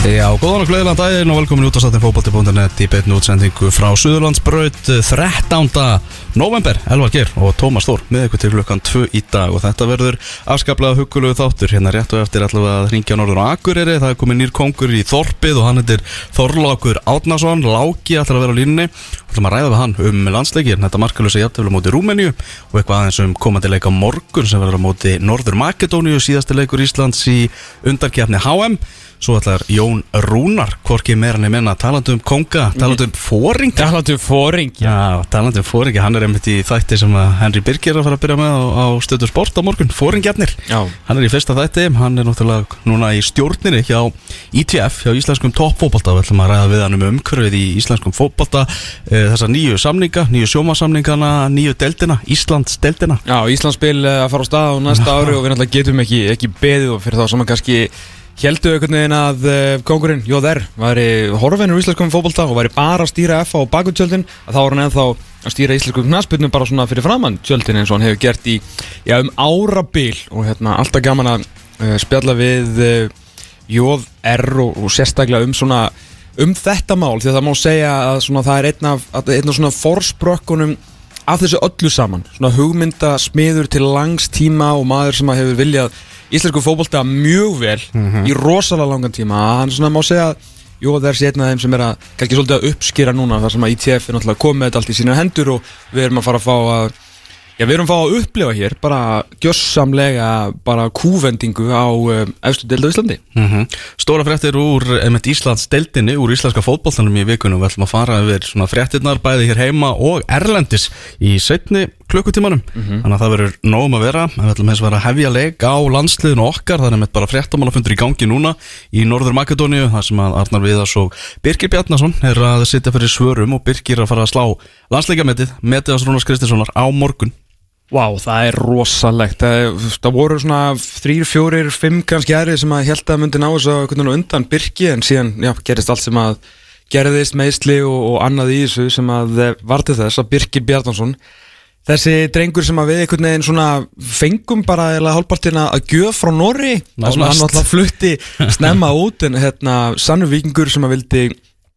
Já, góðan og gleðilega daginn og velkomin út á satin fókbalti.net í beitnu útsendingu frá Suðurlandsbraut 13. november Elvar Geir og Tómas Þór með ykkur til klukkan 2 í dag og þetta verður afskaplega huggulegu þáttur hérna rétt og eftir allavega að ringja norður á Akureyri það er komið nýr kongur í Þorpið og hann heitir Þorlákur Átnason Láki ætlar að vera á línunni og ætlum að ræða við hann um landsleikir þetta markalösa jæftöfla móti Rúmeníu og eitthvað aðeins um komandi leika morgun sem verður á móti Norður Makedóníu síðasti leikur Íslands í undarkjafni HM Svo ætlar Jón Rúnar, hvorki meira nefn enna, talandi um konga, talandi um fóring Talandi um fóring Já, talandi um fóringi, hann er einmitt í þætti sem að Henry Birgir er að fara að byrja með á, á stöðu sport á morgun, fóringjarnir Já. Hann er í fyrsta þætti, hann er náttúrulega núna í stjórninni hjá ITF, hjá Íslenskum toppfóbalta Við ætlum að ræða við hann um umhverfið í Íslenskum fóbalta e, Þessar nýju samninga, nýju sjómasamningana, nýju deldina, Íslands deldina Já, Íslandsspil eh, að að heldu einhvern veginn að uh, kongurinn Jóðer væri horfinur í íslenskum fókbalta og væri bara að stýra F á bakutjöldin að þá var hann ennþá að stýra íslenskum knastbyrnum bara svona fyrir framann tjöldin eins og hann hefur gert í já, um árabil. Og hérna alltaf gaman að uh, spjalla við uh, Jóðer og, og sérstaklega um svona um þetta mál því að það má segja að svona, það er einn af, einn af svona forsprökkunum af þessu öllu saman. Svona hugmynda smiður til langs tíma og maður sem hefur viljað íslensku fókbólta mjög vel í rosalega langan tíma hann svona má segja Jú, það er sér einn af þeim sem er að kannski svolítið að uppskýra núna þar sem að ITF er náttúrulega komið þetta allt í sína hendur og við erum að fara að fá að Já, við erum að fá að upplifa hér bara gjössamlega bara kúvendingu á um, efstu delta Íslandi. Mm -hmm. Stóra fréttir úr einmitt Íslands deildinni, úr íslenska fótballtanum í vikunum. Við ætlum að fara yfir svona fréttirnar bæði hér heima og erlendis í setni klukkutímanum. Mm -hmm. Þannig að það verður nógum að vera. Við ætlum að vera að hefja leik á landsliðinu okkar. Það er einmitt bara fréttamálafundur í gangi núna í Norður Makedóniu. Það sem að Arnar Viðars og Birgir Bjarnason er að sitja fyrir svörum og Birgir að fara að slá landsleikametið, metið Rúnars Kristinssonar á morgun. Vá, wow, það er rosalegt það, það voru svona þrýr, fjórir, fimm kannski aðrið sem að held að myndi ná þess að undan Birki en síðan já, gerist allt sem að gerðist meðsli og, og annað í þessu sem að var til þess að Birki Bjarnason þessi drengur sem að við einhvern veginn svona fengum bara eða hálfpartina að gjöf frá Norri og hann alltaf flutti snemma út en hérna sannu vikingur sem að vildi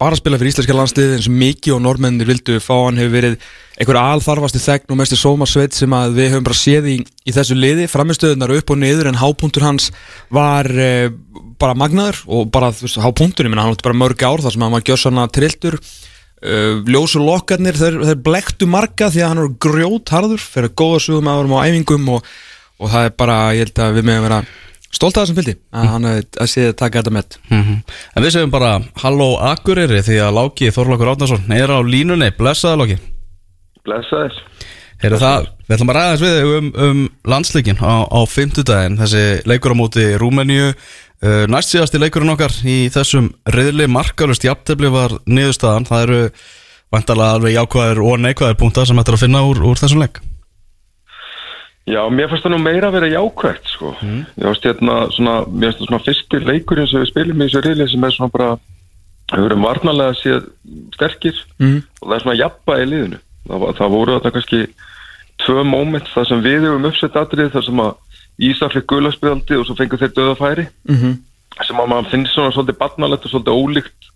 bara spila fyrir íslenska landslið eins og mikið og normennir vildu fá hann hefur verið einhver alþarfasti þegn og mestir sómarsveit sem að við höfum bara séð í, í þessu liði. Framistöðunar upp og niður en hápunktur hans var eh, bara magnaður og bara þú veist hápunktur, ég menna hann átti bara mörg ár þar sem hann var gjössanna trilltur. uh, ljósu lokkarnir, þeir, þeir blektu marga því að hann er grjótharður fyrir góða sugum aðvarum á æfingum og, og það er bara, ég held að við meðum vera stolt af þessum fylgdi að hann að séð að taka þetta með mm -hmm. En við segjum bara halló Akureyri því að Láki Þorlákur Átnarsson er á línunni, blessaði Láki. Blessaðir Heyrðu það, við ætlum að ræða þess við um, um landsleikin á, á fymtudaginn þessi leikur á móti Rúmeníu uh, næst síðasti leikurinn okkar í þessum reyðli markalust jafntefni var niðurstaðan, það eru vantalega alveg jákvæðir og neikvæðir punktar sem ættir að finna úr, úr þessum leik. Já, mér fannst það nú meira að vera jákvægt sko, mm. ég hérna finnst það svona fyrsti leikurinn sem við spilum í þessu reyðli sem er svona bara við verum varnalega séð sterkir mm. og það er svona jafnbæði liðinu. Það, það voru þetta kannski tvö móment þar sem við hefum uppsett aðrið þar sem að Ísa fikk guðlarspildi og svo fengur þeir döða færi mm -hmm. sem að maður finnst svona svolítið barnalegt og svolítið ólíkt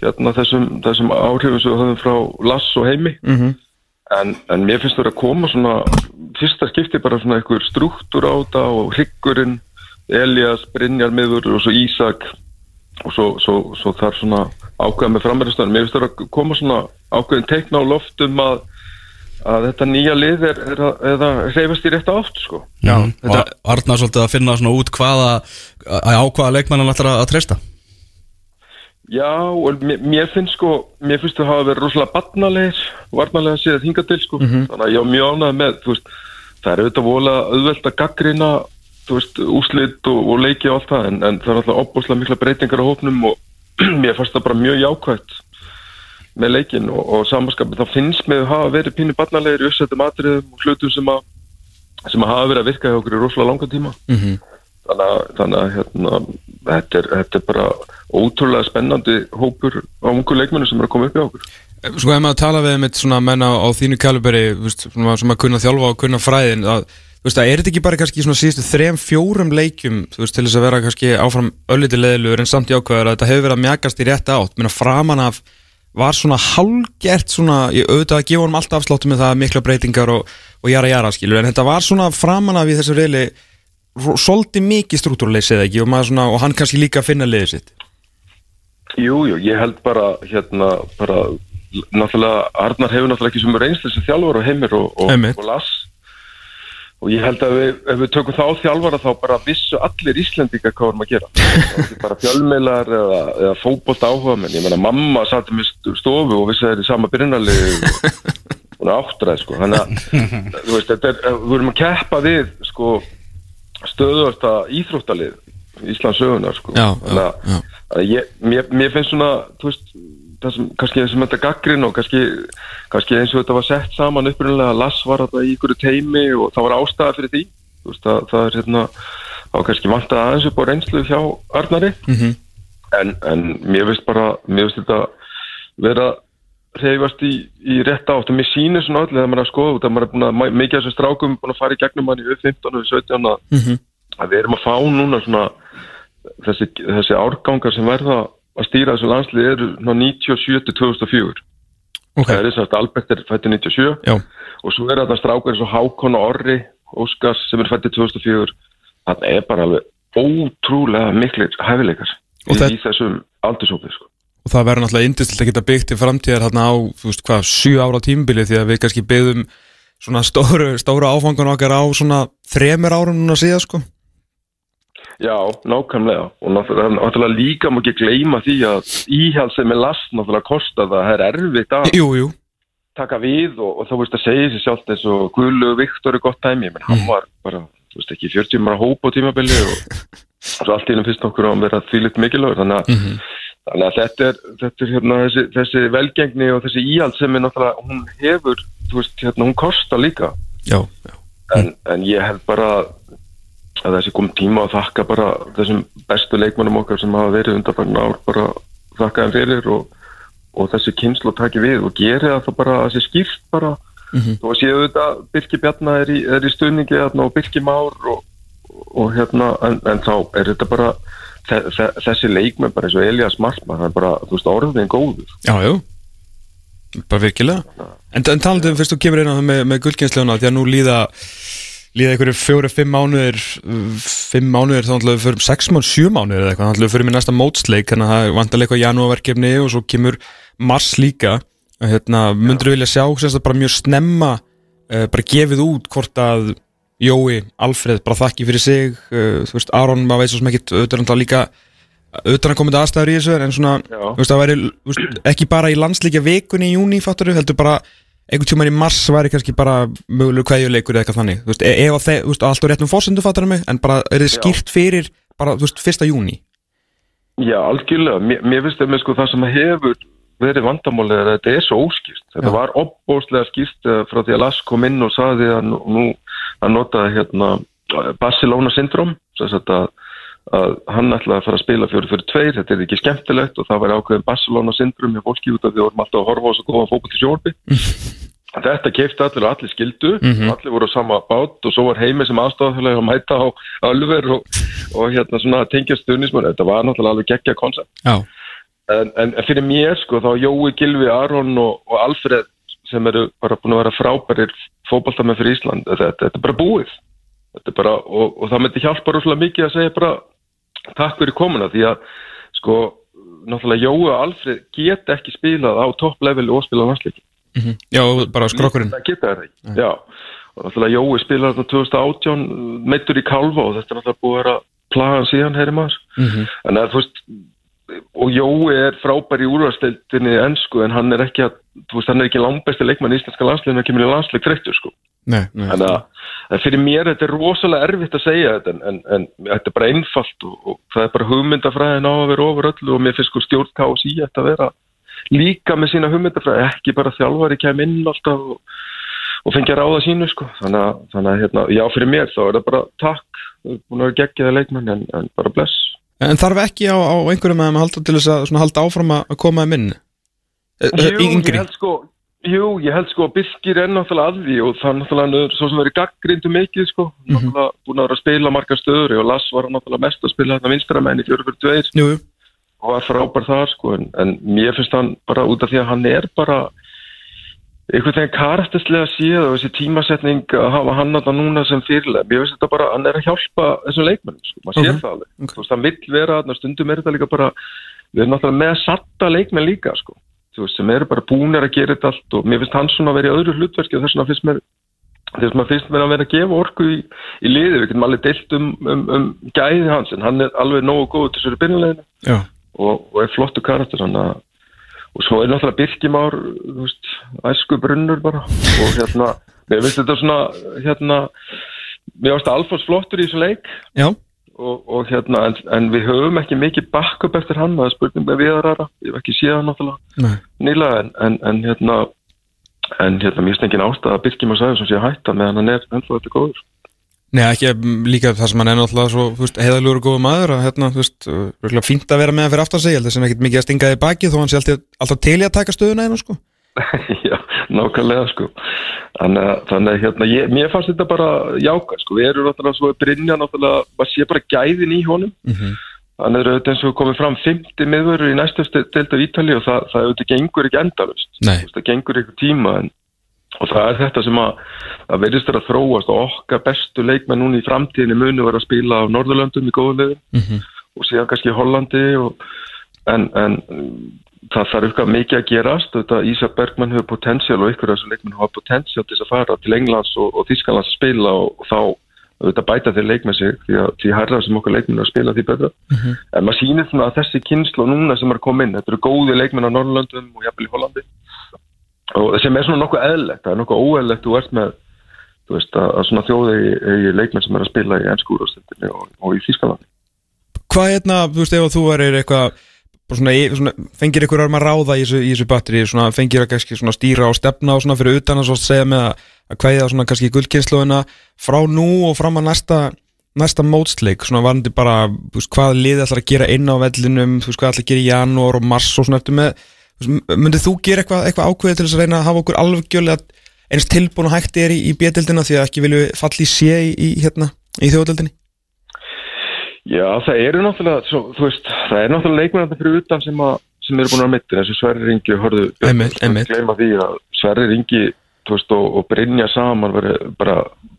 hérna þessum, þessum áhrifum sem við höfum frá Lass og Heimi mm -hmm. en, en mér finnst það að koma svona fyrsta skipti bara svona einhver struktúr á þetta og Hryggurinn Elias, Brynjar miður og svo Ísak og svo, svo, svo þar svona ákveða með framverðistöðan mér finnst það að koma svona ákveðin teikna á loftum að að þetta nýja lið er, er, er að reyfast í rétt átt sko. Já, mm. og Arnar svolítið að finna svona út hvaða á hvaða leikmannan ætlar að, að treysta Já, og mér, mér finnst sko mér finnst það að hafa verið rosalega barnalegir varnalega séð að hinga til sko mm -hmm. þannig að ég á mjög ánað með veist, það er auðvitað volað auðvelt að gaggrina úslit og, og leiki og allt það en, en það er alltaf opbúslega mikla breytingar á hópnum og mér fannst það bara mjög jákvægt með leikin og, og samanskapin þá finnst með að hafa verið pínu barnalegir í uppsettum atriðum og hlutum sem að sem að hafa verið að virka hjá okkur í rosalega langa tíma. Mm -hmm. þannig að, þannig að hérna, þetta, er, þetta er bara ótrúlega spennandi hópur á ungu leikmennu sem er að koma upp í okkur. Sko ef maður tala við með svona menna á þínu kaliberi sem að kunna þjálfa og kunna fræðin að þú veist, að er þetta ekki bara kannski svona síðustu þrem, fjórum leikjum, þú veist, til þess að vera kannski áfram ölliti leðilugur en samt jákvæður að þetta hefur verið að mjagast í rétt átt, menna framan af var svona hálgert svona, ég auðvitað að gefa honum alltaf afsláttu með það mikla breytingar og, og jara jara skilur, en þetta var svona framan af í þessu reyli svolítið mikið struktúrleysið ekki og, svona, og hann kannski líka að finna liðið sitt. Jú, jú, ég held bara hérna, bara náttúrulega, Arnar hefur náttúrulega ekki sem reynslu sem þjálfur og heimir og, og las og ég held að við, ef við tökum þá þjálfara þá bara vissu allir Íslendinga hvað vorum að gera. Það bara fjölmeilar eða, eða fótbolt áhuga menn, ég meina mamma satt um í stofu og vissi að það er í sama byrjunarlið hún er áttræð sko. Þannig að þú veist, þetta er, við vorum að keppa við sko stöðuasta íþróttalið Íslands sögunar sko. Já, Þannig að- já. að ég, mér, mér finnst svona þú veist, það sem, kannski þessum þetta gaggrin og kannski, kannski eins og þetta var sett saman upprunlega að Lass var þetta í ykkur teimi og það var ástæða fyrir því veist, það, það er hérna þá kannski vant að aðeins upp á reynslu hjá Arnari mm -hmm. en, en mér veist bara, mér veist þetta vera reyfast í, í rétt átt og mér sínir svona öll þegar maður er að skoða út að maður er búin að mikið af þessu strákum er búin að fara í gegnum hann í U15 og U17 mm -hmm. að við erum að fá núna svona þessi, þessi árgangar sem verða að stýra þessu landsli eru 97-2004 okay. það er þess að Albert er fættið 97 Já. og svo er þetta strákar eins og Hákon og Orri Óskars sem er fættið 2004 það er bara alveg ótrúlega miklu hefileikar í, það... í þessum aldursófið sko. og það verður náttúrulega indislegt að geta byggt í framtíðar hérna á, þú veist hvað, 7 ára tímbili því að við kannski byggðum svona stóru, stóru áfangun okkar á svona þremur árum núna síðan sko Já, nákvæmlega. Og náttúrulega, líka má ekki gleyma því að íhjálsið með last náttúrulega kostar það, það er erfitt að Jú, jú, taka við og, og þá veist að segja sér sjálft eins og Guðlu Viktor er gott dæmi. Menn hann var bara, þú veist ekki 40 mara hóp á tímabili og svo allt í hennum fyrst okkur á að vera þvílitt mikilvægur. Þannig að, þannig að þetta er, þetta er hérna, þessi, þessi velgengni og þessi íhald sem er náttúrulega hún hefur, þú veist, hérna, hún kostar líka. Já, já. En, en ég held bara að þessi kom tíma að þakka bara þessum bestu leikmannum okkar sem hafa verið undanfærin ár bara þakka þeim fyrir og, og þessi kynslu taki við og geri það bara þessi skýrt bara. Mhm. og séu þetta Birki Bjarna er í, er í stuðningi þarna, og Birki Már og, og hérna en, en þá er þetta bara þe þe þessi leikmenn bara eins og Elias Marsman það er bara, þú veist, orðin góður. Já, jú, bara virkilega. En, en talandi um fyrst þú kemur inn á það með, með gullkynnsljóna því að nú líða líða einhverju fjóri, fimm mánuðir fimm mánuðir, þá ætlum við fyrir sex mánuðir, sjö mánuðir eða eitthvað, þá ætlum við fyrir með næsta mótsleik þannig að það vantarlega eitthvað janúarverkefni og svo kemur mars líka. Hérna, myndur vilja sjá sérst, bara mjög snemma uh, bara gefið út hvort að Jói, Alfreð, bara þakki fyrir sig uh, þú veist, Aron, maður veit svo sem ekkit auðvitað líka auðvitað að komið aðstæður í þessu en svona, veist, væri veist, ekki bara í landslíkja vikunni í júni fattur einhvern tímann í mars væri kannski bara mögulegur kveðjuleikur eða eitthvað þannig þú veist, e- ef að þeir, þú veist, allt á réttum fórsendu fattar mig en bara er þið skýrt fyrir bara, þú veist, fyrsta júni Já, algjörlega. Mér, mér finnst það með sko það sem hefur verið vandamálið að þetta er svo óskýrt. Þetta Já. var opbóðslega skýrt eh, frá því að Lass kom inn og saði að nú, nú að nota hérna Barcelona syndrom, þess að, að hann ætlaði að fara að spila fjóri fyrir tveir, þetta er ekki skemmtilegt og það var ákveðin Barcelona syndrom í fólki út af því að við vorum alltaf að horfa á þessu góða fókbalt í sjórfi. Þetta keipti allir og allir skildu Mhm. og allir voru á sama bát og svo var heimi sem aðstofafélag að mæta á alver og, og hérna svona tengja stuðnismur þetta var náttúrulega alveg geggja koncept en, en, fyrir mér sko þá Jói, Gilvi, Aron og, og Alfred sem eru bara búin að vera frábærir fótballtamenn fyrir Ísland þetta, þetta er bara búið þetta er bara, og, og það myndi hjálpa rosalega mikið að segja bara takk fyrir komuna því að sko náttúrulega og Alfred get ekki spilað á topp leveli og spilað landsleiki. Mhm. já bara skrokkurinn. það geta það ekki, já. Og náttúrulega Jói spilaði þarna 2018 meittur í Kalva og þetta er náttúrulega búið að vera plagan síðan, heyri maður. Mhm. en að þú veist og Jói er frábær í úrvarsdeildinni í ennsku en hann er ekki að þú veist, hann er ekki langbæsti leikmann í íslenska landsliðinu að kemur í landsleik þreyttur sko En að en fyrir mér þetta er rosalega erfitt að segja þetta en, en, en þetta er bara einfalt og, og það er bara hugmyndafræðin á að vera ofur öllu og mér finnst sko stjórn KSI að vera líka með sína hugmyndafræði ekki bara þjálfari kem inn alltaf og, og fengi að ráða sínu sko. Þannig að, þannig að hérna, já fyrir mér þá er það bara takk, búin að vera geggjaða leikmann en, en bara bless. En þarf ekki á, á einhverjum að maður halda til þess að halda áfram að koma að minn Jú, ég Yngri? held sko Jú, ég held sko að Birkir er náttúrulega að því og það er náttúrulega svo sem verið gaggrindu mikið sko, náttúrulega búin að vera að spila margar stöður og Lass var náttúrulega mest að spila þetta vinstramenn í 4-4-2 Jú, jú. og var frábær þar sko en, en mér finnst hann bara út af því að hann er bara einhvern veginn karakterslega séð og þessi tímasetning að hafa hann að núna sem fyrirlega, mér finnst þetta bara, hann er að hjálpa þessum leikmennum sko, maður sér Ok, það alveg, ok. þú veist, hann vill vera stundum er þetta líka bara, við erum náttúrulega með satta leikmenn líka sko, veist, sem eru bara búnir að gera þetta allt og mér finnst hann svona að vera í öðru hlutverki og þess vegna finnst mér þess vegna finnst mér að vera að gefa orku í, í liði, við getum alveg deilt um, um, um gæði hans, en hann er alveg nógu góð til þessu byrjuleginu og, og er flottu karakter að og svo er náttúrulega Birkimár veist, æsku brunnur bara. Og hérna, mér finnst þetta svona hérna, mér finnst Alfons flottur í þessu leik. Já. Og, og hérna, en, en við höfum ekki mikið backup eftir hann, það er spurning með viðarara. Ég hef ekki séð hann náttúrulega nýlega, en, en, en hérna en hérna, mér finnst engin ástæða að Birkimár sagði sem sé að hætta meðan hann er ennþá þetta góður. Nei, ekki líka það sem hann er náttúrulega svo heiðalugur og góða maður að hérna, þú veist, fínt að vera með hann fyrir aftan sig, ég held þessum ekkert mikið að stinga þig í baki þó hann sé alltaf, alltaf til í að taka stöðuna einu, sko. Já, nákvæmlega sko. Þannig að, þannig að hérna, ég, mér fannst þetta bara jáka sko, við erum náttúrulega svo að brinja náttúrulega, maður sé bara gæðin í honum. Mm -hmm. þannig er auðvitað eins og komið fram 50 miðvörur í næstu deild af Ítali og það, það auðvitað gengur ekki endalust það gengur eitthvað tíma en, og það er þetta sem að það verðist að þróast og okkar bestu leikmenn núna í framtíðinni munu vera að spila á Norðurlöndum í góðu liðum Mm og síðan kannski Hollandi og, en, en það þarf eitthvað mikið að gerast. Þetta Ísa Bergmann hefur potensiál og ykkur af þessu leikmenn hafa potensiál til að fara til Englands og, og Þískalands að spila og, og þá auðvitað bæta þeir leikmenn sig því að því hærra sem okkar leikmenn er að spila því betra. En maður sýnir svona að þessi kynslu núna sem er inn, þetta eru góði leikmenn á Norrlöndum og jafnvel í Hollandi. Og sem er svona nokkuð eðlegt það er nokkuð óeðlegt þú ert með þú veist að, svona þjóði leikmenn sem er að spila í ennskúrastendinni og, og í Þískalandi Hvað hérna, þú veist, ef þú erir eitthvað svona, svona, fengir ykkur að ráða í þessu, í þessu batteri, svona, fengir að kannski stýra og stefna og fyrir utan að segja með að, að kvæða kannski gullkynnslóðina frá nú og fram að næsta næsta mótsleik, svona varandi bara veist, hvað liðið ætlar að gera inn á vellinum veist, hvað ætlar að gera í janúar og mars og svona eftir með, myndið þú gera eitthvað, eitthvað ákveðið til þess að reyna að hafa okkur alvegjölega eins tilbúin og hægt er í, í B-dildina því að ekki vilju falli sé í, í, hérna, í þjóðdildinni Já, það eru náttúrulega, svo, þú veist, það er náttúrulega leikmennandi fyrir utan sem, að, sem eru búin að mittin, eins og Sverri Ringi, hörðu, gleyma því að Sverri Ringi, þú veist, og, og Brynja saman var bara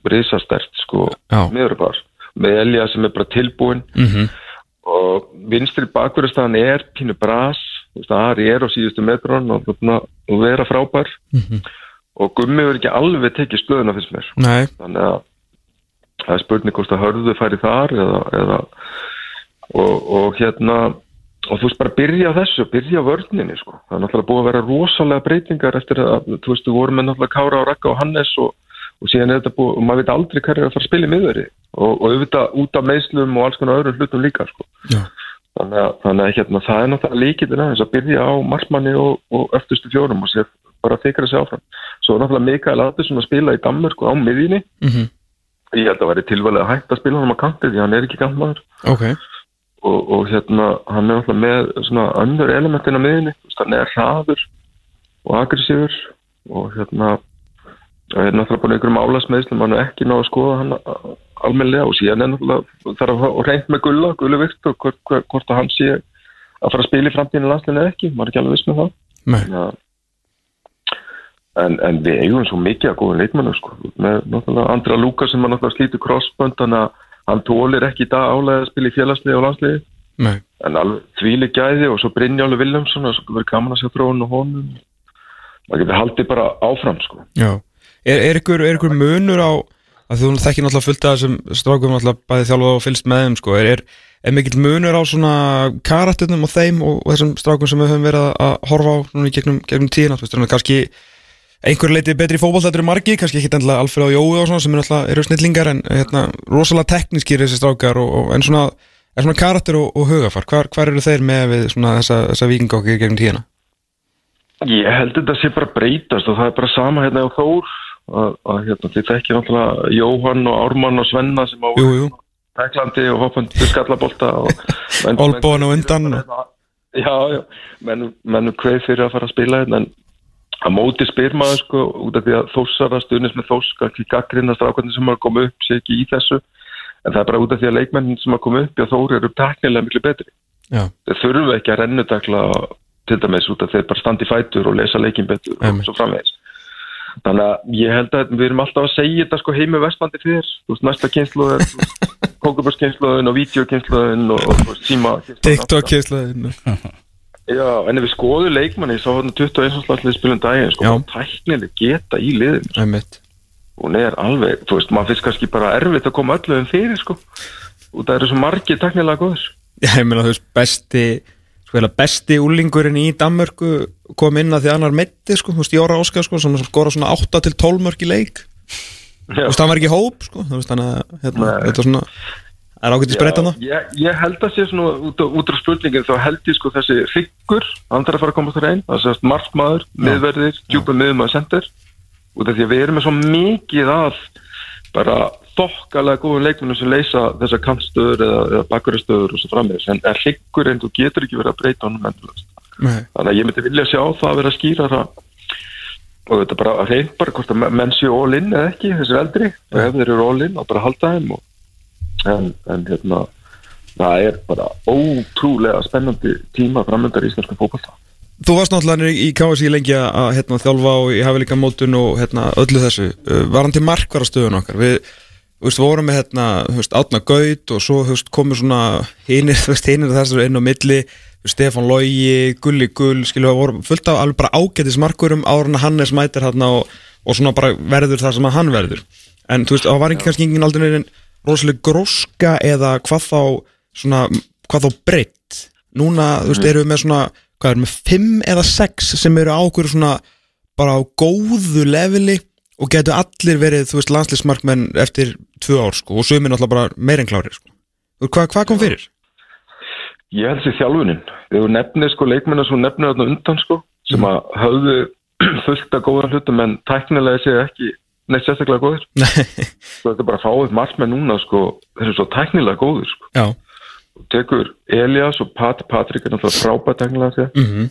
risastert, sko, bara, með Elja sem er bara tilbúin mm -hmm. og vinstri bakverðastæðan er pínu bras, þú veist, Ari er á síðustu metrun og, og, vera frábær. Mhm. og Gummi verður ekki alveg tekið stöðuna fyrst mér, Nei, þannig að það er spurning hvort að hörðu færi þar eða, eða og, og hérna og þú veist bara byrja þessu, byrja vörninni sko. það er náttúrulega búið að vera rosalega breytingar eftir að, þú veist, þú vorum með náttúrulega Kára og Raka og Hannes og, og síðan er þetta búið, og maður veit aldrei hverju er að fara að spila í miðveri. Og, og auðvitað út af meðslum og alls konar öðrum hlutum líka sko. Þannig að, þannig að hérna, það er náttúrulega líkitinn aðeins að byrja á markmanni og, og öftustu fjórum og sér bara þykra sig áfram. Svo er náttúrulega Mikael Adesson að spila í Danmörku á miðjunni. Mm Ég held að væri tilvæglega hægt að spila hann á kanti því hann er ekki kantmaður ok og, og hérna hann er alltaf með svona önnur elementin á miðinni, hann er hraður og aggressífur og hérna það er náttúrulega bara einhverjum álasmeðslum, hann er ekki náðu að skoða hann a- almennilega og síðan er náttúrulega þarf að reynd með gulla, gullu vikt og hvort, hvort, að hann sé að fara að spila í framtíðinu landslinni eða ekki, maður er ekki alveg viss með það Nei. Já. En, en við eigum svo mikið að góða leikmennu sko. með náttúrulega Andra Lúka sem er náttúrulega slítur crossbönd þannig að hann tólir ekki í dag álega að spila í félagsliði og landsliði Nei. en alveg þvíli gæði og svo Brynjálu Viljámsson og svo verður gaman að sjá þróun og honum það getur haldið bara áfram sko. Já. Er, er, ykkur, er ykkur munur á að þú þekkir náttúrulega fullt af þessum strákum náttúrulega bæði þjálfa og fylgst með þeim sko. er, er, mikill munur á svona karakternum og þeim og, og þessum strákum sem við höfum verið að- að horfa á núna í gegnum, gegnum að kannski einhver leiti betri fótboll þetta eru margi, kannski ekki endilega Alfred og Jói og svona sem er eru snillingar en hérna, rosalega teknískir þessi strákar og, og, en svona, er svona karakter og, og hugafar, hvar, hvar eru þeir með við svona þessa, þessa vikingokki gegnum tíðina? Ég held þetta sé bara að breytast og það er bara sama hérna á Þór að, að hérna, þið þekkir náttúrulega Jóhann og Ármann og Svenna sem á. Tæklandi og hoppandi skallabólta og Olnbogann á undan og- Já, já, menn, menn kveið fyrir að fara að spila hérna en að móti spyr maður sko út af því að þósara stuðnis með þós ekki gaggrinna strákvæðin sem hafa komið upp sé ekki í þessu. En það er bara út af því að leikmennin sem hafa komið upp og þóri eru teknilega miklu betri. Já, þeir þurfu ekki að rennutakla til dæmis út af þeir bara standi í fætur og lesa leikin betur Einmitt. og svo framvegis. Þannig að ég held að við erum alltaf að segja þetta sko heimi vestlandi fyrir þú veist næsta kynslu er kongubörskynsluðin og vídeokynsluðin og, og, og síma TikTok keislaðin Já, en ef við skoðum leikmanni svo hann 21. slagslið spilum daginn sko, Já. tæknileg geta í liðin Einmitt hún er alveg, þú veist, maður finnst kannski bara erfitt að koma öllu um fyrir sko og það eru svo margir tæknilega Já, ég meina þú veist, besti sko, besti úlingurinn í Danmörku kom inn að því annar metti sko, þú veist, Jóra Óskar sko, sem skora svona 8 til 12 mörg í leik þú Já. veist, hann var ekki hóp sko, þú veist, þannig að hérna, þetta er svona er ágættis breyta það ég, ég held að sé svona út, út á spurningin þá held ég sko þessi hryggur hann þarf að fara að komast þar einn það sést markmaður, miðverðir, djúpa miðmaður sendir út af því að við erum með svo mikið af bara þokkalega góðum leikmennum sem leysa þessar kantstöður eða, eða bakuristöður og svo frammeðis en er hryggur en þú getur ekki verið að breyta honum endurlega þannig að ég myndi vilja sjá það að vera skýra það og þetta bara að reynd bara hvort að menn séu all in eða ekki þessir eldri. Og ef þeir eru all in þá bara halda þeim og, en, en hérna það er bara ótrúlega spennandi tíma framöndar í íslenskum fókbalta Þú varst náttúrulega í KSI lengi að hérna, þjálfa og ég hafi líka mótun og hérna, öllu þessu. Uh, Var hann til markvarastöðun okkar? Við veist, vorum með hérna, Átna Gaut og svo komur svona hinir þessar inn á milli Stefán Logi, Gulli Gull skilur við, vorum fullt af alveg bara ágætis en að Hannes mætir hérna og, og svona bara verður það sem hann verður en þú veist, það var ekki kannski engin aldrei neinn rosalega gróska eða hvað þá svona, hvað þá breytt núna, þú veist, erum við með svona hvað erum við, fimm eða sex sem eru á okkur svona bara á góðu leveli og getur allir verið, þú veist, landslismarkmenn eftir tvö ár, sko, og sögum er náttúrulega bara meir en klárir, sko. Hvað, hvað kom fyrir? ég held sér þjálfunin. Þegar þú nefnir sko leikmennar sem þú nefnir þarna undan sko sem að höfðu fullt af góða hlutum en tæknilega séu ekki neitt sérstaklega svo þetta er bara að fáið margmenn núna sko. Þessu svo tæknilega góður sko. Þú tekur Elias og Pat, Patrik er náttúrulega frábæð tæknilega sér mhm,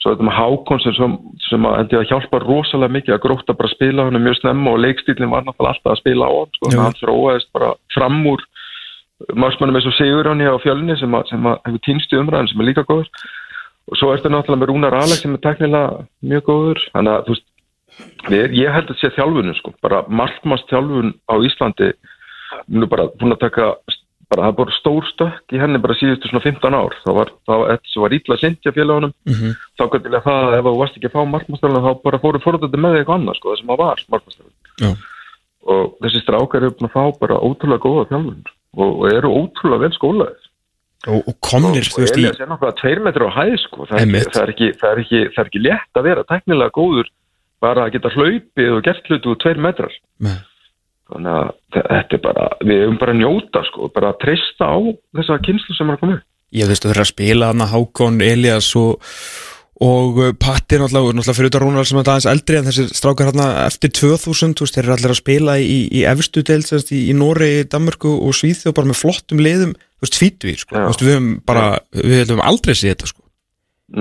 svo þetta með Hákon sem, sem, sem að, hjálpa rosalega mikið að gróta bara að spila hann mjög snemma og leikstílinn var náttúrulega alltaf að spila á hann sko, hann þróaðist bara fram úr margsmannum eins og Sigur hann á fjölni sem, að, sem að hefur týnst í umræðin sem er líka góður. Og svo ertu náttúrulega með Rúnar Alex sem er teknilega mjög góður. Þannig að þú veist ég held að sé þjálfunum sko. Bara markmast þjálfun á Íslandi nú bara búin að taka bara það er bara stór stökk í henni bara síðustu svona 15 ár. Þá var, þá, þetta var ítla sindja félagunum mhm, þá gæti ég það að ef þú varst ekki að fá markmannstælun þá bara fóru fórhundandi með eitthvað annað sko, það sem að var markmannstælun já, og þessi strákar eru búin að fá bara ótrúlega góða þjálfun og, og eru ótrúlega vel skólaðir. Og, og komnir, og, þú veist, í, Elias er náttúrulega tveir metri á hæð sko. það, er ekki, það, er ekki, það, er ekki, það er ekki létt að vera teknilega góður bara að geta hlaupið og gert hlutu úr tveir metrar. Með, þannig að þe- þetta er bara við erum bara að njóta sko, bara að treysta á þessa kynslu sem er að koma upp. Ég veist, þú þeirra að spila hana Hákon, Elias og, og uh, Patti náttúrulega, náttúrulega fyrir utan Rúnar sem er aðeins eldri en þessir strákar hérna eftir 2000, þú veist, þeir eru allir að spila í, í efstu deild, sem sagt, í, í Noregi, Danmörku og Svíþjóð bara með flottum liðum, þú veist, tvítvið, sko, Já. þú veist, við höfum bara, við höfum aldrei séð þetta, sko.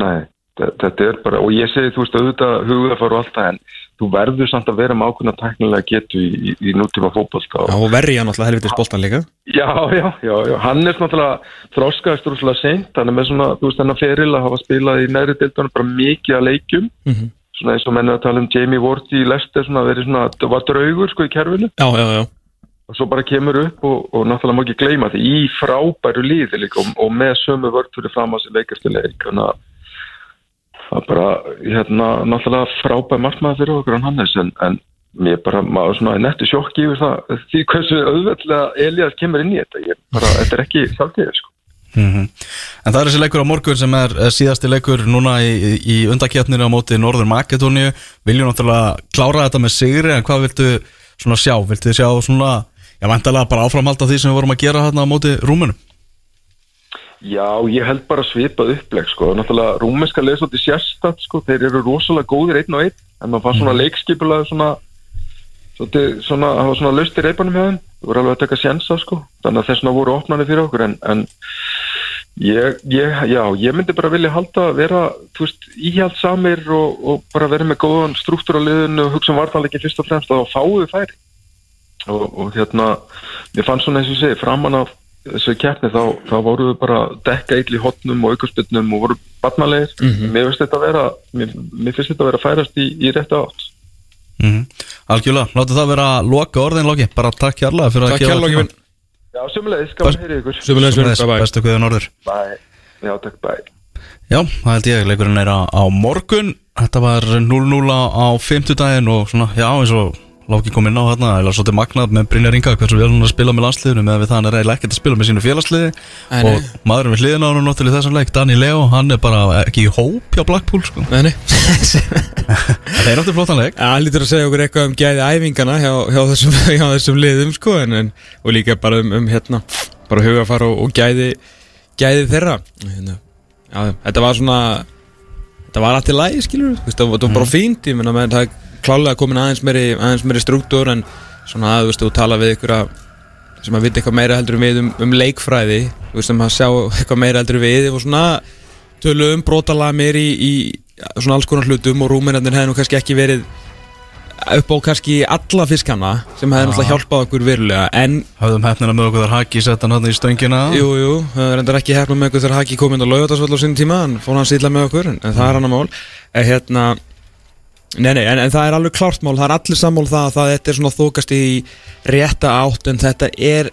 Nei, þetta er bara, og ég segi þú veist auðvitað hugðafar og allt það en þú verður samt að vera með ákveðna tæknilega getu í, í, í nútíma fótbolta Já, og, og verri hann náttúrulega helvitis boltan líka. já, já, já, já, hann er náttúrulega þroskaðist rúslega seint, hann er með svona, þú veist, hennar feril að hafa spilað í næri dildunum bara mikið að leikjum, Mm svona eins og menn er að tala um Jamie Ward í Leicester, svona verið svona, það var draugur sko í kerfinu Já, já, já. og svo bara kemur upp og, og náttúrulega má ekki gleyma því í frábæru líði líka og, og með sömu vörd fyrir fram að sér leikastu leik þannig að það er bara hérna náttúrulega frábær markmaður fyrir okkur hann Hannes en, en mér bara maður svona er nettu sjokki yfir það því hversu auðveldlega Elias kemur inn í þetta ég bara, þetta er ekki sjálftíðir sko Mhm. En það er þessi leikur á morgun sem er eh, síðasti leikur núna í, í- undakjarninu á móti Norður Makedóníu Viljum náttúrulega klára þetta með sigri en hvað viltu svona sjá? Viltu sjá svona, já mæntalega bara áframhalda því sem við vorum að gera hérna á móti Rúmunum? Já, ég held bara svipað uppleg sko, náttúrulega rúmenska leið svolítið sérstatt sko, þeir eru rosalega góðir einn og einn en maður fann svona leikskipulega svona svolítið svona, það var svona laust í reipanum hjá þeim, þú voru alveg að taka sjensa sko, þannig að þess vegna voru opnarnir fyrir okkur en, en Ég, ég, já, ég myndi bara vilja halda vera, þú veist, íhjaldsamir og, og bara vera með góðan struktúr á liðinu og hugsa um vartanleiki fyrst og fremst að fáu við færi. Og, og hérna, ég fann svona eins og segi, framan af þessu keppni þá, þá voru við bara að dekka eill í hotnum og aukarspytnum og voru barnalegir, mér finnst þetta að vera mér, mér finnst þetta að vera að færast í, í rétta átt. Mm Algjörlega, láttu það vera loka orðin Loki Bara takk hérlega fyrir Takk gefa tíma. Loki minn. Já, sömulegis, gaman að heyra ykkur. Bye. Bestu guðið norður. Bye, já, takk, bye. Já, það held ég, leikurinn er á, á morgun. Þetta var 0-0 á, á 50 daginn og svona, já, eins og Láki kom inn á þarna, eða svolítið magnað með Brynjar Inga, hversu vel hann er að spila með landsliðinu með við það hann er eiginlega ekkert að spila með sínu félagsliði Nei, nei. og maðurinn við hliðina á hann náttúrulega í þessum leik, Dani Leo, hann er bara ekki í hóp hjá Blackpool, sko. Nei, nei. Það er náttúrulega flottan leik. Hann lítur að segja okkur eitthvað um gæði æfingana hjá, hjá, þessum, hjá þessum liðum sko en, en, og líka bara um, um hérna bara hugafar og, og gæði gæði þeirra. Hérna, já, þetta var svona þetta var alltaf lægi skilur það var, það bara fínt ég menna með það klálega komin aðeins meiri, aðeins meiri struktúr en svona að þú tala við ykkur að sem að vita eitthvað meira heldur en við um, um leikfræði þú veist sem að sjá eitthvað meira heldur en við og svona tölu um brotalamir í, í svona alls konar hlutum og rúminarnir hefði nú kannski ekki verið upp á kannski alla fiskana sem hefði náttúrulega hjálpað okkur verulega en Hafðum hefnina með okkur þar haki sett hann í stöngina Jú, jú, það er endur ekki hefna með okkur þegar Haki kom inn á laugatasvöld á sinni tíma, hann fór hann sýla með okkur, en, en það er hann að mál. En hérna, nei, nei, en, en það er alveg klárt mál, það er allir sammál það að það þetta er svona þókast í rétta átt, en þetta er,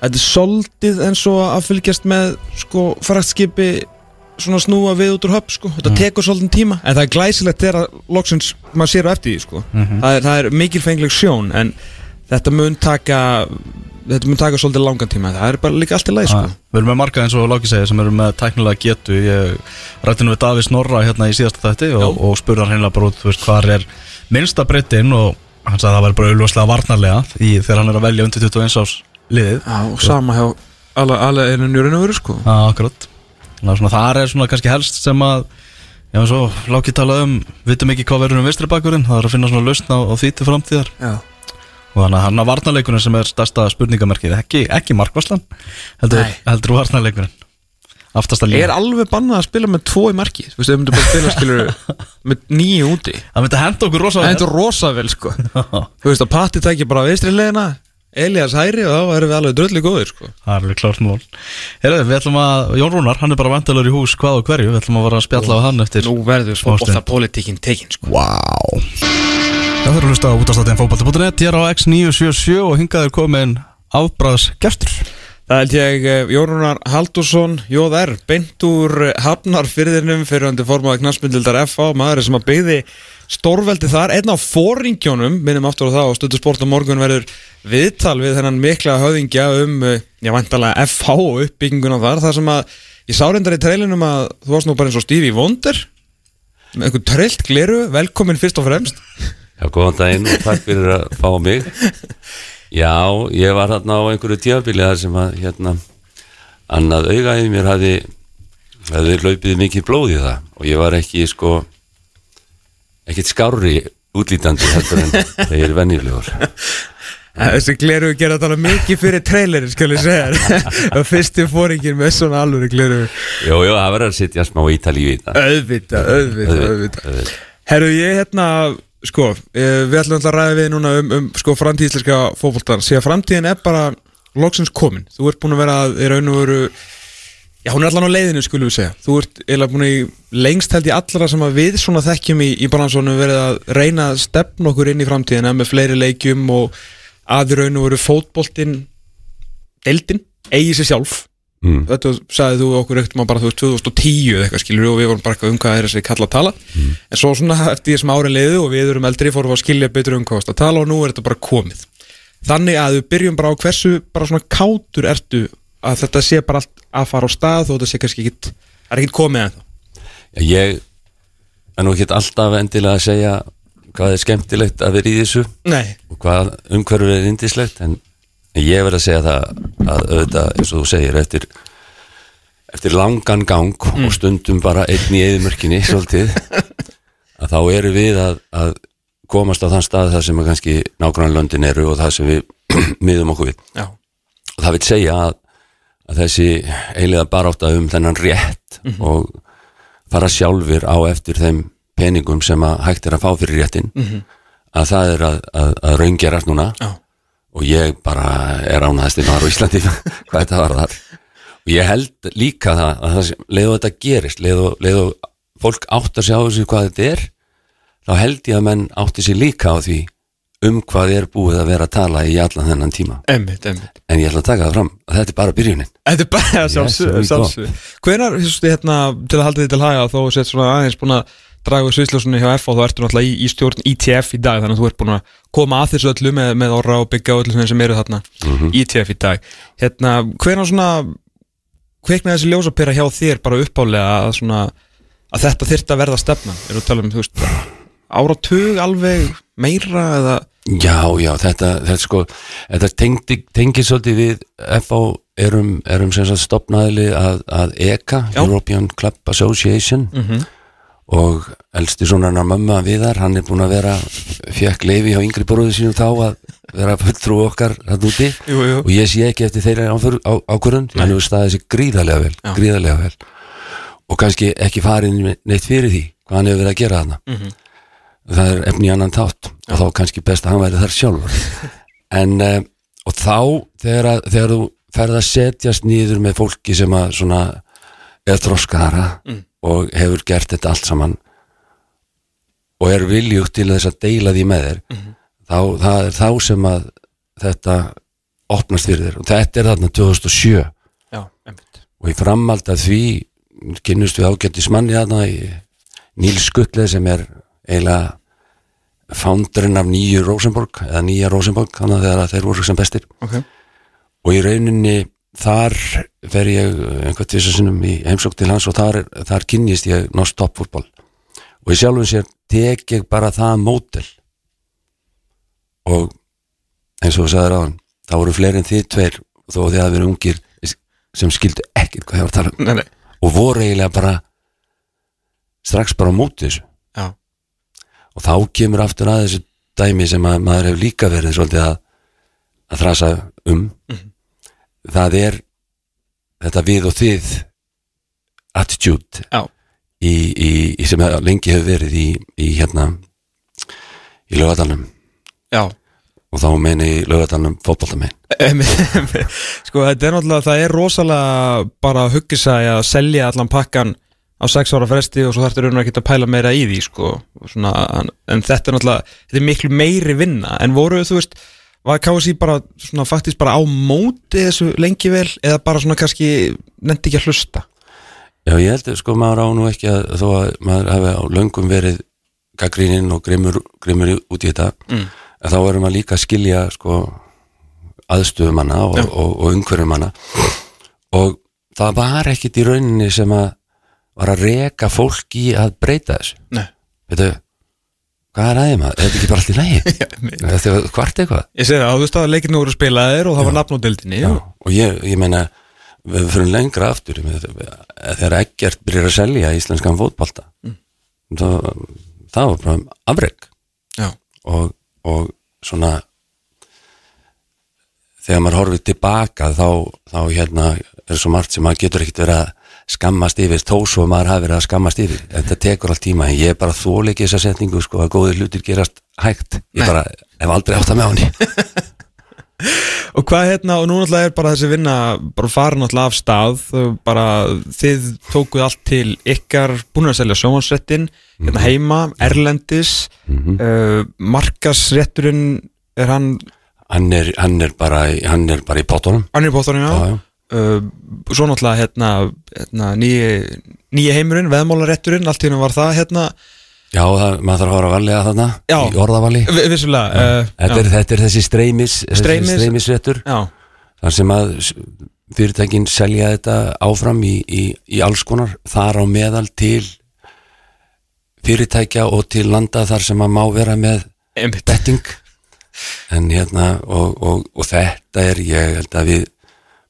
þetta er soldið eins og að fylgjast með, sko, fraktskipi svona snúa við út úr höpp, sko, þetta tekur svolítið tíma, en það er glæsilegt þegar loksins maður sér á eftir því, sko. það, er, það er mikilfengleg sjón, en þetta mun taka, þetta mun taka svolítið langan tíma, það er bara líka allt í leið, sko. Ah, Við erum með marga eins og Láki segja sem eru með tæknilega getu. Ég rætti nú við Davís Norra hérna í síðasta þætti og, og spurði hann hreinlega bara út þú veist, hvar er minnsta breytin og hann sagði að það væri bara auðvitað varnarlega í, þegar hann er að velja undir 21 árs liðið. Já, og sama hjá alla, alla er hann jörinu veru sko. Já, akkurat. Þannig að svona, þar er svona kannski helst sem að Já, eins og Láki talaði um Vitum ekki hvað verður um vinstri bakurinn Það er að finna svona lausn á, á því til framtíðar. Já Og þannig að hann að varnarleikurinn sem er stærsta spurningamerkið. Ekki, ekki markvarslan Heldur, heldur varnarleikurinn. Aftasta lína Er alveg bannað að spila með tvo í marki Þú veist, ef myndu bara að spila skilur með nýju úti. Það myndi henda okkur rosa Það er rosa vel sko. Þú veist að Patti tækir bara vinstri leðina Elias hæri og þá erum við alveg dröllu góðir sko. Það er alveg klárt mál. Herðu, við ætlum að, Jón Rúnar, hann er bara vantalur í hús hvað og hverju, við ætlum að vara að spjalla á hann eftir Nú verður Smástund. politíkin tekin sko. Vá Það þurfum að hlusta á útastáttin fókbalti.net Ég er á X977 og hingaður komin afbræðs gestur Það held ég eh, Jórunar Haldursson, Jóðar, beint úr eh, Hafnarfyrðinum fyrir hann til formaði knastmyndildar FH, maður sem að byggði stórveldi þar, einn á fóringjónum, minnum aftur á það og stöðu sport á morgun verður viðtal við þennan mikla höfðingja um, eh, já vantalega FH og uppbygginguna þar, þar sem að ég sá reyndar í trailinum að þú varst nú bara eins og Stevie Wonder með einhvern trillt gleru, velkomin fyrst og fremst Já, góðan daginn og takk fyrir að fá mig. Já, ég var hérna á einhverju tíðabili þar sem að hérna annað augaðið mér hafði hafði hlaupið mikið blóð í það og ég var ekki sko ekkit skárri útlítandi heldur en það er venjulegur. Þessi gleru gera þetta alveg mikið fyrir trailerin, skal ég segja. Og fyrstu fóringin með svona alvöru gleru Jó, jó, það verður að sitja smá í þetta Auðvita, auðvita, auðvita auðvitað. Herru, ég hérna, sko, eh, við ætlum alltaf að ræða við núna um, um sko, framtíðisleika fótboltan Sér að framtíðin er bara loksins komin. Þú ert búin að vera í raun og veru Já, hún er allan á leiðinu, skulum við segja. Þú ert eiginlega búin í lengst held í allra sem að við svona þekkjum í, í balansónu verið að reyna að stefna okkur inn í framtíðina með fleiri leikjum og að í raun og veru fótboltin deildin, eigi sér sjálf mm. þetta sagði þú okkur ekkert maður bara þú veist 2010 eða eitthvað skilur og við vorum bara eitthvað um hvað er þessi kalla að tala. En svo svona eftir því sem ári leiðu og við erum eldri fórum að skilja betur um hvað varst að tala og nú er þetta bara komið. Þannig að við byrjum bara á hversu bara svona kátur ertu að þetta sé bara allt að fara á stað og þetta sé kannski ekkit það er ekkit komið en Já, Ég er nú ekki alltaf endilega að segja hvað er skemmtilegt að vera í þessu nei, og hvað umhverfur er indislegt en ég verð að segja það að auðvitað, eins og þú segir, eftir eftir langan gang og stundum bara einn í eðimörkinni svolítið, að þá eru við að, að komast á þann stað þar sem kannski nágrannlöndin eru og það sem við miðum okkur við. Já, og það vil segja að, að þessi eiliða barátta um þennan rétt og fara sjálfur á eftir þeim peningum sem að hægt er að fá fyrir réttin að það er að, að, að raungerast núna. Já. Og ég bara er ánæðast maður á Íslandi. Hvað þetta var þar. Og ég held líka það að það sem, leið og þetta gerist leið og, leið og fólk áttar sig á þessu hvað þetta er þá held ég að menn átti sig líka á því um hvað er búið að vera að tala í allan þennan tíma. Emmitt, emmitt en ég ætla að taka það fram að þetta er bara byrjunin. Þetta er bara Yes, þú veist, hérna, til að halda því til haga þó þú sett svona aðeins búin að draga úr sviðsljósunni hjá FH þá ertu náttúrulega í, í stjórn ITF í dag þannig að þú ert búin að koma að þessu öllu með, með orra og byggja og öllu sem- eru þarna ITF í dag. Hérna, hvenær svona kveiknaði þessi ljósapera hjá þér bara uppálega að svona að þetta þyrfti að verða stefnan? Erum við að tala um, þú veist, áratug alveg meira eða? Já, já, þetta, þetta sko þetta tengi, tengi svolítið við FH erum, erum sem sagt stopnaðili að, að ECA, Já. European Club Association. Mhm. Og elsti svona hennar mömmu viðar, hann er búin að vera fekk leifi hjá yngri bróðu sínum þá að vera fulltrú okkar hann úti. Jú, jú. og ég sé ekki eftir þeirra á, ákvörðun, hann hefur staðið sér gríðarlega vel Já. gríðarlega vel. Og kannski ekki farið neitt fyrir því hvað hann hefur verið að gera þarna. Mhm. það er efni annan tátt og þá kannski best að hann væri þar sjálfur. En uh, og þá þegar, að, þegar þú ferð að setjast nýður með fólki sem að svona er þroskara Mm. og hefur gert þetta allt saman og er viljugt til þess að deila því með þér Mhm. þá, það er þá sem að þetta opnast fyrir þér. Og þetta er þarna 2007 Já, og í framhald af því kynnust við ágættis manni þarna í Níls Skuttleð sem er eiginlega founderinn af nýju Rosenborg eða nýja Rosenborg þannig að þeir voru sem bestir. Ok, og í rauninni þar fer ég einhvern tvisar sinnum í heimsók til hans og þar, þar kynnist ég norsk toppfútbol og í sjálfum sér tek ég bara það mótel og eins og þú sagðir á hann þá voru fleiri en þið tveir þó að þið hafi verið ungir sem skildu ekkert hvað ég var að tala um. Nei, nei, og voru eiginlega bara strax bara á móti þessu. Já. Og þá kemur aftur að þessu dæmi sem að maður hefur líka verið svolítið að, að þrasa um það er þetta við og þið attitude Já, í, í, í sem lengi hefur verið í, í hérna í lögadalum já. Og þá meina í lögadalum fótboltamenn. Einmitt, einmitt. sko þetta er náttúrulega það er rosalega bara að hugga sig að selja allan pakkan á sex ára fresti og svo þarftur raun og ekki að pæla meira í því sko. Svona, en, en þetta er náttúrulega þetta er miklu meiri vinna. En voru þú veist var KSI bara svona faktist bara á móti þessu lengi vel eða bara svona kannski nefndi ekki að hlusta Já, ég held að sko maður á nú ekki að þó að maður hafi á löngum verið gaggríninn og grimmur, grimmur út í þetta Mm. þá erum maður líka að skilja sko aðstöðumanna og, Já. og, og umhverjumanna og það var ekkit í rauninni sem að var að reka fólk í að breyta þessu Nei, veitu, hvað er aðeins maður, er þetta ekki bara allt í lagi? Þetta er hvart eitthvað. Ég segi það, þú veist að leikinu voru spilaðir og það var nafn á dildinni Já, og ég, ég meina við fyrir lengra aftur meina, þegar ekkert byrjar að selja íslenskan fótbolta Mm. það, það var bara afreg Já, og, og svona þegar maður horfið tilbaka þá, þá hérna er svo margt sem maður getur ekkert verið að skammast yfir þó svo maður hafi verið að skammast yfir. Þetta tekur allt tíma en ég er bara þóleiki þessa setningu sko að góðir hlutir gerast hægt. Ég bara hef aldrei átt að með honni Og hvað hérna, og nú náttúrulega er bara þessi vinna bara farin náttúrulega af stað bara, þið tókuð allt til ykkar, búin að selja sjónvansréttin hérna heima, erlendis uh, markasrétturinn er hann, hann er, hann er, bara, í- hann er bara í pottunum. Hann er í bóttanum já, já, já. Uh, svo náttúrulega hérna, hérna nýji heimurinn, veðmálarétturinn allt í hennu var það hérna. Já, það, maður þarf að fara varlega þarna Já. í orðavali vi- vissulega uh, þetta, er, þetta er þessi streymis Streymis. já, þar sem að s- fyrirtækin selja þetta áfram í, í, í alls konar þar á meðal til fyrirtækja og til landa þar sem að má vera með betting. En hérna og, og, og þetta er ég held að við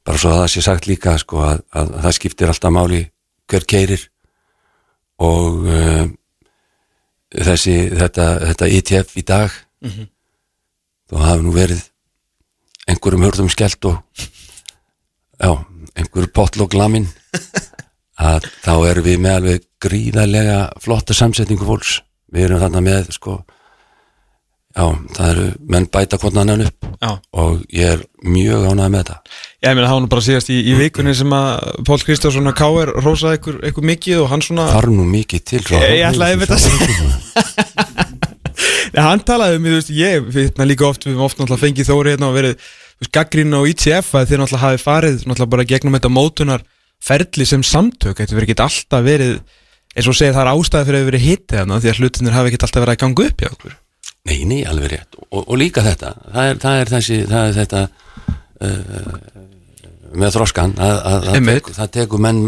bara svo að það sé sagt líka sko að, að það skiptir alltaf máli hver keirir og uh, þessi þetta, þetta ETF í dag Mhm. þá hafi nú verið einhverjum hörðum skellt og já, einhver potlokk lamin að þá erum við með alveg gríðarlega flotta samsetningu fólks við erum þarna með sko já, það eru, menn bæta annan upp Já. og ég er mjög ánægð með þetta Já, ég meina, það var nú bara síðast í, í vikunni sem að Pál Kristjánsson að K.R. rosaði ykkur, ykkur mikið og hann svona þarf nú mikið til Ég- ég ætlaði að Já, hann talaði um, þú veist, ég hérna líka oft, við höfum oft náttúrulega fengið þóri hérna og verið, gaggrín á ITF að þeir náttúrulega hafi farið náttúrulega bara gegnum þetta mótunar ferli sem samtök, þetta verið ekki alltaf verið eins og segja það er ástæði fyrir að verið hittið þarna því að hlutinir hafi ekki alltaf verið að ganga upp hjá okkur Nei, nei, alveg rétt. Og, og líka þetta, það er, það er þessi það er þetta uh, með þroskan að, að, að Einmitt. tek, það tekur menn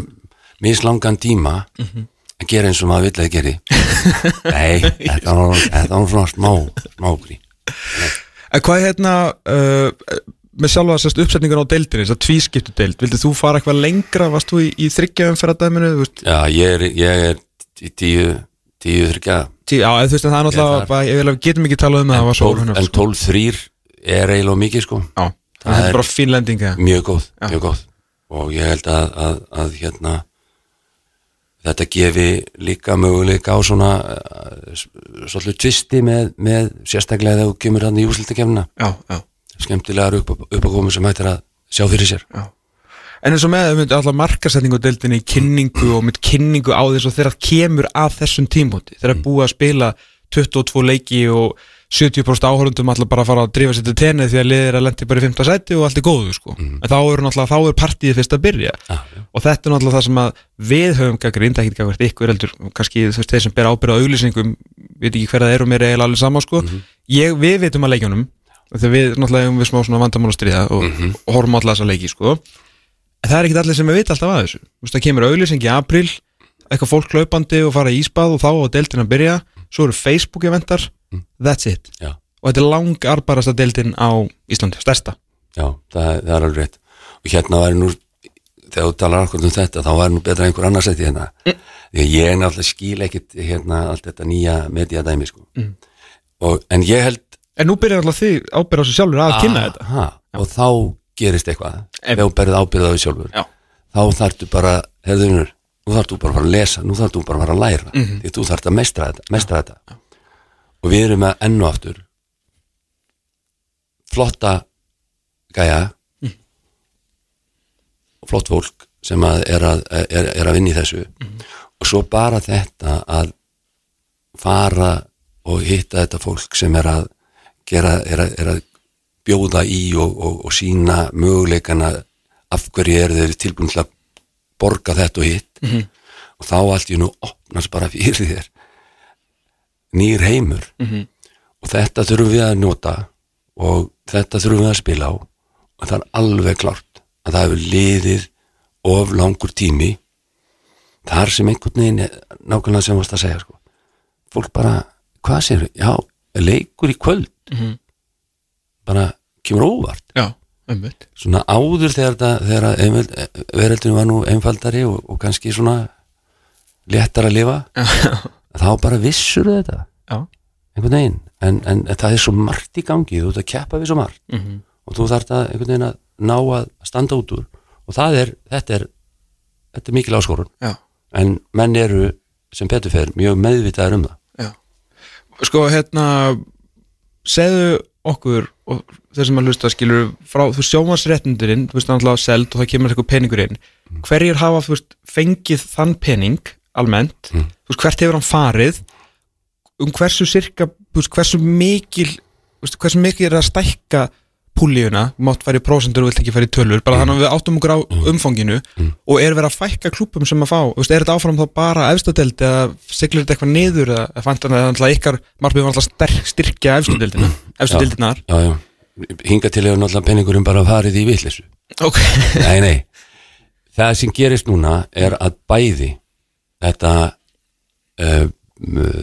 mislangan tíma að gera eins og maður vill að geri Nei, þetta var svona smá, smá grín. En hvað er hérna uh, með sjálfa þessast uppsetningun á deildinni, þess að tvískiptu deild vildið þú fara eitthvað lengra, varst þú í, í þryggjaðum fyrir að dæminu, Já, ég er, ég er tí- tíu, tíu þryggja tí, já, þú veist, en það er náttúrulega, ég vil að við getum ekki talað um að það tólf- óhörnum, en 12-3 er eiginlega mikið sko. Já, Það er bara fín lending mjög góð, Já. mjög góð. Og ég held að, að, að hérna þetta gefi líka möguleika á svona s- svolítið tvisti með, með sérstaklega þegar þú kemur hann í já, skemmtilegar upp, upp að koma sem hættir að sjá fyrir sér. Já En eins og með mynd, allar markasetningu á deildinni í kynningu og mynd kynningu á þess og þegar kemur að þessum tímpúti þegar mm. búið að spila 22 leiki og 70% áhörundum allar bara að fara að drífa sér til tenni því að liðir að lendi bara í 5. sæti og allt er góðu sko. en þá er þá er partíið fyrst að byrja já, já. og þetta er náttúrulega það sem að við höfum gaggrind, ekki gaggrind ykkur heldur kannski veist þeir sem ber ábyrða á auglýsingum veit ekki hver það er og mér eiginlega alveg sama sko. ég, við veitum að leikjunum þegar við náttúrulega hefum við smá svona vandamál að stríða og, og horfum alltaf þessa leiki sko. En það er ekki allir sem við veit alltaf að þessu. Þú veist, það kemur auglýsing í april eitthvað fólk hlaupandi og fara í ísbað og þá á deildin að byrja. Svo eru Facebook eventar, that's it. Já. og þetta er lang arbarasta deildin á Íslandi, stærsta. Já, það, það er alveg rétt. Og hérna væri nú þegar þú talar akkur um þetta þá væri nú betra einhver annars þetta hérna. Því að ég náttúrulega skil ekkit hérna allt þetta nýja mediadæmi sko. og, en ég held en nú byrjar alltaf þið ábyrða á sig sjálfur að kynna þetta. aha, og þá gerist eitthvað ef þú berð ábyrðað við sjálfur Já. þá þarftu bara, herðunur nú þarftu bara að fara að lesa, nú þarftu bara að fara að læra því þú þarft að mestra þetta, mestra þetta. og við erum með enn og aftur flotta gæja og flott fólk sem að er, að, er, er að vinna í þessu. Og svo bara þetta að fara og hitta þetta fólk sem er að gera, er að, er að bjóða í og, og, og sína möguleikana af hverju eru þeir tilbúin til að borga þetta og hitt. Og þá allt í nú opnast bara fyrir þér nýr heimur. Og þetta þurfum við að nota og þetta þurfum við að spila á. Og það er alveg klárt að það hefur liðið of langur tími. Þar sem einhvern veginn er nákvæmlega sem varst að segja sko. fólk bara, hvað sér já, leikur í kvöld bara kemur óvart. Já, svona áður þegar þegar að veröldinu var nú einfaldari og, og kannski svona léttar að lifa þá bara vissur þetta. Já, einhvern veginn, en, en, það er svo margt í gangi, þú ert að keppa við svo margt. Mhm. og þú þarft að einhvern veginn að ná að standa út úr. Og það er, þetta er þetta er mikil áskorun, já, en menn eru sem betur fer mjög meðvitaður um það. Já. Sko, hérna segðu okkur og þeir sem að hlusta skilur frá, þú sjómansréttundurinn, þú veist, náttúrulega seld og það kemur eitthvað peningur inn. Hverjir hafa, þú veist, fengið þann pening almennt, þú veist, hvert hefur hann farið? Um hversu sirka, þú veist, hversu mikil þú veist, hversu mikil er að stækka púlíuna, mátt í prósendur og vilt ekki í tölur, bara þannig að við áttum okkur á umfanginu og er verið að fækka klúpum sem að fá, veist, er þetta áfram þá bara efstadeld eða siglir þetta eitthvað niður eða fann þannig að ykkar markmið var sterk, styrkja efstadeldina efstadeldinar, já, já, hinga til hefur náttúrulega peningurinn bara farið í vitleysu. Ok. Nei, nei, það sem gerist núna er að bæði þetta uh,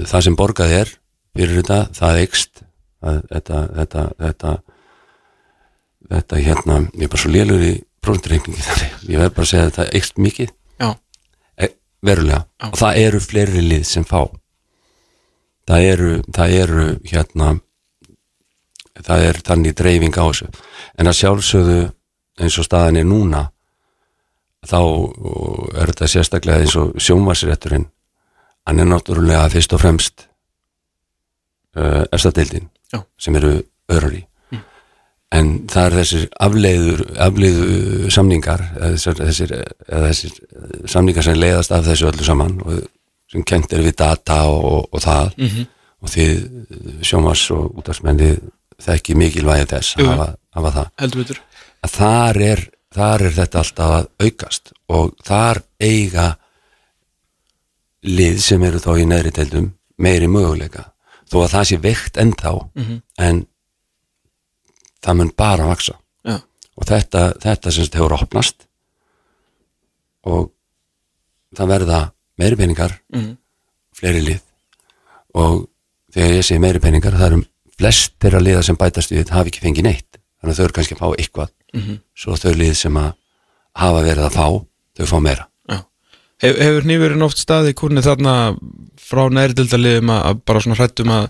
það sem borgað er fyrir þetta, það eikst það, þetta, þetta, þetta þetta hérna ég er bara svo lélur í prófundreikningi ég verð bara að segja að þetta eikst mikið. Já, e, verulega. Og það eru fleiri lið sem fá. Það eru, það eru hérna það er þannig dreifing á þessu. En að sjálfsögðu eins og staðan er núna þá er þetta sérstaklega eins og sjónvarsrétturinn hann er náttúrulega fyrst og fremst uh, efstadeildin Já. sem eru örar í en það er þessir afleiður afleiðu samningar þessir, þessir, þessir eh, samningar sem leiðast af þessu öllu saman og sem kent er við data og, og það. Mhm. og þið sjómas og útvarsmenni þekki mikilvægi þess að hafa, hafa það. Að þar er, þar er þetta alltaf að aukast og þar eiga lið sem eru þá í neðri deildum meiri möguleika. Þó að það sé veikt ennþá Mhm. en það mun bara vaksa Já. og þetta, þetta sem sagt hefur opnast og það verða meiri peningar Mhm. fleiri lið og þegar ég segi meiri peningar það eru flest þeirra liða sem bætast við hafa ekki fengið neitt þannig að þau eru kannski að fá eitthvað Mhm. svo þau lið sem að hafa verið að fá þau fá meira Já. Hef, hefur nýverinn oft staði kúrni þarna frá nærdildaliðum að, að bara svona hrættum að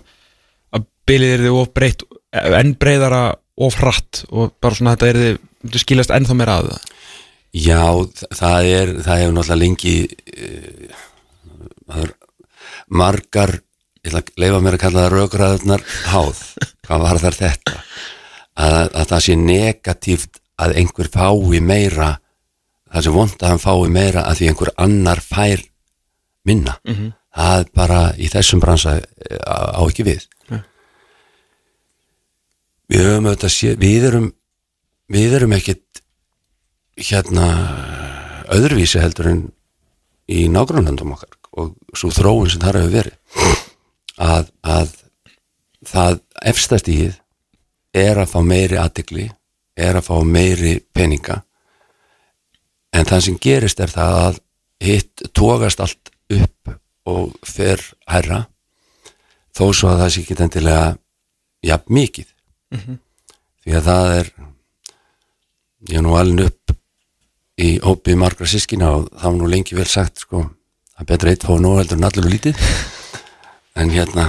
að bilið er þið of breytt enn breyðara of hratt og bara svona þetta er þið skilast ennþá meira að það Já, það er það hefur náttúrulega lengi uh, það er margar ég ætla að leifa mér að kalla það raukraðurnar háð, hvað var þar þetta að, að það sé negatíft að einhver fái meira það sé vond að hann fái meira að því einhver annar fær minna Mhm. það er bara í þessum bransa eh, á ekki við. Við höfum auðvitað sé, við erum við erum ekkit hérna öðruvísi heldur en í nágrannlandum okkar og svo þróun sem þar hefur verið að, að það efstastíð er að fá meiri aðtikli er að fá meiri peninga. En það sem gerist er það að hitt tógast allt upp og fer herra þó svo að það sé ekki endilega jafn mikið því að það er ég er nú alveg upp í hópi margra sískina og það var nú lengi vel sagt sko, að betra eitt fá nú heldur en allir og lítið. En hérna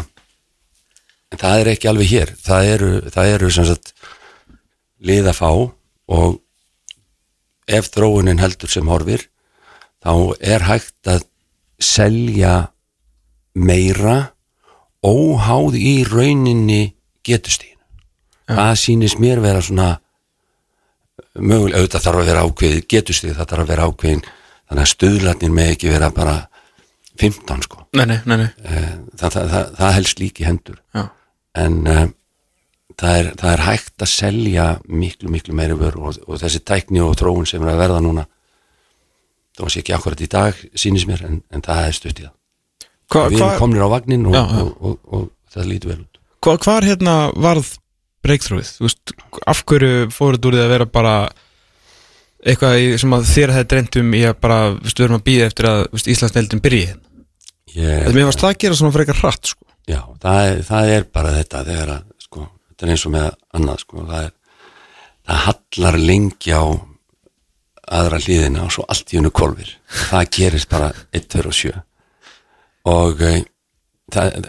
en það er ekki alveg hér. Það eru, það eru sem sagt lið að fá og ef þróunin heldur sem horfir þá er hægt að selja meira óháð í rauninni getustíðin það sýnist mér vera svona mögulega, auðvitað þarf að vera ákveðið getustíð, það þarf að vera ákveðin. Þannig að stuðlarnir með ekki vera bara 15 sko. Nei, nei, nei, nei. Eh, það, það, það, það helst líki hendur. Já. en uh, það, er, það er hægt að selja miklu, miklu meiri vöru og, og þessi tækni og þróun sem er að verða núna var sér ekki akkurat í dag sýnis mér en, en það er stutt í það. Hva, við hva, erum komnir á vagnin og, Já, og, og, það lítur vel út. Hva, hvar hérna varð breakthroughið? Þú veist, af hverju fóruð úr því að vera bara eitthvað sem að þér hefði dreymt um í að bara, þú veist, við erum að býða eftir að þú veist, Íslandsdeildin byrji hérna. Þetta mér varst það að gera svona frekar hratt, sko. Já, það er, það er bara þetta þegar að, sko, þetta er eins og með annað, sko, það er það hallar lengi á aðra hlýðina og svo allt í hennu kolfir það gerist bara 1, 2 og 7 og e, það,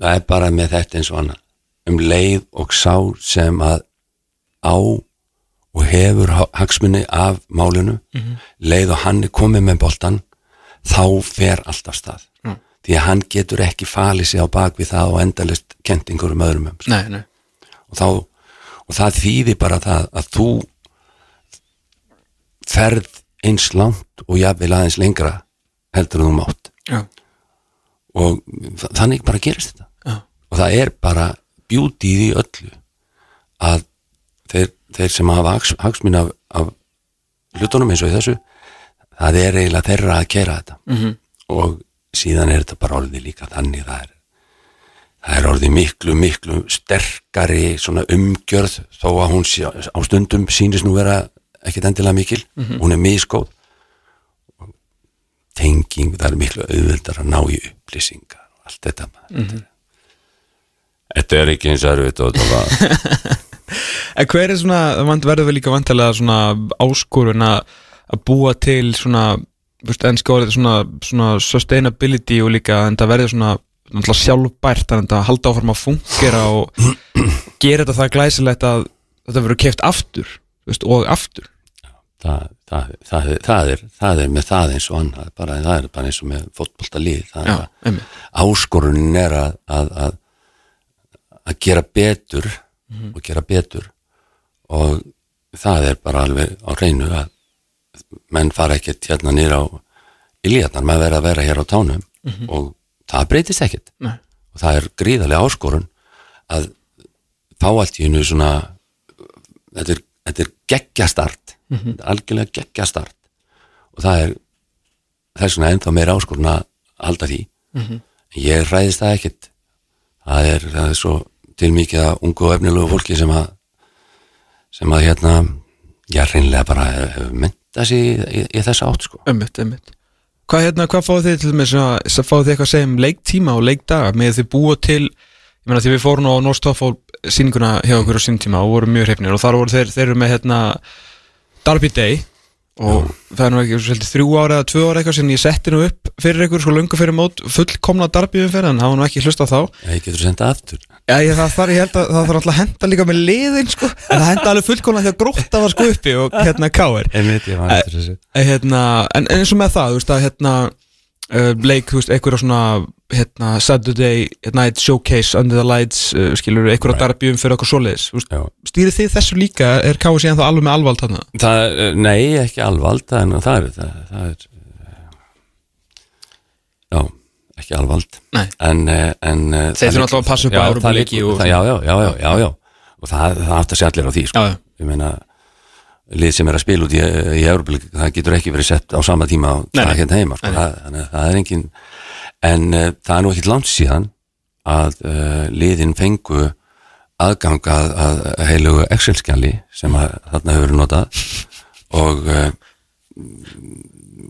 það er bara með þetta eins og annað um leið og sá sem að á og hefur ha- hagsmuni af málinu leið og hann er komið með boltan þá fer alltaf stað Mm. því að hann getur ekki falið sig á bak við það og endalist kentingur um öðrum um Nei, nei. og, þá, og það þýðir bara það að þú ferð eins langt og jafnvel aðeins lengra heldur þú mátt Já. og þa- þannig bara gerist þetta Já. og það er bara beauty í því öllu að þeir, þeir sem hafa hags, hagsminn af, af hlutunum eins og í þessu það er eiginlega þeirra að kera þetta. Mhm. og síðan er þetta bara orðið líka þannig það er það er orðið miklu, miklu sterkari svona umgjörð þó að hún sé, á stundum sýnist nú vera ekkit endilega mikil. Hún er miskóð tenging, það er miklu auðvöldar að ná í upplýsingar og allt þetta mm Þetta er ekki eins erfitt og þetta var. En hver er svona, það verður vel líka vantilega svona áskorun að búa til svona, veist, ennski orðið svona, svona sustainability og líka en það verður svona náttúrulega sjálfbært þannig að halda áfram að fungera og gera þetta það glæsilegt að þetta verður keft aftur, veist, og aftur. Það, það, það, er- það, er, það er með það eins og annað bara, það er bara eins og með fótbolta lið það Já, er að einmitt. áskorunin er að að, að, að gera betur og gera betur. Og það er bara alveg á reynu að menn fara ekkert hérna nýra á iljarnar, menn verða að vera hér á tánum og það breytist ekkert. Nei. og það er gríðarlega áskorun að fá allt í hennu svona þetta er, þetta er geggjastart þetta er algjörlega geggjastart og það er það er svona ennþá meira áskorun að halda því. Ég ræðist það ekkert. Það er, það er svo til mikið að ungu og efnilegu fólki sem að sem að hérna já, reynlega bara hefur myndað sér í, í, í þessa átt sko. Einmitt, einmitt. Hvað, hérna, hvað fáið þið til með svona, fáið þið eitthvað að segja um leiktíma og leikdaga? Með þið búa til, ég meina því við fórum á Norstoffól sýninguna hjá okkur á sín tíma og vorum mjög hreifnir og þar voru þeir, þeir eru með hérna Darby Day og það er nú ekki svolítið þrjú ára eða tvö ára eitthvað sem ég setti nú upp fyrir ykkur sko löngu fyrir mót fullkomna Darby umferð en hafa nú ekki hlusta á þá ég getur senda aftur. Já, ég, það þarf, ég held að það þarf alltaf að henda líka með liðin sko, en það henda alveg fullkomna því að grótta var sko uppi og hérna káir var hérna, en, en eins og með það, þú veist að hérna uh, leik, þú veist, einhverja svona hérna, Saturday Night Showcase Under the Lights, uh, skilur einhverja right. darbjum fyrir okkur Já. stýrið þið þessu líka, er káið síðan þá alveg með alvald þarna? Það, eh, nei, ekki alvald en það er það, það er eh, já, ekki alvald en, eh, en eh, Þeir þurfa alltaf að passa upp á það- já, já, já, já, já, og það, það átt að sé allir á því sko. Já, já. ég meina lið sem er að spila út í, í Európa það getur ekki verið sett á sama tíma og það hérna heima sko. Það, þannig að það er engin en uh, það er nú ekkit langt síðan að uh, liðin fengu aðgang að, að heilugu Excel-skjali sem að, þarna hefur verið notað. Og uh,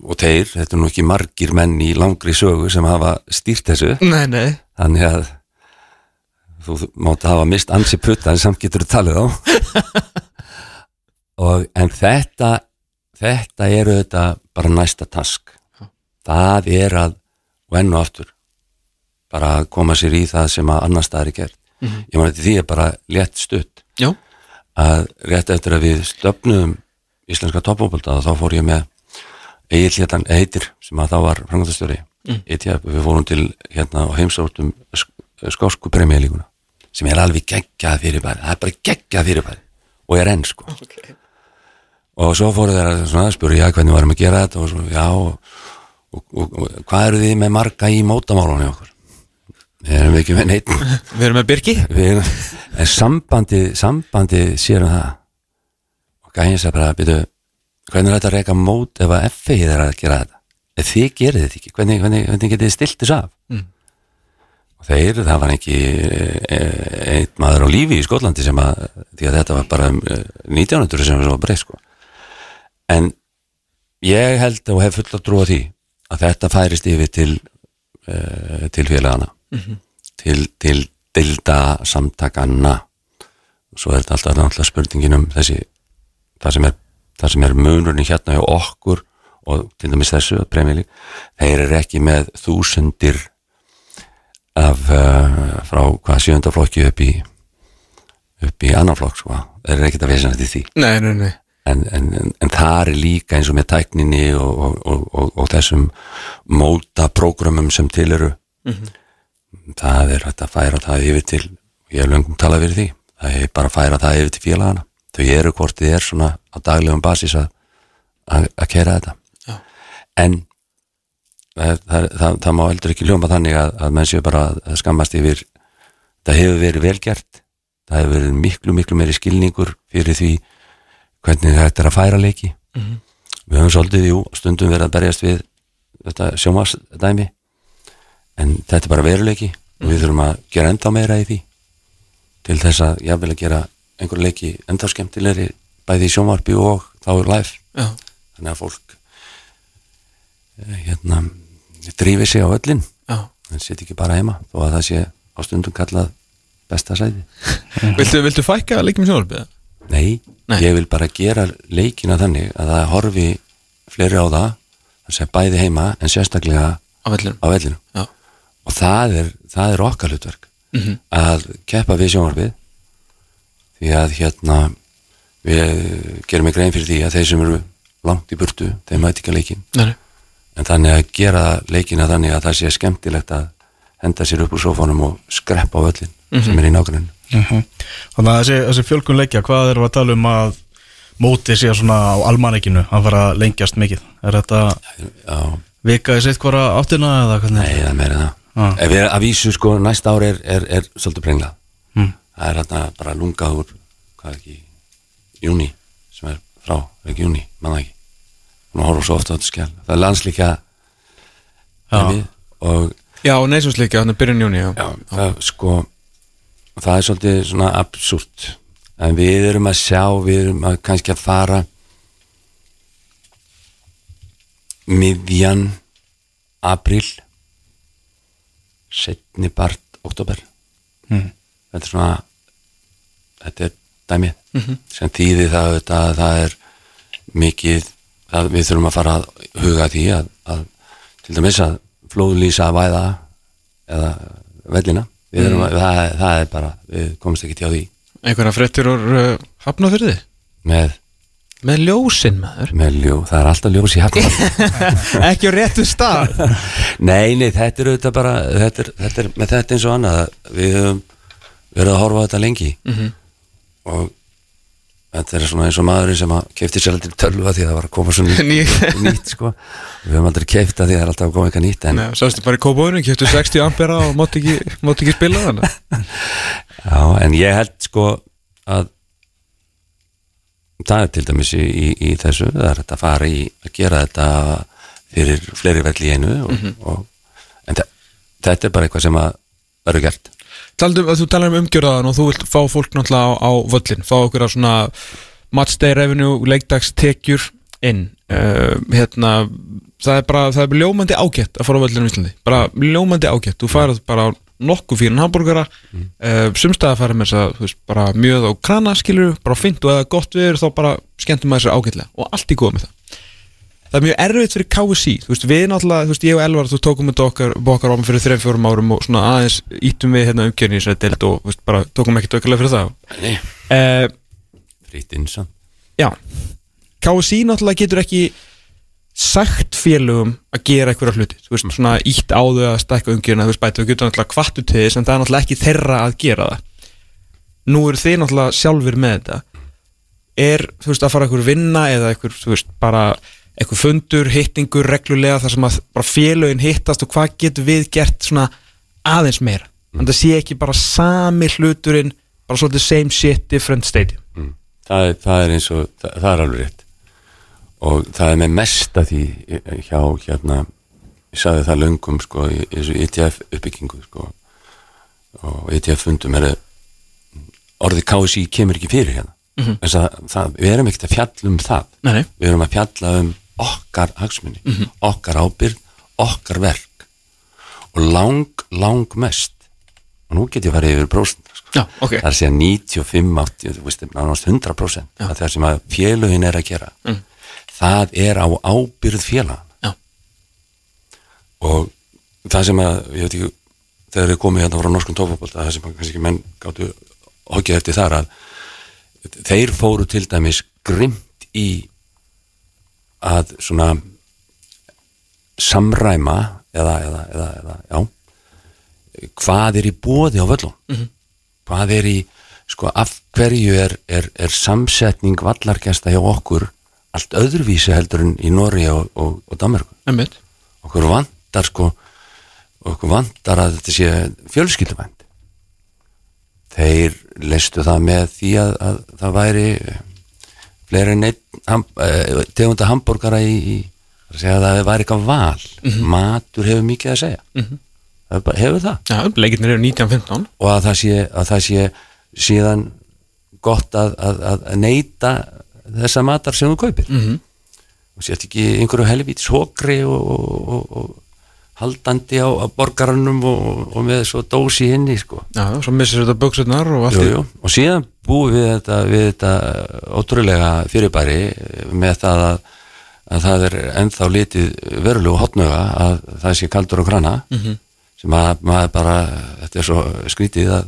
og þeir, þetta er nú ekki margir menn í langri sögu sem hafa stýrt þessu. Nei, nei, þannig að þú mátt hafa mist ansi putta en samt getur þú talið á og en þetta þetta eru þetta bara næsta task. Það er að og aftur bara að koma sér í það sem að annar staðar er gert. Ég maður þetta því er bara létt stutt. Já, að rétt eftir að við stöfnum íslenska toppfókbalta þá fór ég með Egil Hétan Eitir sem að þá var frangandastjóri mm. við fórum til hérna og heimsórtum skósku premjölíkuna sem er alveg geggjað fyrirbæri. Það er bara geggjað fyrirbæri. Og er enn sko. Okay. Og svo fóru þeir að svona, spuru já hvernig varum að gera þetta? Og svo já og, og, og, hvað eru þið með marga í mótamálunni okkur við erum ekki með neitt við erum með Birki. Við, en sambandi sambandi sér um það. Og gæðin sér bara byrju, hvernig er þetta að reyka mót ef að FI er að gera þetta? Ef þið gerir þetta ekki, hvernig, hvernig, hvernig getið þið stilt þess af? Mm. og þeir, það var ekki e, einn maður á lífi í Skotlandi sem að, því að þetta var bara um, e, 1900 sem var breyð sko en ég held og hef full að trúa því að þetta færist yfir til e, til félagana til, til dilda samtakana og svo er þetta alltaf náttúrulega spurningin um þessi það sem er, það sem er munurinn hérna hjá okkur og til dæmis þessu premjali, þeir eru ekki með þúsundir af uh, frá hvað sjönda flokki upp í upp í annan flokk sko, þeir eru ekkert að vesina til því. Nei, nei, nei en, en, en, það er líka eins og með tækninni og, og, og, og, þessum móta prógramum sem til eru. Það er að færa það yfir til ég hef löngum talað fyrir því það er bara að færa það yfir til félagana þau eru hvort þið er svona á daglegum basis að, að, að kera þetta. Já. en það, það, það, það má heldur ekki ljóma þannig að, að menn séu bara að skammast yfir það hefur verið vel gert það hefur verið miklu miklu meiri skilningur fyrir því hvernig þetta er að færa leiki. Við höfum svolítið, jú, stundum verið að berjast við þetta sjómasdæmi en þetta er bara veruleiki og við þurfum að gera enda meira í því til þess að jafnvel að gera einhverju leiki enda skemmtilegri bæði í sjónvarpi og þá er live. Já, þannig að fólk eh, hérna drífi sig á öllin en setja ekki bara heima þó að það sé á stundum kallað besta sæði Viltu, viltu fækka leikjum sjónvarpið? Nei, Nei. ég vil bara gera leikina þannig að það horfi fleiri á það það sé bæði heima en sérstaklega Á vellinu á vellinu Já, og það er, það er okkar hlutverk Mhm. að keppa við sjónvarpið því að hérna við gerum ekki grein fyrir því að þeir sem eru langt í burtu, þeir mæti ekki að leikin Nei, en þannig að gera leikina þannig að það sé skemmtilegt að henda sér upp úr sófánum og skreppa á öllin sem er í nágruninu Þannig að þessi, þessi fjölkun leikja, hvað erum við að tala um að mótið sé svona á almanekinu að fara að lengjast mikið Er þetta Já, vika í sitt hvora áttina eða hvernig? nei, það er meira það Ah. Ef við að vísu sko, næsta ár er, er, er svolítið brengla Mm. það er hérna bara lungað úr hvað ekki, júni sem er frá, ekki júni, mann ekki hún horfum svo ofta á þetta skjál það er landslíka dæmi og Já, neysumsleikja, þannig byrjun júni já. Já, það, sko það er svolítið svona absúrt. En við erum að sjá við erum að kannski að fara miðjan april setni part oktober Mhm. þetta er svona þetta er dæmið sem þýði það að það er mikið það, við þurfum að fara að huga að því að, að til dæmis að flóðlýsa væða eða vellina við erum að, það, það er bara við komumst ekki til á því. Einhverja fréttir úr uh, hafnafyrði með, Með ljósin maður. með ljó, það er alltaf ljós í hafnum Ekki á réttu stað. Nei, nei, þetta er auðvitað bara þetta er, þetta er, með þetta eins og annað að við höfum verið að horfa á þetta lengi. Mhm. og þetta er svona eins og maðurinn sem kefti sér aldrei tölva því að það var að koma svo nýtt, Ný- nýtt sko. við höfum aldrei kefta því að það er alltaf að koma eitthvað nýtt en, Nei, Sástu bara í kópáinu, kjöptu 60 ampera og mátti ekki, ekki spila þannig já, en ég held sko að það er til dæmis í, í, í þessu það er hægt að fara í að gera þetta fyrir fleiri velli í einu og, og, en þe- þetta er bara eitthvað sem að verður gert Taldum að þú talar um umgjörðaðan og þú vilt fá fólk náttúrulega á, á völlin, fá okkur að svona matchday revenue, leikdagstekjur inn. Uh, hérna, það er bara, það er ljómandi ágætt að fara á völlinu í Íslandi, bara ljómandi ágætt. Þú farið bara á nokkuð fyrir hambúrgara mm. uh, sumstæða farið með þess að þú veist, bara mjög á krana skilur bara fint og eða gott við þá bara skemmtum maður sér ágætlega. Og allt í góð með það það er mjög erfitt fyrir KSC þú veist, við náttúrulega, þú veist, ég og Elvar þú tókum þetta okkar, okkar árum fyrir 3-4 árum og svona aðeins ítum við hérna umgjörni í þessari deild og þú veist, bara tókum ekki aukarlega fyrir það. Nei, uh, frýtt innsam Já. KSC náttúrulega getur ekki sagt félögum að gera eitthvað hluti, þú veist, svona ítt á þau að stækka umgjörna, þú veist, bæti, þú getur náttúrulega kvartu til þess en það er náttúrulega ekki þeirra að gera það. Nú eru þið náttúrulega sjálfur með þetta. Er, þú veist, að fara eitthvað vinna eða eitthvað, þú veist, bara eitthvað fundur, hittingur, reglulega þar sem að bara félögin hittast og hvað getur við gert svona aðeins meira? En það sé ekki bara sami hluturinn bara svolítið same shit, different stadium mm. það, er, það er eins og það, það er alveg rétt. Og það er með mesta því hjá hérna ég sagði það löngum sko í þessu ETF uppbyggingu sko. Og ETF fundum er orðið KSI kemur ekki fyrir hérna. Þess að það, við erum ekkert að fjalla um það. Nei, nei. við erum að fjalla um okkar hagsmunni, Mhm. okkar ábyrgð okkar verk og lang, lang mest og nú get ég farið yfir prósent sko. Já, ok það er að segja 95, 80, þú veist, nánast 100% af það sem að félögin er að gera Mm. það er á ábyrð félagan Já. og það sem að, ég veit ekki þegar þið komið hérna frá norskum tófabólta það sem kannski menn gáttu hokkið eftir þar að þeir fóru til dæmis grimt í að svona samræma eða, eða, eða, eða já hvað er í bóði á völlum Mhm. hvað er í sko af hverju er, er, er samsetning vallargesta hjá okkur allt öðruvísi heldur en í Nóri og, og, og Einmitt. okkur vantar sko okkur vantar að þetta sé fjölskylduvænt þeir leistu það með því að, að það væri fleiri en einn ham, eh, tegunda hambúrgara í, í að það væri eitthvað val. Matur hefur mikið að segja. Það er bara, hefur það. 1915 og að það sé, að það sé síðan gott að, að, að neyta þessa matar sem þú kaupir. Mm -hmm. og sért ekki einhverju helvítis hókri og, og, og, og haldandi á, á borgarannum og, og með svo dósi inni sko. Já, svo missir þetta buksurnar og allt jú, í jú. og síðan búum við þetta, við þetta ótrúlega fyrirbæri með það að, að það er ennþá litið verulegu hotnöga að það sé kaldur og krana Mhm. sem að maður bara þetta er svo skrítið að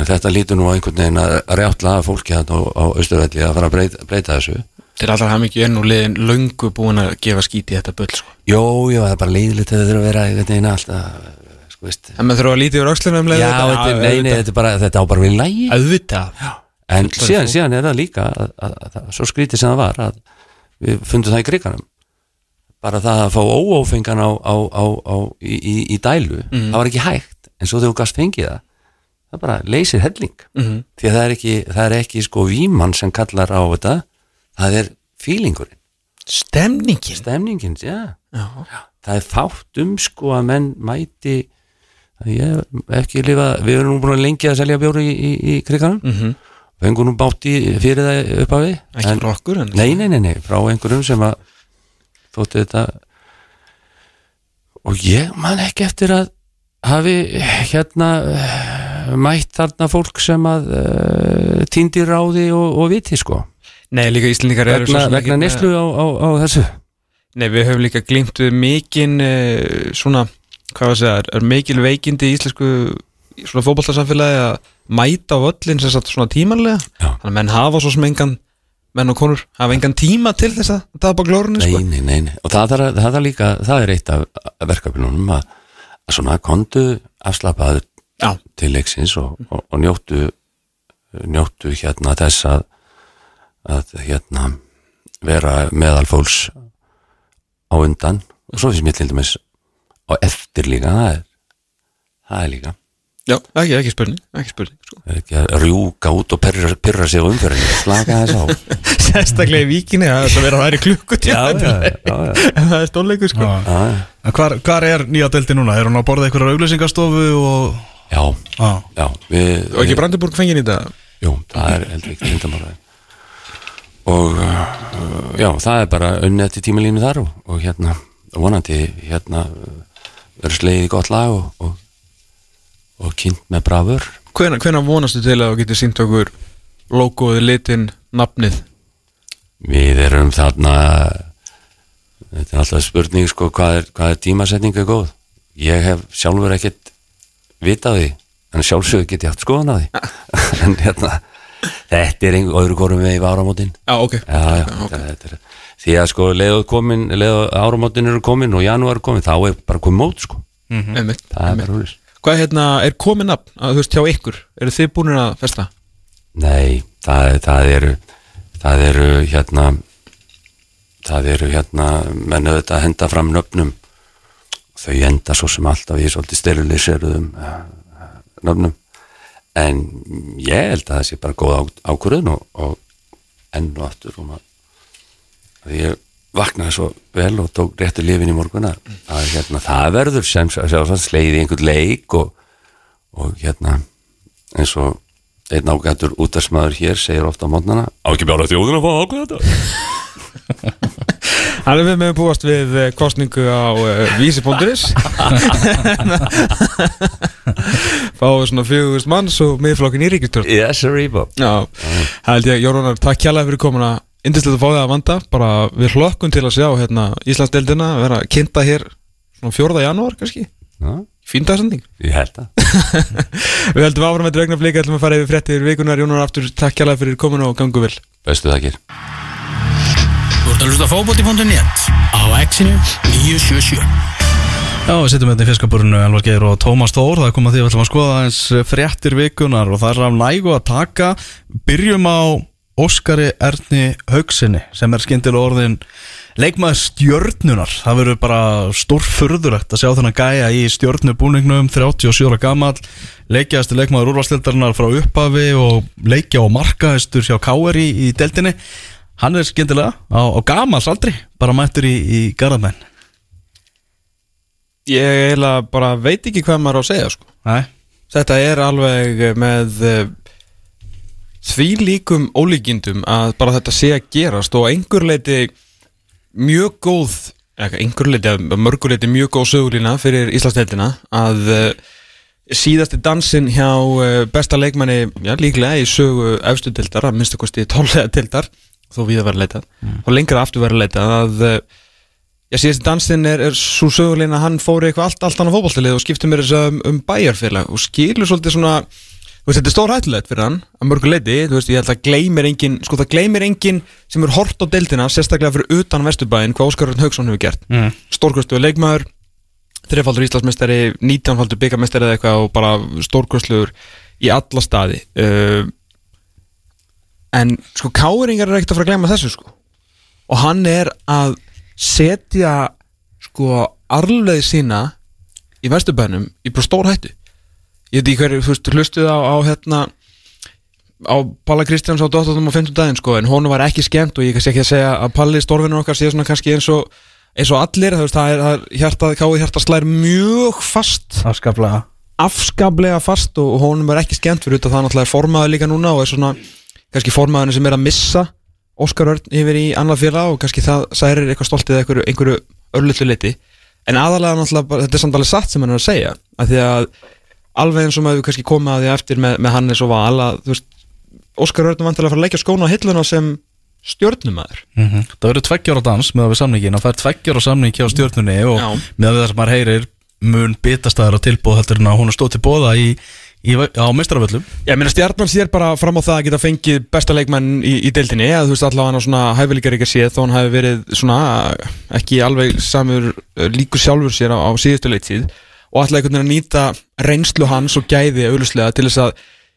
en þetta lítur nú á einhvern veginn að rjáttla fólki þarna á, á Austurvelli að fara að breyta, breyta þessu Til allar hafði mikið enn og liðin löngu búin að gefa skíti þetta bull sko. Jó, jó, það er bara leiðilegt að það þurfa að vera einhvern veginn alltaf, sko En maður þurfa að lítið úr öxlunum um Já, þetta, er- nei, nei, þetta bara, þetta á bara við lægi Auðvitað. En síðan, síðan er það líka að, að, að, að, svo skrítið sem það var að við fundum það í kriganum bara það að fá óófengan á, á, á, á í, í, í dælu Mhm. það var ekki hægt, en svo þegar þú gast fengið það það bara leysir helling. Mhm. því að það er ekki, það er ekki sko vímann sem kallar á þetta það er fílingurinn, Stemningin? Stemningin, já. Já, það er fátt um sko að menn mæti ég hef ekki lifa, við erum nú búin að lengi að selja bjóri í, í, í kriganum Mhm. fengur nú bátti fyrir það upp á við. Ekki frá okkur en nei, nei, nei, nei, frá einhverjum sem að þótti þetta og ég man ekki eftir að hafi hérna eh, mætt þarna fólk sem að uh, týndir ráði og, og viti sko Nei, líka Íslendingar eru svo sem vegna neslu á, á, á þessu Nei, við höfum líka glýmt við mikinn uh, svona, hvað var að segja, er mikil veikindi í íslensku svona fótballtarsamfélagi að mæta á öllin sem sagt svona tímanlega Já. þannig að menn hafa svo sem engan menn og konur hafa engan tíma til þess að tapa glórunni nei, sko. nei, nei, nei, og það, það, það, það líka það er eitt af verkefnunum að, að svona kondu afslapaður Já, til leiksins og, og, og njóttu njóttu hérna þess að að hérna vera meðal fólks á undan. Og svo finnst mér til dæmis á eftir líka það er, það er líka. Já ekki, ekki spurning, ekki spurning sko. Það er ekki að rjúka út og pyrra, pyrra sig á umferðinu slaka þess á. Sérstaklega í víkinni að þetta vera að væri klukkutíma. Já, já, já, já, en það er stórleikur sko. Hvar, hvar er nýja delti núna? Er hún að borða einhverjar auglýsingastofu og... já, Já, já við, og ekki Brandenburg fengið í þetta Jú, það er heldur ekki lindamála og uh, já, það er bara unnið til tímalínu þar og, og hérna, vonandi hérna verður slegið í gott lag og, og, og kynnt með brafur Hvenær, hvenær vonastu til að þú getur sínt okkur logoði, litin, nafnið? Við erum þarna þetta er alltaf spurning sko hvað er, hvað er tímasetninga góð? Ég hef sjálfur ekkert vitað því en sjálfsögur get ég haft skoðan að því. En hérna þetta er einhver öðru korum við í áramótin. Já, ok, já, já, þetta, þetta er því að sko leiðu komin, leiðu áramótin eru komin og janúar er komin, þá er bara komin mót sko, einmitt, það er bara húlis Hvað hérna, er komið nafn, að, þú veist, hjá ykkur? Eru þið búin að festa? nei, það, það eru það eru hérna það eru hérna menn auðvitað að henda fram nöfnum. Þau enda svo sem alltaf í svolítið steriliseruðum uh, nöfnum en ég held að það sé bara góð ákvörðun og, og enn og aftur og maður að ég vaknaði svo vel og tók réttu lifin í morgun að hérna, það verður sem slegið í einhvern leik og, og hérna eins og einn ágættur útarsmaður hér segir ofta á mótnana á ekki bjára þjóðin að fá að ákveða þetta? Þannig við meðum búast við eh, kosningu á uh, vísi.is Fáum svona fjögust manns og miðflokkin í ríkistjórn yes held ég, Jórunar, takk kjærlega fyrir komuna. Indislegt að fá það að vanda. Bara við hlokkum til að sjá hérna Íslandsdeildina vera kynnta hér svona 4. janúar kannski. Já, Fín dagsending ég held að Við heldum áfram með dregna flika ætlum að fara yfir fréttir vikunar Jónar aftur takk kjærlega fyrir komuna og gangu vel. Bestu þakkir. Þú ert að hlusta á fótbolti.net á exinu 977 Já, við sittum hérna í fiskabúrinu Elvar Geir og Tómas Þór. Það er komað því að við ætlum að skoða eins fréttir vikunar og það er af nægu að taka. Byrjum á Óskari Erni Haugsinni sem er skyndilega orðin leikmaður stjörnunar Það verður bara stórfurðulegt að sjá þennan gæja í stjörnubúningnum 37 ára gamall leikjaðasti leikmaður úrvarsleildarinnar frá upphafi og leikja á markaðistur hjá Káer í, í deildinni. Hann er skyndilega á, á gamals aldri bara mættur í, í Garðamenn Ég eiginlega bara veit ekki hvað maður á að segja sko. Nei Þetta er alveg með uh, því líkum ólíkindum að bara þetta sé að gerast og einhver leiti mjög góð eða einhver leiti, mörgur leiti mjög góð sögulína fyrir Íslandsdeildina að uh, síðasti dansinn hjá besta leikmanni, já líklega í sögu efstu deildar, að minnstu kosti tólega deildar, þó við að vera leitað og lengra aftur vera leitað að Já, síðast dansinn er, er svo sögulegin að hann fór í eitthvað allt, allt annað fótballtilið og skipti mér þess að um, um bæjarfélag og skilur svolítið svona þú veist, þetta er stór hættulegt fyrir hann að mörgu leiti, þú veist, ég held að gleymir engin sko það gleymir engin sem er hort á deildina sérstaklega fyrir utan Vesturbæinn hvað Óskar Örn Haugsson hefur gert. Mm. stórkvöstu leikmaður, þreifaldur Íslandsmeistari 19-faldur byggamestari eða eitthvað og bara stórkvöstluður í alla staði. Uh, en sko Og setja sko arleði sína í Vesturbænum í bara stór hættu ég veit ekki hverju, þú veist, hlustuð á, á hérna á Palla Kristjáns á 18. og 15. daginn sko en hún var ekki skemmt og ég kannski ekki að segja að Palli stórfinnur okkar sé svona kannski eins og eins og allir, þú veist, það er, það er hjartað, káið hjartað slær mjög fast Afskaplega afskaplega fast og honum er ekki skemmt fyrir þetta það náttúrulega er formaður líka núna og er svona kannski formaðurinn sem er að missa Óskar Örn yfir í annað félag og kannski það særir eitthvað stoltið eða einhverju, einhverju örlullu liti en aðalega náttúrulega, þetta er samt alveg satt sem hann er að segja að því að alveg eins og maður kannski komið að því eftir með, með Hannes og Val að þú veist, Óskar Örn vantilega að fara að leggja skóna á hilluna sem stjórnumæður Mhm. Það verður tveggjára dans með að við samningin og það er tveggjára samning hjá stjórnunni og Já. með að það sem maður heyrir mun bitastæðar á tilbúð heldur en að hún er stóð til bóða í, í, á meistaravöllum? Ég meina stjarnan sér bara fram á það að geta fengið besta leikmenn í, í deildinni að þú veist allavega hann á svona hæfileikar ekki að séð þó hann hafi verið svona ekki alveg samur eh, líkur sjálfur sér á, á síðustu leitíð og allavega einhvern veginn að nýta reynslu hans og gæði auðvuslega til þess að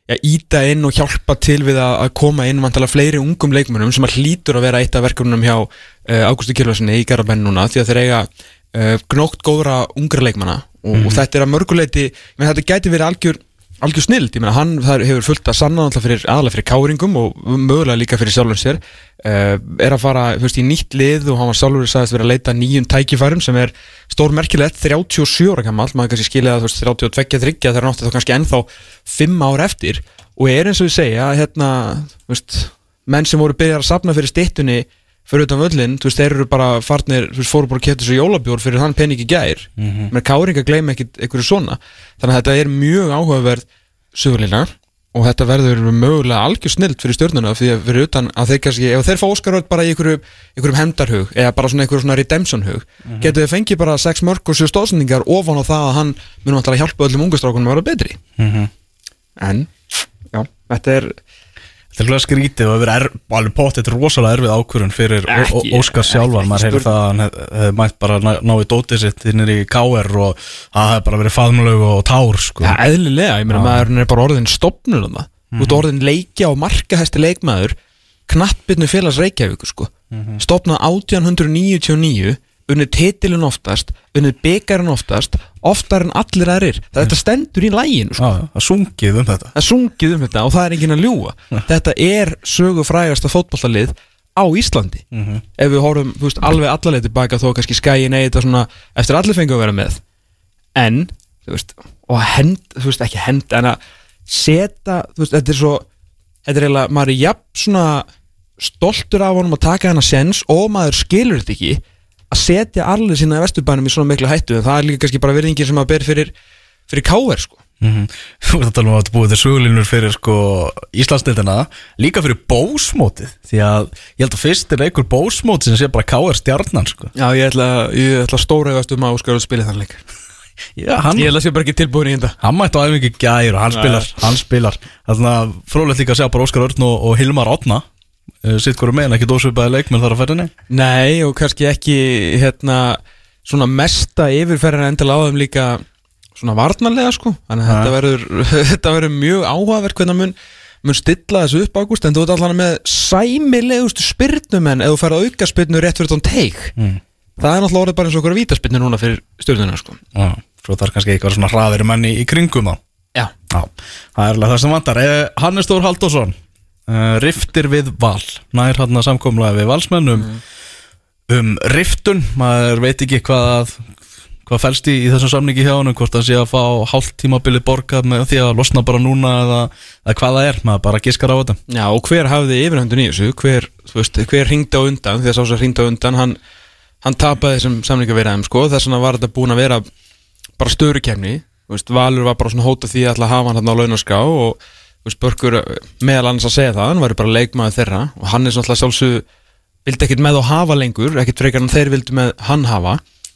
ja, íta inn og hjálpa til við að, að koma inn vantilega fleiri ungum leikmennum sem að hlýtur að vera eitt af verkefnum hjá uh, Ágústu Kilvarsinni í Garabæn núna því að þeir eiga uh, gnótt góðra ungra leikmanna og, og þetta er að mörguleiti menn þetta gæti verið algjör algjör snild, ég meina hann það hefur fullt að sanna alltaf fyrir, aðalega fyrir káringum og mögulega líka fyrir sjálfum sér. Uh, er að fara þú veist, í nýtt lið og hann var sjálfur sagðist vera að leita nýjum tækifærum sem er stór merkilegt 37 ára gammal, maður kannski skilja að þú veist 32 þryggja þegar náttúrulega þá kannski ennþá 5 ár eftir. Og er eins og ég segja hérna, þú veist, menn sem voru byrjar að sapna fyrir stittunni fyrir utan völlin, þú veist, þeir eru bara farnir, þú veist, fóru bara að kæta svo jólabjór fyrir þann pening í gær, mm -hmm. menn káringa gleyma ekkit einhverju svona, þannig að þetta er mjög áhugaverð söguleina og þetta verður mögulega algjör snild fyrir stjórnuna því að fyrir utan að þeir kannski ef þeir fá Óskaröld bara í einhverju, einhverjum hendarhug eða bara svona einhverju svona redemption hug mm -hmm. getur þeir fengið bara sex mörg og sjö stóðsendingar ofan á það að hann munum alltaf að hjálpa öllum ungustrákunum að vera betri Mhm. en, já, þetta er Þetta er alveg skrítið og það er, alveg potið rosalega erfið ákvörun fyrir Ekki- Óskar sjálfan hefur spurning. það að hann hef- hefði mætt bara ná, ná í dótið sitt innir í KR og það hefði bara verið faðmlög og tár sko. ja, eðlilega, ég meina maður er bara orðin stopnur um það, Mhm. út orðin leikja og markahæsti leikmaður knattbyrnu félags Reykjavík sko. Mhm. stopnað 1899 unnið titilun oftast unnið byggarinn oftast oftar en allir aðrir, þetta stendur í læginu sko. Já, það sungið um þetta. Er sungið um þetta og það er enginn að ljúa þetta er sögufrægasta fótbollalið á Íslandi. Ef við horfum veist, alveg allaleg tilbaka þó kannski skæin svona eftir allir fengu að vera með. En þú veist, og hend, þú veist ekki hend en að setja þú veist, þetta er svo þetta er eiginlega, maður er jafn svona stoltur af honum að taka hana sens og maður skilur þetta ekki að setja allir sína í vesturbænum í svona miklu hættu en það er líka kannski bara verðingin sem að ber fyrir fyrir káver sko. Mhm. Þú ert að tala um að búið til sögulínur fyrir sko Íslandsdeildina líka fyrir bósmótið því að ég held að fyrst er einhver bósmót sem sé bara KR stjarnan sko. Já, ég ætla, ég ætla að stóraugast um að Óskar spila þann leik Já, hann, Ég ætla að sé bara ekki tilbúin í þetta. Hann mætti á æfingi gær og hann spilar, hann spilar. Þannig að frólægt líka að segja bara Óskar Örn og, og Hilmar Otna sitt hverju megin, ekki dósvipaði leikmenn þar á ferðinni? Nei, og kannski ekki hérna, svona mesta yfirferðin endilega á þeim líka svona varnarlega sko. Þannig að þetta verður, þetta verður mjög áhugaverk hvernig mun, mun stilla þessu upp ágúst. En þú ert allan með sæmilegustu spyrnum en ef þú færð auka spyrnu rétt fyrir tón teik. Mm. Það er náttúrulega bara eins og okkur vítaspyrnu núna fyrir stjórnuna sko. Já, svo þarf kannski eitthvað svona hraðir menni í kringum þá. Já, Já, það er alveg það sem vantar. Eh, Hannes Þór Halldórsson uh, Riftir við val. Nær hann að samkomlega við valsmennum Um riftun. Maður veit ekki hvað Hvað fælst í, í þessum samningi hjá hann Hvort það sé að fá hálft tímabili borgað Með því að losna bara núna Eða, eða hvað það er, maður bara giskar á þetta. Já, og hver hafði yfirhöndun í þessu? Hver, veist, hver ringdi á undan? Því að sá sem ringdi á undan hann, hann tapaði þessum samningavirðaðum sko. Þess vegna var þetta búin að vera bara störukefni veist, Valur var bara svona hóta því að hafa hann hann á launaská og Börkur meðal annars að segja það hann var bara leikmaður þeirra og hann er svona sjálfsög vildi ekkit með á hafa lengur ekkit frekar en þeir vildu með hann hafa.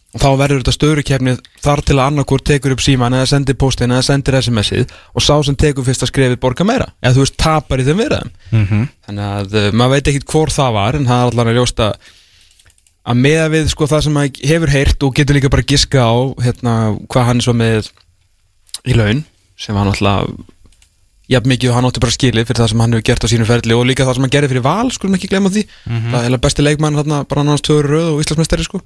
Og þá verður þetta stöðurkefni þar til að annarkur tekur upp síman eða sendir postin eða sendir SMS-ið og sá sem tekur fyrsta skrefið borga meira. Eða þú veist tapar í þeim viðræðum. Mhm. þannig að uh, maður veit ekkit hvor það var en það er allan að ljósta að meða við sko það sem maður hefur heyrt og getur líka bara giska á hérna, hvað hann er svo með í laun sem var náttúrulega jafn mikið og hann átti bara skilið fyrir það sem hann hefur gert á sínu ferli og líka það sem hann gerði fyrir val skulum ekki glemma því. Það er heila besti leikmann þarna bara nánast tvöru röð og Íslandsmeistari sko.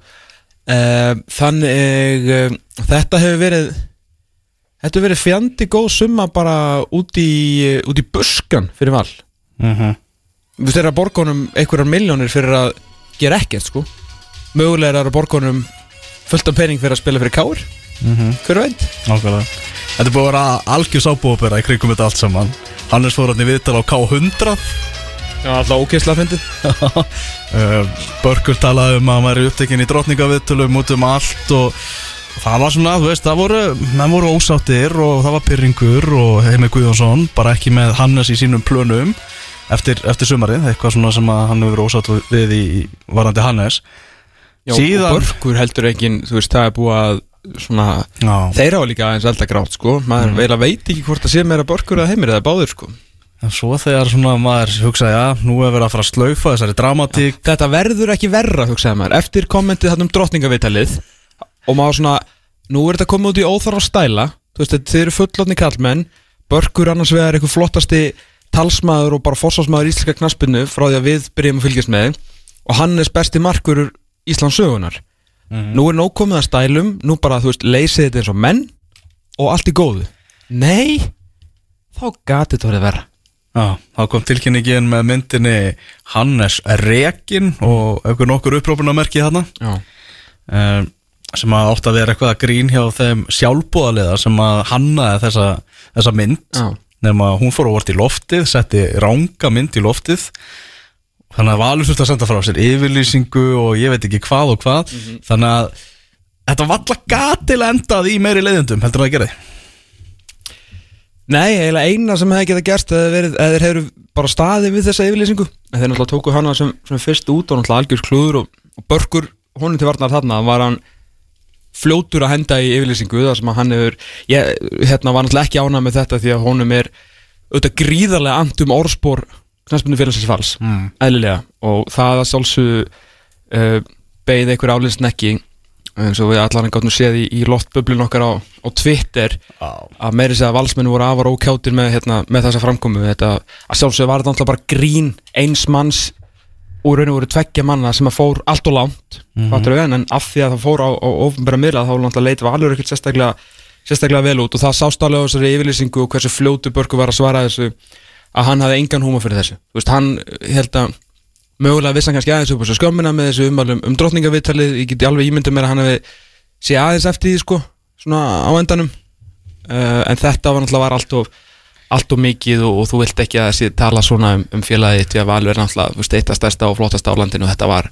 Uh, þannig uh, þetta hefur verið þetta hefur verið fjandi góð summa bara út í, út í buskan fyrir val. Mhm. Þú veist þeirra borgunum einhverjar miljónir fyrir að gera ekkert sko. Mögulega er að borgunum fullt af pening fyrir að spila fyrir káir Mhm. Hver veit? Nákvæmlega. Þetta er búið að vera algjör sábúopera í krigum þetta allt saman. Hannes fór hann í viðtal á K100 Já, alltaf ógeðslega fyndið. Uh, Börkur talaði um að hann væri upptekinn í drottningaviðtölum út um allt og það var svona, þú veist, það voru menn voru ósáttir og það var pyrringur og Heimi Guðjónsson, bara ekki með Hannes í sínum plönum eftir, eftir sumarið, eitthvað svona sem að hann hefur verið ósátt við í varandi Hannes Já, Síðan- börkur heldur ekki, þú veist, það er búið að svona, Já, þeir hafa líka aðeins elda grátt sko. Maður mm. veila veit ekki hvort það sé meira börkur eða heimir eða báður sko. En svo þegar svona maður hugsaði, já, nú er verið að fara að slaufa þessari dramatík. Þetta verður ekki verra, hugsaði maður. Eftir kommentið þarna um drottningavitalið Og maður svona, nú er þetta komið út í óþarf stæla. Þú veist, þið eru fullotni kallmenn Börkur annars vegar eitthvað flottasti talsmaður og bara forsvarsmaður íslenska knaspinu frá því að við byrjum að fylgjast með. Og Hannes besti markur Íslands sögunar Nú er nóg komið að stælum Nú bara, þú veist, leysið þetta eins og menn og allt í góðu. Nei, þá gati þetta verið verra. Já, þá kom tilkynningin með myndinni Hannes Rekin og eitthvað nokkur upprópunamerki þarna. Já, um, sem að átt að vera eitthvað að grín hjá þeim sjálfbúðaliða sem að hannaði þessa, þessa mynd. Nema að hún fór að vort í loftið setti ranga mynd í loftið þannig að Valur þurfti að senda frá sér yfirlýsingu og ég veit ekki hvað og hvað. Þannig að þetta var alltaf gatilega endað í meiri leiðindum heldur það að gera því Nei, eiginlega eina sem hefði getað gerst eða þeir hefur bara staðið við þessa yfirlýsingu. En þeir náttúrulega tóku hana sem, sem fyrst út og náttúrulega algjör klúður og, og börkur honum til varnar þarna var hann fljótur að henda í yfirlýsingu þar sem hann hefur ég hérna, var náttúrulega ekki ánað með þetta því að honum er auðvitað gríðarlega amt um orðspor knæspunni félagsins vals. Mm. eðlilega. Og það að sjálfsög uh, beigði einhver álinsn ekki eins og við allan gáttum séð í, í loftböblun okkar á, á Twitter að meiri segja að valsmennu voru afar ókjáttir með, hérna, með þessa framkomu. Þetta, að sjálfsög var þetta náttúrulega bara grín eins manns og raun og voru tveggja manna sem að fór allt og langt mm -hmm. en, en af því að það fór á, á ofnbæra miðla þá náttúrulega leiti valur ekkert sérstaklega, sérstaklega vel út. Og það sást alveg á þessari yfirlýsingu og hversu fljótu börku var að svara þessu að hann hafði engan húma fyrir þessu. Veist, hann held að mögulega vissan kannski aðeins upp á skömmina með þessu umvalum um drottningaviðtalið, ég geti alveg ímyndið mér að hann hefði sé aðeins eftir því sko svona á endanum. Uh, en þetta var náttúrulega var allt of allt of mikið og, og þú vilt ekki að þessi tala svona um, um félagið því að Valur er náttúrulega eitt að stærsta og flottasta á landinu. Og þetta var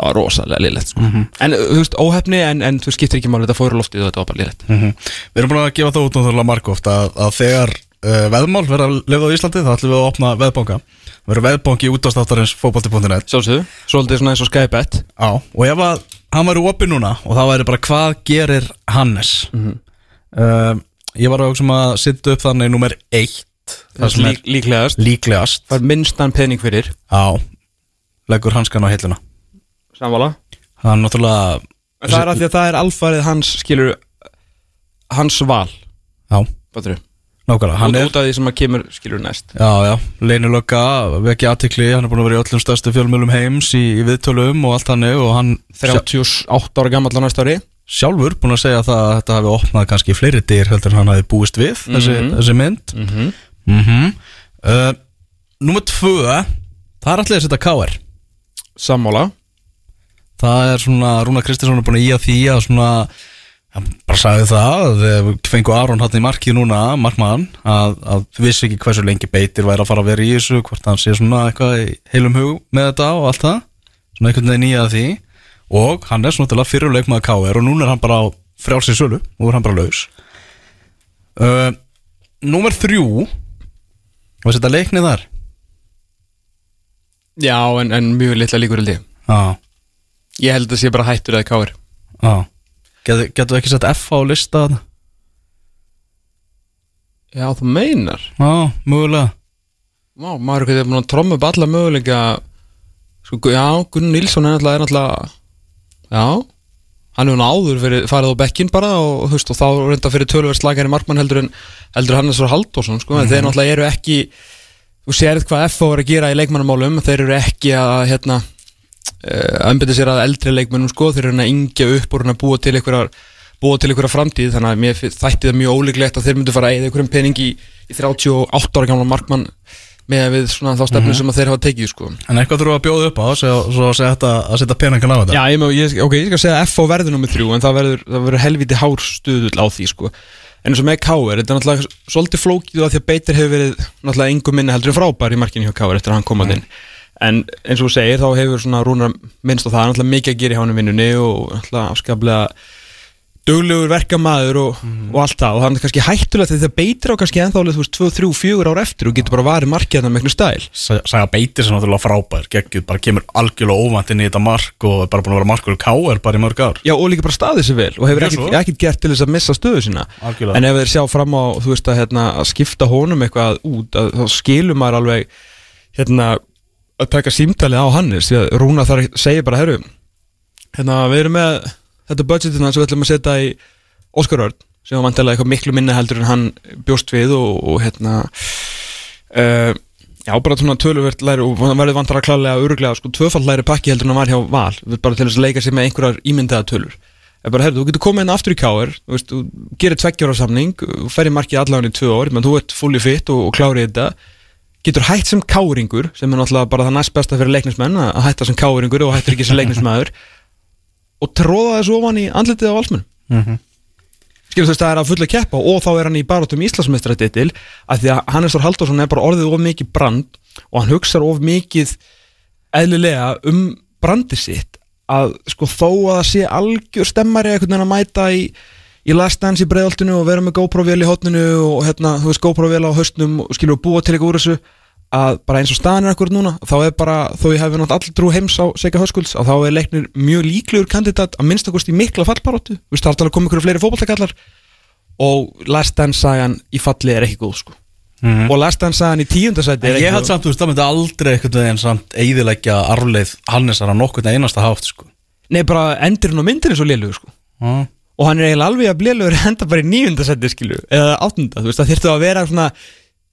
var rosalega liðlegt sko. en þú veist, óhefni en, en þú skiptir ekki máli. Þetta fóru loftið og þetta var bara liðlegt Mhm. Við erum búin að gefa það út náttúrulega margóft að, að þegar uh, veðmál verða að lifa á Íslandi þá ætlum við að opna veðbanka Við erum veðbanki út á státtarins fótbolti.net Sjálfsögðu, svolítið svona eins og Skybet Já, og ef að hann væri opið núna og það væri bara hvað gerir Hannes? Uh, Ég var að hugsa um að upp þannig nummer eitt það sem er Lík, líklegast. líklegast. Fær minnstan pening fyrir. Já, leggur hanskan á hilluna. Samvala Það er náttúrulega það er að því að það er alfarið hans skilur hans val. Já, Bátur. Nákvæmlega er er út af því sem að kemur skilur næst. Já, já, leinilögga, vekki aðtikli, hann er búin að vera í öllum stærstu fjölmjölum heims í, í viðtölum og allt hannig og hann 38 ára gammal á næsta ári. Sjálfur búin að segja það að þetta hafi opnað kannski fleiri dyr heldur en hann hafi búist við þessi, þessi mynd. Mm -hmm. mm uh, Númer tvö, það er allir að setja KR sammála. Það er svona, Rúna Kristinsson er búin að í að því að svona bara sagði það að fengu Aron hann í markið núna, markmann að, að vissi ekki hversu lengi beitir væri að fara að vera í þessu, hvort hann sé svona eitthvað í heilum hug með þetta og allt það. Svona einhvern veginn í að því. Og hann er svona til að fyrirleik með KR og núna er hann bara á frjálsins sölu og er hann bara laus. Uh, Númer þrjú. Var þetta leiknið þar? já en, en mjög litla líkur held ég. Já, ég held að sé bara hættur eða káir Já Getur getu ekki sett F á lista þarna? Já, þú meinar. Já, mögulega. Vá, maður er búin að tromma upp alla möguleika. Sko, já, Gunnar Nilsson er er náttúrulega Já. Hann hefur nú áður fyrir, farið á bekkinn bara og, þú veist, og þá reynda fyrir tölverð slagari markmann heldur en heldur Hannes var Halldórsson sko, en þeir náttúrulega eru ekki þú sérð hvað FO er að gera í leikmannamálum. Þeir eru ekki að hérna uh, anbyrja sér að eldri leikmannum sko, þeir eru að yngja upp og að búa til einhverjar búa til einhverja framtíð. Þannig að mér þætti það mjög ólíklegt að þeir myndu fara að eða einhverjum pening í, í 38 ára gamla markmann með við svona þá stefnu sem að þeir hafa tekið sko. En eitthvað þurfa að bjóða upp á að að setja peningan á þetta? Já, ég, ég, ok, ég skal segja að FO verður nummið þrjú en það verður, það verður helviti hár stuðull á því sko. en eins og með Káir, þetta er náttúrulega svolítið flókið af því að Beitir hefur verið náttúrulega engum minni heldur en frábær í markinu hjá Káir eftir að hann komað inn en eins og þú segir þá hefur svona Rúnar minnst á það, náttúrulega mikið að gera í hánum vinnunni og náttúrulega afskaplega duglegur verkamaður og, og allt það. Og hann er kannski hættulegt því það beitir á kannski ennþá alveg, þú veist 2, 3, 4 ár eftir og getur bara varið markið hann með einhvern stæl. Saga Beitir sem náttúrulega frábær Gekkið bara kemur algjörlega óvænt inn í þetta mark Og er bara búin að vera markur K.R. bara í mörg ár. Já, og líka bara staðið sér vel og hefur ekkert gert til þess að missa stöðu sína. Algjörlega. en ef þeir sjá fram á, þú veist að, hérna, að skipta honum eitthvað út að, þá skilur maður alveg hérna, að taka símtalið á Hannes því að Rúna þar segir bara, herru hérna, við erum með þetta budgetina sem við ætlum að setja í Óskar Örn sem var vantilega eitthvað miklu minna heldur en hann bjóst við og, og hérna uh, já, bara svona töluvert læri og hann verður vantar að klálega öruglega sko tvöfald læri pakki heldur en hann var hjá Val bara til þess að leika sér með einhverjar ímyndaða tölur. Er bara, herru, þú getur komið inn aftur í káir þú veist, þú gerir tveggjóra samning og ferði markið allan í tvö ár, menn þú ert fulli fitt og, og klárið þetta getur hætt sem káringur sem er náttúrulega bara það næst besta fyrir leiknismenn að hætta sem káringur og hættur ekki sem leiknismæður og tróða þessu ofan í andlitið á valsmenn skilur þess að það er að fulla keppa og þá er hann í barátum Íslandsmeistaratitil að því að Hannes Þór Halldórsson er bara orðið of mikið brand og hann hugsar of mikið eðlilega um brandi sitt að sko þó að það sé algjör stemmari að mæta í, í last dance í breiðoltinu og vera með GoPro-vél í hotninu og hérna, þú veist GoPro-vél á haustnum og skilur búa til eitthvað úr þessu að bara eins og staðan er akkur núna þá er bara, þó ég hef nátt allir trú heims á Sega Höskulds, að þá er leiknir mjög líklegur kandidat að minnstakost í mikla fallbaróttu þú veist, það er alltaf að koma ykkur fleiri fótballtakallar og Last Dance sagan í falli er ekki góð sko. Og Last Dance sagan í tíundasæti En ég held samt, þú veist, það myndi aldrei einhvern veginn samt eigðileggja arfleið Hannesar á nokkurn einasta hátt, sko. Nei, bara endur hann á myndinni svo lélugur sko. Já. Og hann er eiginlega alveg að blélugur enda bara í níundasæti skilu eða áttunda, þú veist, það þyrftu að vera svona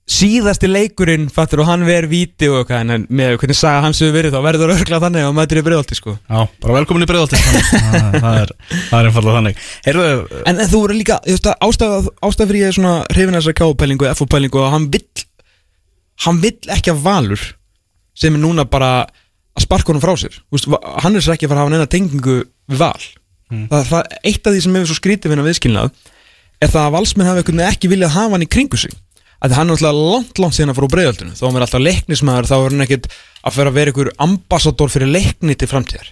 síðasti leikurinn fattur og hann verið víti og eitthvað en með hvernig saga hans hefur verið þá verður það örgla þannig að maður er í breiðolti sko. Já, bara velkomin í breiðalti Það er, er einfallega þannig. Heyrðu, En, þú eru líka, þú veist, ástæða, ástæða fyrir ég svona hrifin þessar K-pælingu, F-pælingu og hann vill hann vill ekki að valur sem er núna bara að sparka honum frá sér. Þú veist, hann er sér ekki að fara að hafa neina tengingu við val það, það, eitt af því sem hefur svo skrítið hann viðskilnað er það að valsmenn hafa ekki viljað hafa hann í kringu sig. Að hann er alltaf langt, langt síðan að fara úr breiðaldinu þó hann er alltaf leiknismæður þá er hann ekkert að fyrir að vera einhver ambassador fyrir leikni til framtíðar.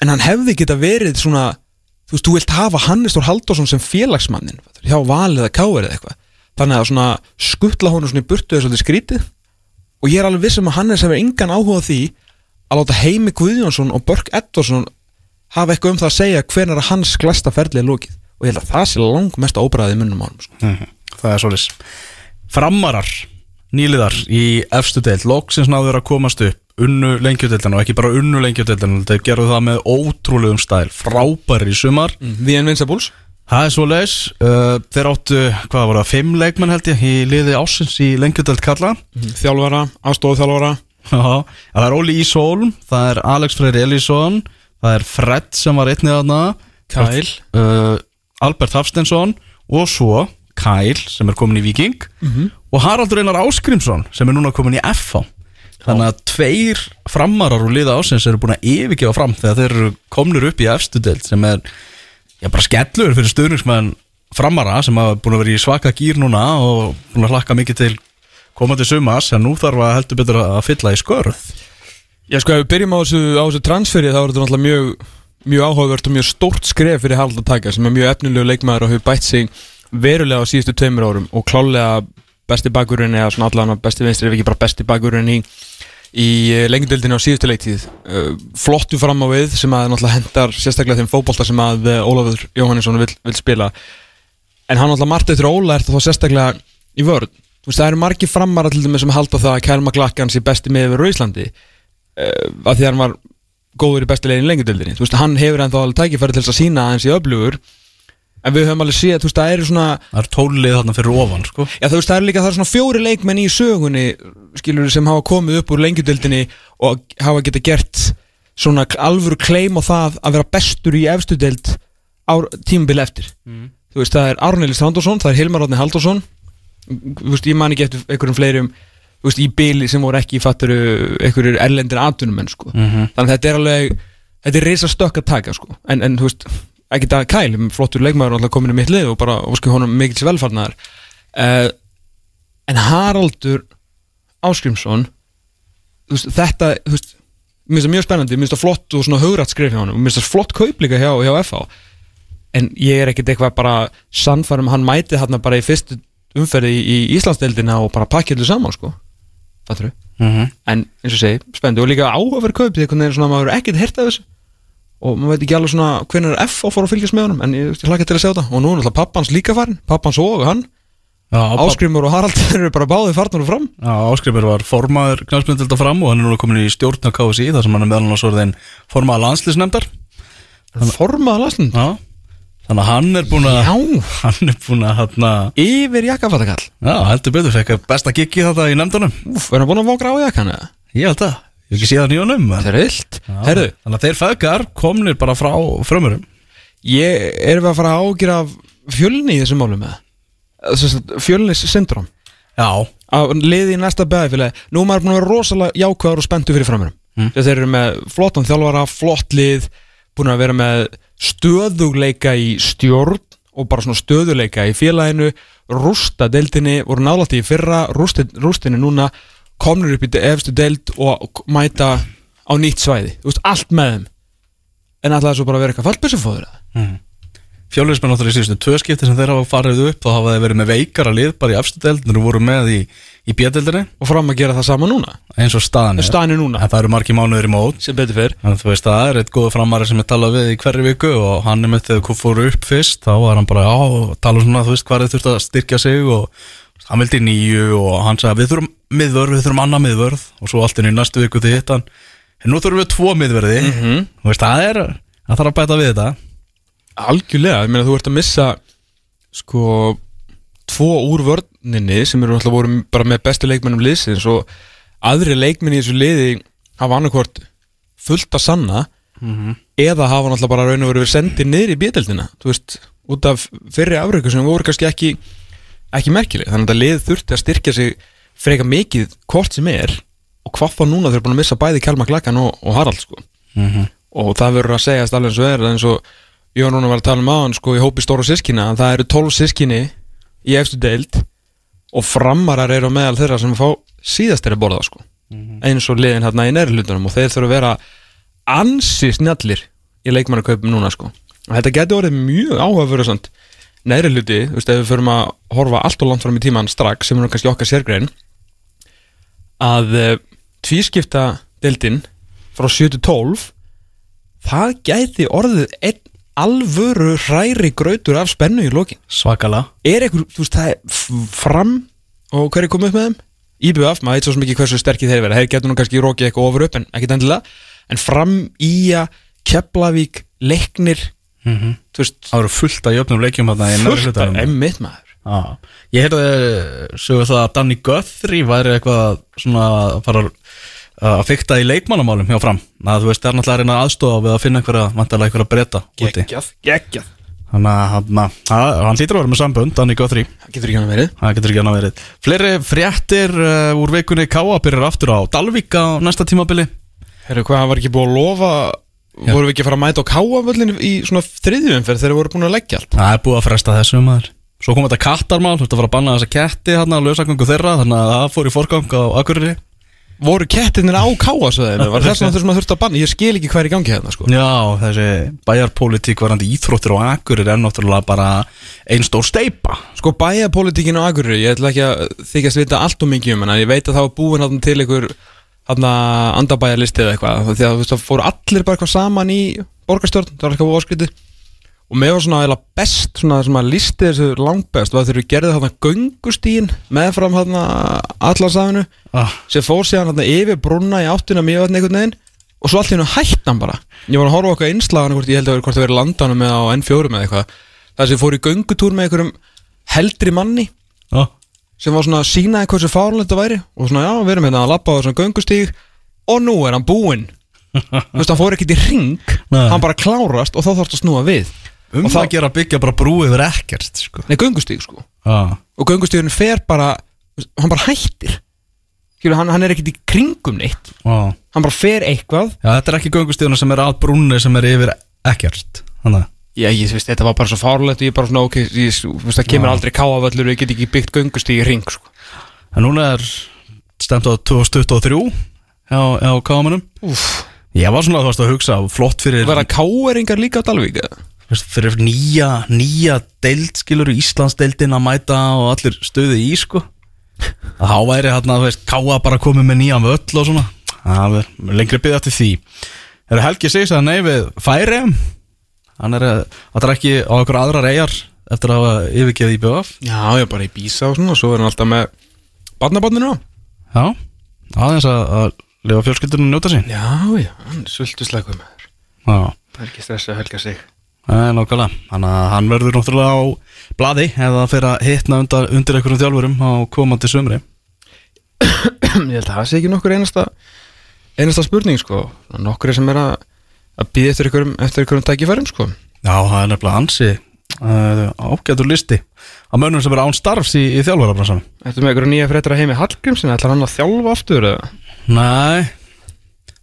En hann hefði geta verið svona þú veist, þú vilt hafa Hannes Þór Halldórsson sem félagsmannin hjá valið káir eða eitthvað. Þannig að svona skuttla honum svona í burtu eða svolítið skrítið. Og ég er alveg viss um að Hannes hefur engan áhuga því að láta Heimi Guðjónsson og Börk Edvarsson hafa eitthvað um það að segja að hans glæsta ferli er lókið og ég held að það sé lang mest óbræðið í munnum á hann sko. Mhm, Það er svolítið Framarar, nýliðar í efstu deild Loksins náður að komast upp Unnu lengjudeildin og ekki bara unnu lengjudeildin Þeir gerðu það með ótrúlegum stæl Frábæri sumar. The Invincibles. Það er svo leis uh, Þeir áttu, hvað var það, fimm leikmenn held ég Í liði ásins í lengjudeld kalla. Þjálfara, aðstofu þjálfara Já, það er Óli Ísólm Það er Alex Freyr Elísson Það er Fred sem var einnið aðna Kyle. uh, Albert Hafstensson Og svo Kyle sem er komin í Viking Og Haraldur Einar Áskrimsson sem er núna komin í FH Þannig að tveir framarar úr liða ásins eru búin að yfirgefa fram þegar þeir eru komnir upp í efstu deild sem er já, bara skellur fyrir stuðningsmenn framara sem hafa búin að vera í svaka gýr núna og búin að hlakka mikið til komandi sumas en nú þarf að heldur betur að fylla í skörð Já sko, ef við byrjum á þessu, á þessu transferi þá er þetta náttúrulega mjög, mjög áhugavert og mjög stórt skref fyrir Harald að taka sem er mjög efnilegu leikmaður og hefur bætt sig verulega á síðustu tveimur árum og klálega besti bakurinn eða svona allan besti vinstri ef ekki bara besti bakurinn í, í lengjadöldinu á síðustu leiktíð. Uh, flottu fram á við sem að náttúrulega hendar sérstaklega þeim fótbolta sem að uh, Ólafur Jóhannesson vil, vil spila. En hann náttúrulega margt eftir Óla er það þá sérstaklega í vörð það eru margi framara það að því að hann var góður í besti leginn lengjadöldinni þú veist hann hefur ennþá alveg tækifæri til þess að sína aðeins í öflugur. En við höfum alveg séð, þú veist það eru svona Það er tólið þarna fyrir ofan sko. Já þú veist það er líka það er svona fjóri leikmenn í sögunni skilur sem hafa komið upp úr lengjudöldinni og hafa geta gert svona alvöru kleim á það að vera bestur í efstu deild á tímabil eftir. Þú veist það er Arnelis Randósson, það er Hilmar Átni Halldórsson. Þú veist ég man ekki eftir einhverjum fleirum veist í bíli sem voru ekki fatturu einhverjur erlendir atvinnumenn sko. Þannig að þetta er alveg þetta er reysa stökk að taka sko. En, en þú veist ekki það kæl, flottur leikmaður alltaf komin í mitt lið og bara ósku honum mikils velfarnar uh, en Haraldur Áskrimsson veist, þetta þú veist, mér finnst það mjög spennandi, mér finnst það flott og svona hugrætt skrif hjá hann og mér finnst það flott kaup líka hjá, hjá FH en ég er ekkert eitthvað bara sannfærum hann mætið hann bara í fyrstu umferði í, í Íslandsdeildina og bara pakkið allir saman sko Fattur Mhm. en eins og segi, spennandi. Og líka áhugaverð kaup því veginn svona maður er ekkert heyrt af þessu. Og maður veit ekki alveg svona hvernig er F að fór að fylgjast með honum. En ég, ég hlaka til að sjá þetta og nú er náttúrulega pappans líka farin pappans og hann, Já, Ás Áskrimur og Harald eru bara báðið farnir og fram. Áskrifur var formaður knarspindilda fram og hann er núna komin í stjórn á KSI þar sem hann er meðal annars orðin formaður landslýsnefndar formað lasnum Já Þannig að hann er búin að Já. Hann er búin að hérna yfir jakkafattakall. Já, heldur betur, fekk besta giggi þetta í nefndunum. Úf, er hann búin að vókra á jakkan eða? Ég held að, ég hef ekki síðan í honum Það er vilt Herru, Þannig að þeir feðgar komnir bara frá frömmurum ég er við að fara að ágjöra fjölni í þessum málum með fjölnis syndrom Já, að liði í næsta beðafélagi nú er maður búin að vera rosalega mm. stöðugleika í stjórn og bara svona stöðuleika í félaginu. Rústa deildinni, voru nálætti í fyrra. Rústin, rústinni núna komnur upp í efstu deild og mæta á nýtt svæði, veist, allt með þeim. En alltaf svo bara að vera eitthvað fallbissufóður fjólurismenn áttur í síðustu tvö skipti sem þeir hafa farið upp þá hafa þeir verið með veikara lið bara í efstu deildinu voru með í, í bjödeldinni og fram að gera það sama núna? Eins og staðan staðan er núna, En það eru margi mánuður í mót. Sem betur fyrr að þú veist það er eitt góð framari sem er talað við í hverju viku og hann er með þegar þú fóru upp fyrst þá var hann bara á tala svona þú veist hvað er þurft að styrkja sig og hann vildi nýju og hann sagði við þurfum miðvörð, við þurfum annað miðvörð. Og svo allt inn í næstu viku því hitt hann. En nú þurfum við tvo miðverði þú veist það er, það þarf að bæta við þetta Algjörlega, ég meina þú ert að missa sko tvo úr vörninni sem eru alltaf voru bara með bestu leikmennum liðsins og aðri leikmenn í þessu liði hafa annarkvort fullt að sanna eða hafa alltaf bara raun og verið sendið niður í bjödeldina þú veist, út af fyrri afröku sem voru kannski ekki ekki merkileg, þannig að lið þurfti að styrkja sig freka mikið hvort sem er og hvað þá núna þau eru búin að missa bæði Kjálma Klakkan og, og Harald sko. Og það verður að segjast alveg eins og er eins og Jón Rúnar var að tala um aðan sko í hópi stóra sískina að það eru 12 sískinni í efstu deild og framarar eru meðal þeirra sem fá síðast er að borða sko. Eins og liðin hérna í næri hlutunum og þeir þurfa að vera ansi snjallir í leikmannakaupum núna sko. Og þetta getur orðið mjög næri hluti, þú veist, ef við förum að horfa allt og langt fram í tíman strax sem er kannski okkar sérgrein að uh, tvískipta deildin frá 7-12 það gæti orðið einn alvöru hræri grautur af spennu í lokin. Svakala er einhver, þú veist, það er fram og hver er komið upp með þeim? IBF, maður veit svo ekki hversu sterkir þeir vera þeir getur nú kannski rókið eitthvað ofur upp en ekkit endilega. En fram Ía, Keflavík leiknir, þú veist. Það eru fullt að jöfnum leikjum þarna í neðri fullt af emmitt maður. Já, ég heyrði sögur það að Danny Guthrie væri eitthvað svona að fara að fykta í leikmannamálum hjá fram. Að þú veist, það er náttúrulega að reyna aðstofa við að finna einhverja, vantarlega einhverja breyta úti. Geggjað, geggjað. Þannig að hann, að- hann hlýtur að vera með sambönd, Danny Guthrie. Það getur ekki hann verið. Það getur ekki hann að verið. Fleiri fréttir uh, úr vikunni Káa byrjar aftur á Dalvík á næsta tímabili. Herru, hvað, hann var ekki búið að lofa voru við ekki að fara að mæta á káavöllin í svona þriðjumferð þegar þeir voru búin að leggja allt? Það er búið að fresta þessu maður. Svo kom þetta kattarmál, þú ert að fara að banna þessa ketti hérna á lausagöngu þeirra, þannig að það fór í forgang á Akureyri voru kettirnir á káasöðinu var þess að þessum að þurfti að banna? Ég skil ekki hvað er í gangi hérna sko. Já, þessi bæjarpólitík varandi íþróttir og Akureyri er náttúrulega bara einn stór steipa Sko bæjarpolítikin á Akureyri, ég ætla ekki að þykjast vita allt og mikið um hana, ég veit að það var búin hann til einhver andabæjarlisti eða eitthvað. Því að það fóru allir bara eitthvað saman í borgarstjórn, það var eitthvað óskritið og mér var svona eiginlega best svona sem að listi þessu langbest var þegar við gerðum þarna göngustíin meðfram þarna allarsafinu ah, sem fór síðan þarna yfir brunna í áttina mjög einhvern veginn. Og svo allt í hennu hætt hann bara. Ég var að horfa eitthvað einslagan hvort ég held að það verið landanum eða á N4 eða eitthvað það sem fór í göngutúr með einhverjum heldri manni ah, sem var svona að sína eitthvað sem fárlegt það væri. Og svona já, við erum hérna að lappa á þessum göngustíg og nú er hann búinn. Þú veist, hann fór ekkert í ring Nei. hann bara klárast og þá þarfst að snúa við Um Og þá- að byggja bara brú yfir ekkert sko. nei, göngustíg sko ah, og göngustígurinn fer bara hann bara hættir Skilur, hann, hann er ekkert í kringum neitt ah. hann bara fer eitthvað Já, þetta er ekki göngustíðuna sem er að brúnni sem er yfir ekkert Þannig að Já, ég veist, þetta var bara svo fárlegt og ég bara svona, ok, ég, veist, það kemur aldrei káaföllur og ég get ekki byggt göngustíg í ring, sko. En núna er stemt á 2023 hjá, hjá kámanum Úf. Ég var svona að hugsa flott fyrir, Verða káeringar líka á Dalvík, eða? Fyrir nýja, nýja deild skilur Íslandsdeildin að mæta og allir stöði í sko. Að há væri hérna, þú veist, káa bara komið með nýjan völl og svona. Það er lengri byggða til því. Er Helgi Sigs að nei við færi hann er að það er ekki á okkur aðrar eigjar eftir að hafa yfirgeð í BF Já, ég bara í bísa og svona og svo er hann alltaf með barnabarninu á. Já, aðeins að, að lifa fjölskyldunum njóta sín. Já, já, hann er sultusleikuð með þér. Já. Það er ekki stress að helga sig. Nei, nákvæmlega. Að hann verður náttúrulega á bladi eða fyrir að hitna undir, undir einhverjum þjálfurum á komandi sömri. ég held að það sé ekki nokkur einasta, einasta spurning, sko. Nokkur sem er að, að býða eftir einhverjum, eftir einhverjum tækifærum, sko. Já, það er nefnilega ansi uh, ágætur listi á mönnum sem er án starfs í, í þjálfarabransanum. Ertu með einhverju nýja fréttir að heimi Hallgrímsin, ætlar hann að þjálfa aftur, eða? Nei,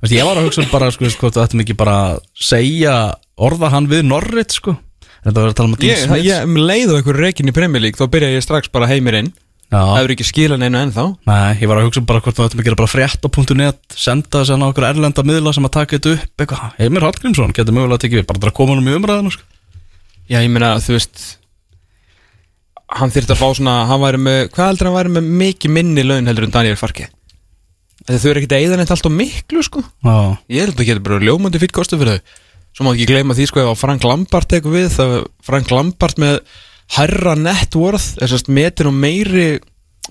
Vist, ég var að hugsa um bara, sko, sko, ættum ekki bara að segja orða hann við Norrit, sko. Þetta var að tala um að Dean Smith. ég um leið á einhverju reikin í Premier League, þá byrja ég strax bara heimir inn. Það hefur ekki skilað neinu ennþá. nei, ég var að hugsa um bara hvort þú ættum að gera bara frétt á .net, senda þess að okkur erlenda miðla sem að taka þetta upp, eitthvað. Heimir Hallgrímsson getur mögulega að tekið við, bara að koma hann um í umræðinu, sko. Já, ég meina, þú veist Hann þyrfti að fá svona Hann væri með, hvað heldur hann væri með mikið minni laun heldur en Daniel Farki þau eru ekkert að eyða neitt allt á miklu, sko Já. Ég held að það getur bara ljómandi fýtt kostu fyrir þau Svo má ekki gleyma því, sko, ef að Frank Lampard tekur við Það Frank Lampard með Herra net worth Þessast metin og meiri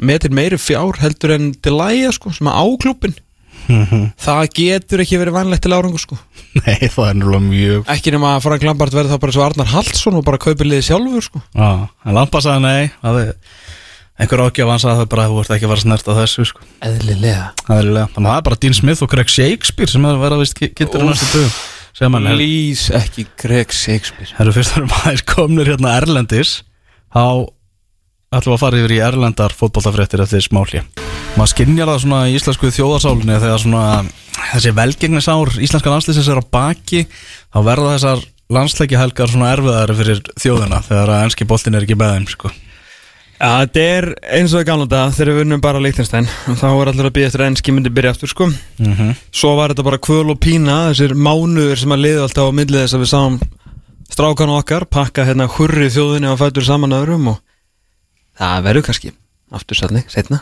Metin meiri fjár heldur en Delaya, sko Sem að áklúpin Það getur ekki verið vanlegt til árangur, sko. Nei, það er náttúrulega mjög Ekki nema að Frank Lampard verði þá bara svo Arnar Haldsson Og bara kaupir liðið sjálfur, sko. Já, en Lampa sagði nei er, einhver ágjöf hann sagði það bara að þú vart ekki að fara snert á þessu sko. Eðlilega. Það er eiginlega- þannig að það er bara Dean Smith og Greg Shakespeare sem er að vera vist á næstu dögum Please ekki Greg Shakespeare. Herru, fyrst erum aðeins komnir hérna Erlendis. Þá ætlum að fara yfir í Erlendar fótballtafréttir eftir smáli maður skinnjar það svona í íslensku þjóðarsálinni þegar svona þessi velgengnisár íslenska landslýsins er á baki þá verða þessar landsleiki helgar svona erfiðari fyrir þjóðina þegar að enski boltin er ekki með þeim sko. Já, þetta er eins og í gamla dag þegar við unnum bara Liechtenstein og þá var allir að býja eftir að enski myndi byrja aftur sko mm -hmm. Svo var þetta bara kvöl og pína þessir mánuður sem að liða alltaf á millið þess að við sáum strákan okkar pakka hérna hurri þjóðinni og fættur saman öðrum og það verður kannski aftur sætni, setna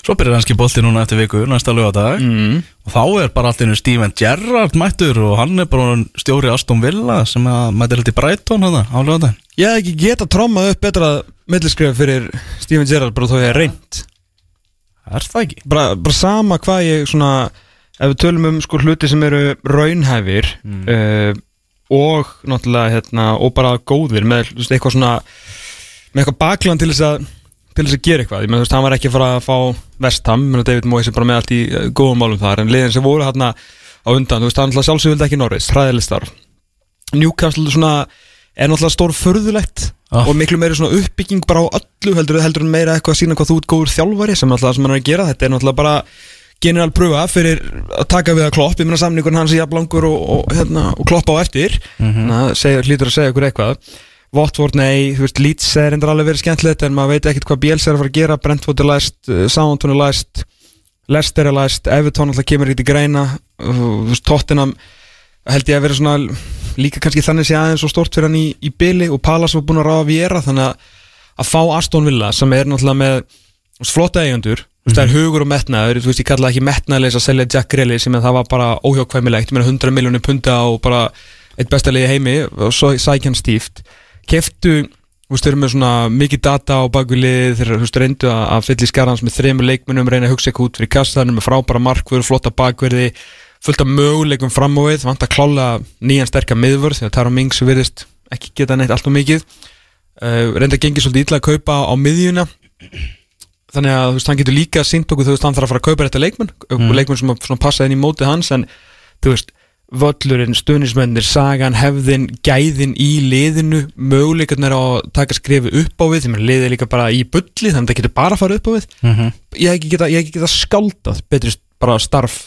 Svo byrjar enski bolti núna eftir viku næsta lögadag mm. og þá er bara allt einu Steven Gerrard mættur og hann er bara stjóri Aston Villa sem að mættir alltaf í Brighton hana, á lögadag Ég hef ekki geta trommað upp betra milliskrif fyrir Steven Gerrard bara þó ég er reynd Er það ekki? bara, bara sama hvað ég svona ef við tölum um sko hluti sem eru raunhæfir uh, og náttúrulega hérna og bara góðir með eitthvað svona með eitthvað bakland til þess að til þess að gera eitthvað, ég meina þú veist, hann var ekki að fara að fá meina David Moyes er bara með allt í uh, góðum málum þar, en liðin sem voru hérna á undan, veist, hann sjálfsög vildi ekki Norris, hræðilistar Newcastle svona er náttúrulega stór förðulegt Ah. og miklu meiri svona uppbygging bara á öllu heldur, heldur meira eitthvað að sína hvað þú ert góður þjálfari sem hann er að gera, þetta er náttúrulega bara general pröfa fyrir að taka við að klopp. Ég meina samningun hans í jafnlangur og, og, hérna, og kloppa á eftir. Mm -hmm. segir, hlýtur að segja ykkur eitthvað Watford, nei, þú veist, Leeds er endur alveg verið skemmtilegt en maður veit ekkert hvað Bielsa er að fara að gera. Brentford er læst, uh, Southampton er læst Leicester er læst, Everton alltaf kemur ekki til greina. Þú veist, Tottenham held ég að vera svona líka kannski þannig sé aðeins svo stort fyrir hann í, í byli og Palace var búin að ráða Viera þannig að að fá Aston Villa sem er náttúrulega með flotta eigendur. Þú veist, það er hugur og metnaður, þú veist, ég kalla það ekki metnaðleis að selja Jack Grealish, sem það var bara óhjákvæmilegt, ég meina 100 miljónir punta og bara eitt besta liði í heimi og svo sækjan stíft keftu, þú veist, þeir eru með svona mikið data á bakvið þeir eru, þú veist, reyndu að, að fylla í skarans með þremur leikmunum reyna að hugsa eitthvað út fyrir kassanum með frábæra markvöru, flotta bakverði fullt af möguleikum fram á við vant að klála nýjan sterkar miðvörð því að Tara Mings virðist ekki geta neitt allt og mikið uh, reynda að gengi svolítið illa að kaupa á miðjuna þannig að þú veist, hann getur líka sínt okkur þú veist, hann þarf að fara að kaupa þetta leikmenn mm. leikmenn sem passa inn í mótið hans en þú veist, völlurinn, stuðnismennir sagan, hefðin, gæðin í liðinu, möguleikarnir á að taka skrifi upp á við, því að liðið er líka bara í bulli, þannig að það getur bara að fara upp á við. Ég hef ekki geta, ég hef ekki geta skáldað betri bara starf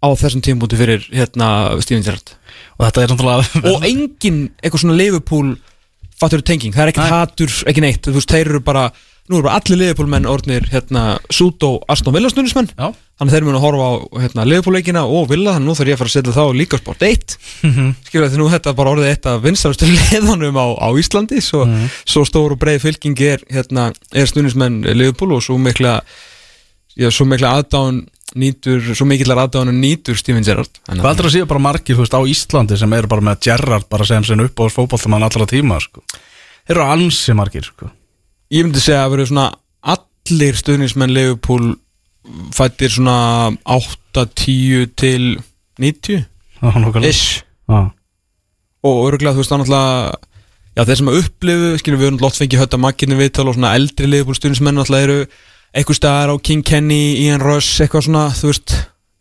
á þessum tímpúti fyrir hérna Steven Gerrard. Og þetta er náttúrulega og engin eitthvað svona Liverpool fattur tenging, það er ekkert hatur ekki neitt, þú veist, þeir eru bara nú eru bara allir Liverpool menn orðnir hérna Suto, Aston Villa stundismenn Já. þannig þeir munu að horfa á hérna, Liverpool leikina og Villa, þannig nú þarf ég að fara að setja þá líka sport 1 skilja því nú þetta er bara orðið eitt af vinstarastu liðanum á, á Íslandi. Svo, svo stór og breið fylking er hérna, er stundismenn Liverpool og svo mikla já, svo mikla aðdáun nýtur, svo mikillar aðdáun nýtur Steven Gerrard. Hvað heldur að séu bara margir, veist, á Íslandi sem eru bara með Gerrard bara sem sinni upp á fótballtamann allra tíma, sko. Þeir eru ansi margir, sko ég myndi segja að verið svona allir stuðnismenn Liverpool fættir svona 8-10 til 90 Já, nákvæmlega. ish Já. og örgulega þú veist þá náttúrulega já þeir sem að upplifu, skilur við höfum lott fengið hötta makkinni viðtal og svona eldri Liverpool stuðnismenn náttúrulega eru eitthvað staðar á King Kenny, Ian Rush eitthvað svona, þú veist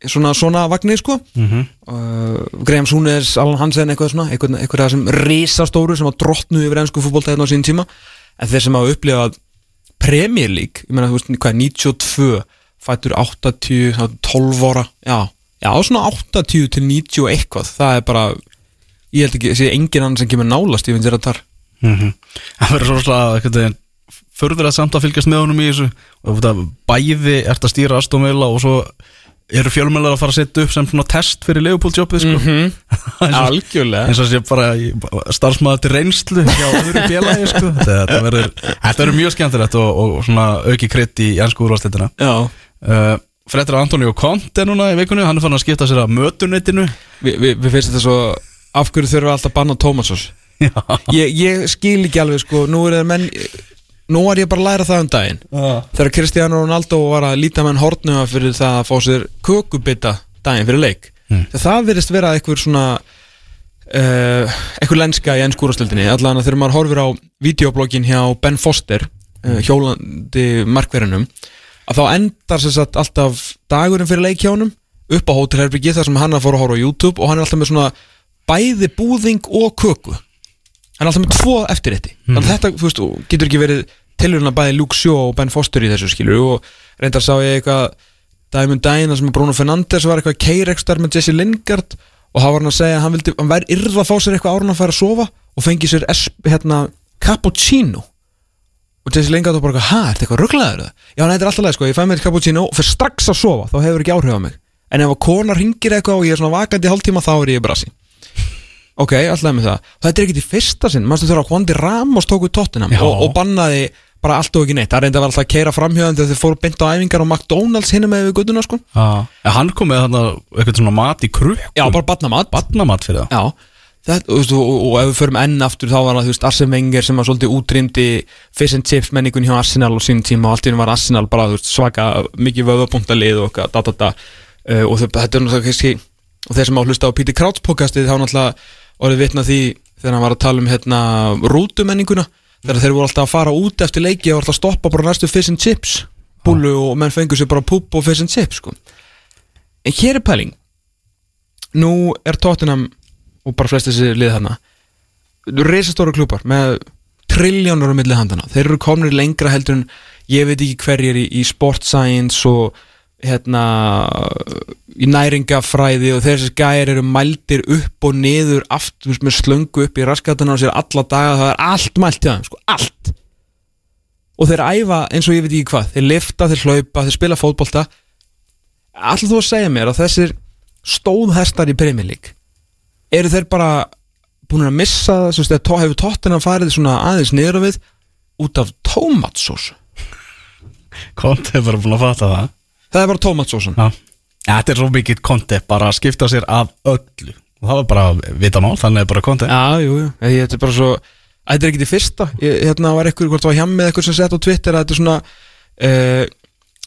svona svona vagnir sko Mhm. uh, Graham Souness, Alan Hansen eitthvað svona eitthvað, eitthvað sem risastóru sem að drottnu yfir ennsku fútbolta hérna á sín tíma en þeir sem hafa upplifað Premier League, ég meina þú veist hvað er 92, fættur 80 þá 12 ára, já já svona 80 til 90 og eitthvað. Það er bara, ég held ekki sé engin annan sem kemur nálast, ég finn þér að tar Mhm. Það verður svo slag einhvern veginn Förður að samt að fylgjast með honum í þessu. Og bæði ert að stýra Aston Villa Og svo eru fjölmjölar að fara að setja upp sem svona test fyrir Leopold-jobbið, sko. Eins og- algjörlega. eins og sé bara starfsmaður til reynslu hjá öðru félagi, sko. Þetta verður, þetta verður mjög skemmtilegt og, og svona auki krydd í ennsku úrvarsleitina já, uh, Fredrik Antonio Conte núna í vikunni Hann er fann að skipta sér að mötunetinu. Við vi, vi finnst þetta svo af hverju þurfum við alltaf að banna Tómasós Já, ég, ég skil ekki alveg sko. Nú er það menn nú er ég bara að læra það um daginn. Þegar Cristiano Ronaldo var að líta menn hortnuma fyrir það að fá sér kökubita daginn fyrir leik. Mm. það virðist vera eitthvað svona uh, eitthvað lenska í ennskúrastöldinni allan að þegar maður horfir á videoblogin hjá Ben Foster uh, hjólandi markverðinum að þá endar sér satt alltaf dagurinn fyrir leik hjá honum upp á hótelherbyggi þar sem hann er að fóra að horfa á YouTube og hann er alltaf með svona bæði búðing og köku hann er alltaf með tvo eftirrétti. Þannig að þetta, þú veist, getur ekki verið tilhörna bæði Luke Shaw og Ben Foster í þessu skilur og reyndar sá ég eitthvað dæmum þar sem Bruno Fernandes var eitthvað keirekstar með Jesse Lingard og þá var hann að segja að hann vildi, hann væri yrða að fá sér eitthvað árun að fara að sofa og fengi sér hérna, cappuccino. Og Jesse Lingard var bara eitthvað, hæ, er þetta eitthvað rugglaður það? Já, þetta er alltaf leið, sko, ég fæ mér cappuccino og fyrir strax að sofa, þá hefur ekki áhrif á mig. En ef að kona ringir eitthvað og ég er svona vakandi hálftíma þá er ég brasi Ok, alltaf með það. Þetta er ekki í fyrsta sinn, mannstu þegar Hvandi Ramos tóku tóttinam og, og bannaði bara allt og ekki neitt? Það reyndi að vera alltaf að keira framhjóðan þegar þeir fóru beint á æfingar á McDonalds hinum með við guttuna sko. Já, hann kom með þarna eitthvað svona mat í krukkum Já, bara bannamat Barnamat fyrir það. Já, þetta, og, og, og, og ef við förum enn aftur þá var það, þú veist, Arsene Wenger sem var svolítið útrýmdi fish and chips menningun hjá Arsenal og sínum tíma og allt í henni var Arsenal bara, þú veist, svaka mikið vöðapuntalið og da, da, da. Uh, og þau- þetta er náttúrulega og þeir sem á að hlusta á Píti Krauts podcastið þá náttúrulega orðið vitna því þegar hann var að tala um hérna rútumenninguna þegar þeir voru alltaf að fara út eftir leiki og alltaf að stoppa bara næstu fish and chips. Búlu og menn fengur sér bara púp og fish and chips sko. en hér er pæling. Nú er Tottenham og bara flest þessi lið þarna reisastóra klúpar með trilljónur á milli handana þeir eru komnir lengra heldur en ég veit ekki hverjir í, í sport science og hérna í næringafræði og þessi gæjar eru mældir upp og niður aftur með slöngu upp í raskatana og sér alla daga það er allt mælt til þeim sko, allt. Og þeir æfa eins og ég veit ekki hvað þeir lifta, þeir hlaupa, þeir spila fótbolta. Allir þú að segja mér að þessir stóðhestar í League eru þeir bara búin að missa það, svo að hefur tóttina farið svona aðeins niður á við út af tómatsós Konti er bara búin að fatta það Það er bara tómatsósan Já, þetta er svo mikið konti bara að skipta sér af öllu. Og það var bara vitamál, þannig er bara konti Já, jú, jú, ég, þetta er bara svo Þetta er ekki því fyrsta. Ég, Hérna var eitthvað, hvort það var hjá með eitthvað sem sett á Twitter að þetta er svona uh,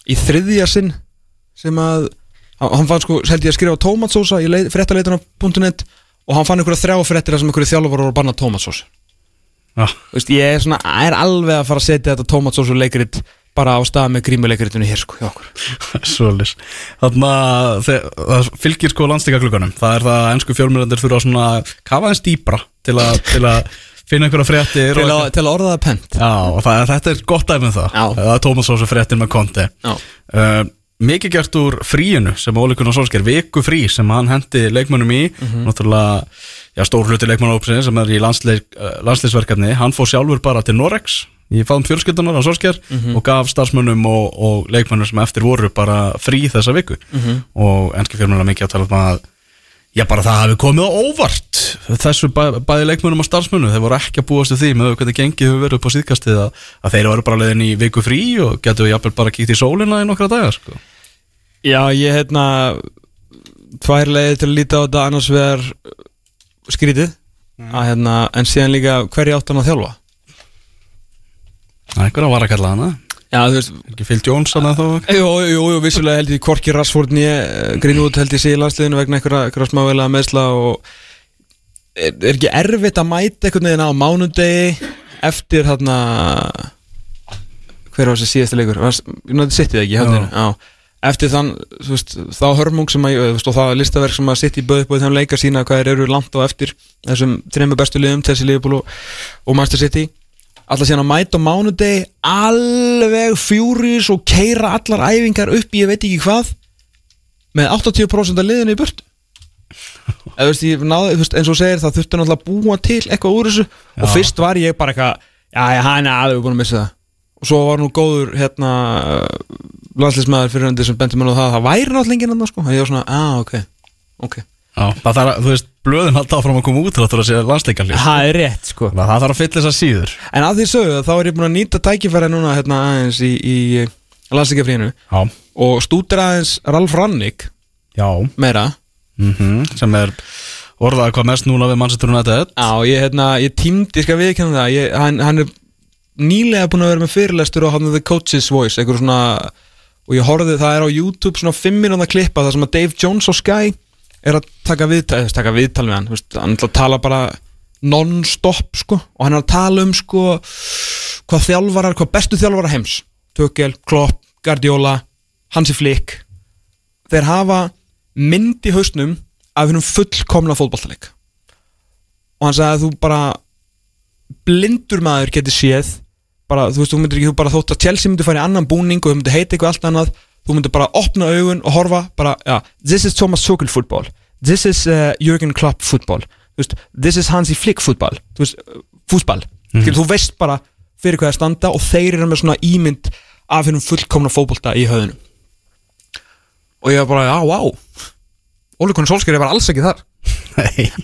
í þriðja sinn sem að hann fann sko, held ég að skrifa tómatsósa í fréttaleitunum.net og hann fann einhverja þrjá fréttir þar sem einhverju þjálfur voru að banna tómatsós Já, Veist, ég er svona, er alveg að fara að setja þetta tómatsósu leikrit bara á stað með grímuleikritinu hér sko, Svolis Þannig að það fylgir sko landsleika klukkanum Það er það að ennsku fjölmjörnir þurfa svona kafa eins dýbra til að, til að finna einhverja fréttir til, til að orða það pent. Já, og það, þetta er gott dæmi um það. Já. Það er Tómas Ósa fréttir með konti uh, Mikið gert úr fríinu sem Óli Gunnar Solskjær, viku frí sem hann hendi leikmönnum í. Mhm. Náttúrulega, já, stór hluti leikmannópsins sem er í landsleik, uh, landsleisverkefni Hann fór sjálfur bara til Norex í fáðum fjölskyldunar á Solskjær Mhm. og gaf starfsmönnum og, og leikmönnum sem eftir voru bara frí þessa viku Mhm. og enski fjölmjöla mikið að tala um að Já, bara það hafi komið á óvart þessu bæ, bæði leikmönnum og starfsmönnum þeir voru ekki að búast við því með hvernig gengið hefur verið upp á síðkastið að, að þeir eru bara leiðin í viku frí og getur við jafnvel bara kíkt í sólina í nokkra dagar sko. Já, ég hérna tvær leiði til að líta á þetta annars vegar skrítið að, hérna, en síðan líka hverju átt hann að þjálfa Er einhver að vara að kalla hana Já, þú veist, ekki Phil Jones hana þá? Jú, jú, jú, vissulega held ég Korki Rassford nýja Greenwood held ég sé í landsliðinu vegna einhverja, smávelega meðsla og er, er ekki erfitt að mæta einhvern veginn á mánudegi eftir hérna hver var þessi síðasta leikur? City eða ekki, haldinu, já. Eftir þann, þú veist, þá hörmung sem að, þú veist, og það listaverk sem að City bauð upp og þeim leika sína hvað þeir eru langt á eftir þessum þreymur bestu liðum, Chelsea, Liverpool og, og Manchester City alltaf síðan að mæta á mánudegi alveg fjúris og keira allar æfingar upp í ég veit ekki hvað með 80% af liðinu í burt eða veist, ég náði, veist, eins og segir það þurfti náttúrulega að búa til eitthvað úr þessu. Og fyrst var ég bara eitthvað já, já, hann er alveg búin að missa það. Og svo var nú góður hérna landslismæður fyrir hendur sem benti mér á það að það væri náttúrulega enginn annað sko, og ég var svona, ah, ok ok, Já, það þarf að, þú veist, blöðin halda áfram að koma út til að sé landsleikarlið það er rétt sko. Að það þarf að fylla þessar síður. En að því sögðu, þá er ég búin að nýta tækifæri núna hérna aðeins í, í landsleikafríinu Já, og stútir aðeins Ralf Rannik já. meira. Mm sem er orðað hvað mest núna við Manchester United. Já, ég, hérna, ég tímdi, ég skal viðkynna það ég, hann, hann er nýlega búin að vera með fyrirlestur á hann The Coach's Voice og ég horfði það er á YouTube svona 5 minúna klippa þar sem að Dave Jones og Sky er að taka viðtal, eða, taka viðtal við hann veist, hann er að tala bara non-stop sko, og hann er að tala um sko, hvað þjálfarar, hvað bestu þjálfarar heims Tökkel, Klopp, Guardiola Hansi Flick þeir hafa mynd í hausnum af hennum fullkomna fótballtaleik og hann sagði að þú bara blindur maður getur séð bara, þú veist, þú myndir ekki, þú bara þótt að Chelsea myndir fara í annan búning og þú myndir heita eitthvað allt annað þú myndir bara opna augun og horfa bara, já, this is Thomas Tuchel football. This is uh, Jürgen Klopp veist, this is Hansi Flick uh, fúsball mm -hmm. þú veist bara fyrir hvað það standa og þeir eru með svona ímynd af hennum fullkomna fótbolta í höðunum. Og ég var bara, já, vá. Óli Conor Solskjaer var alls ekki þar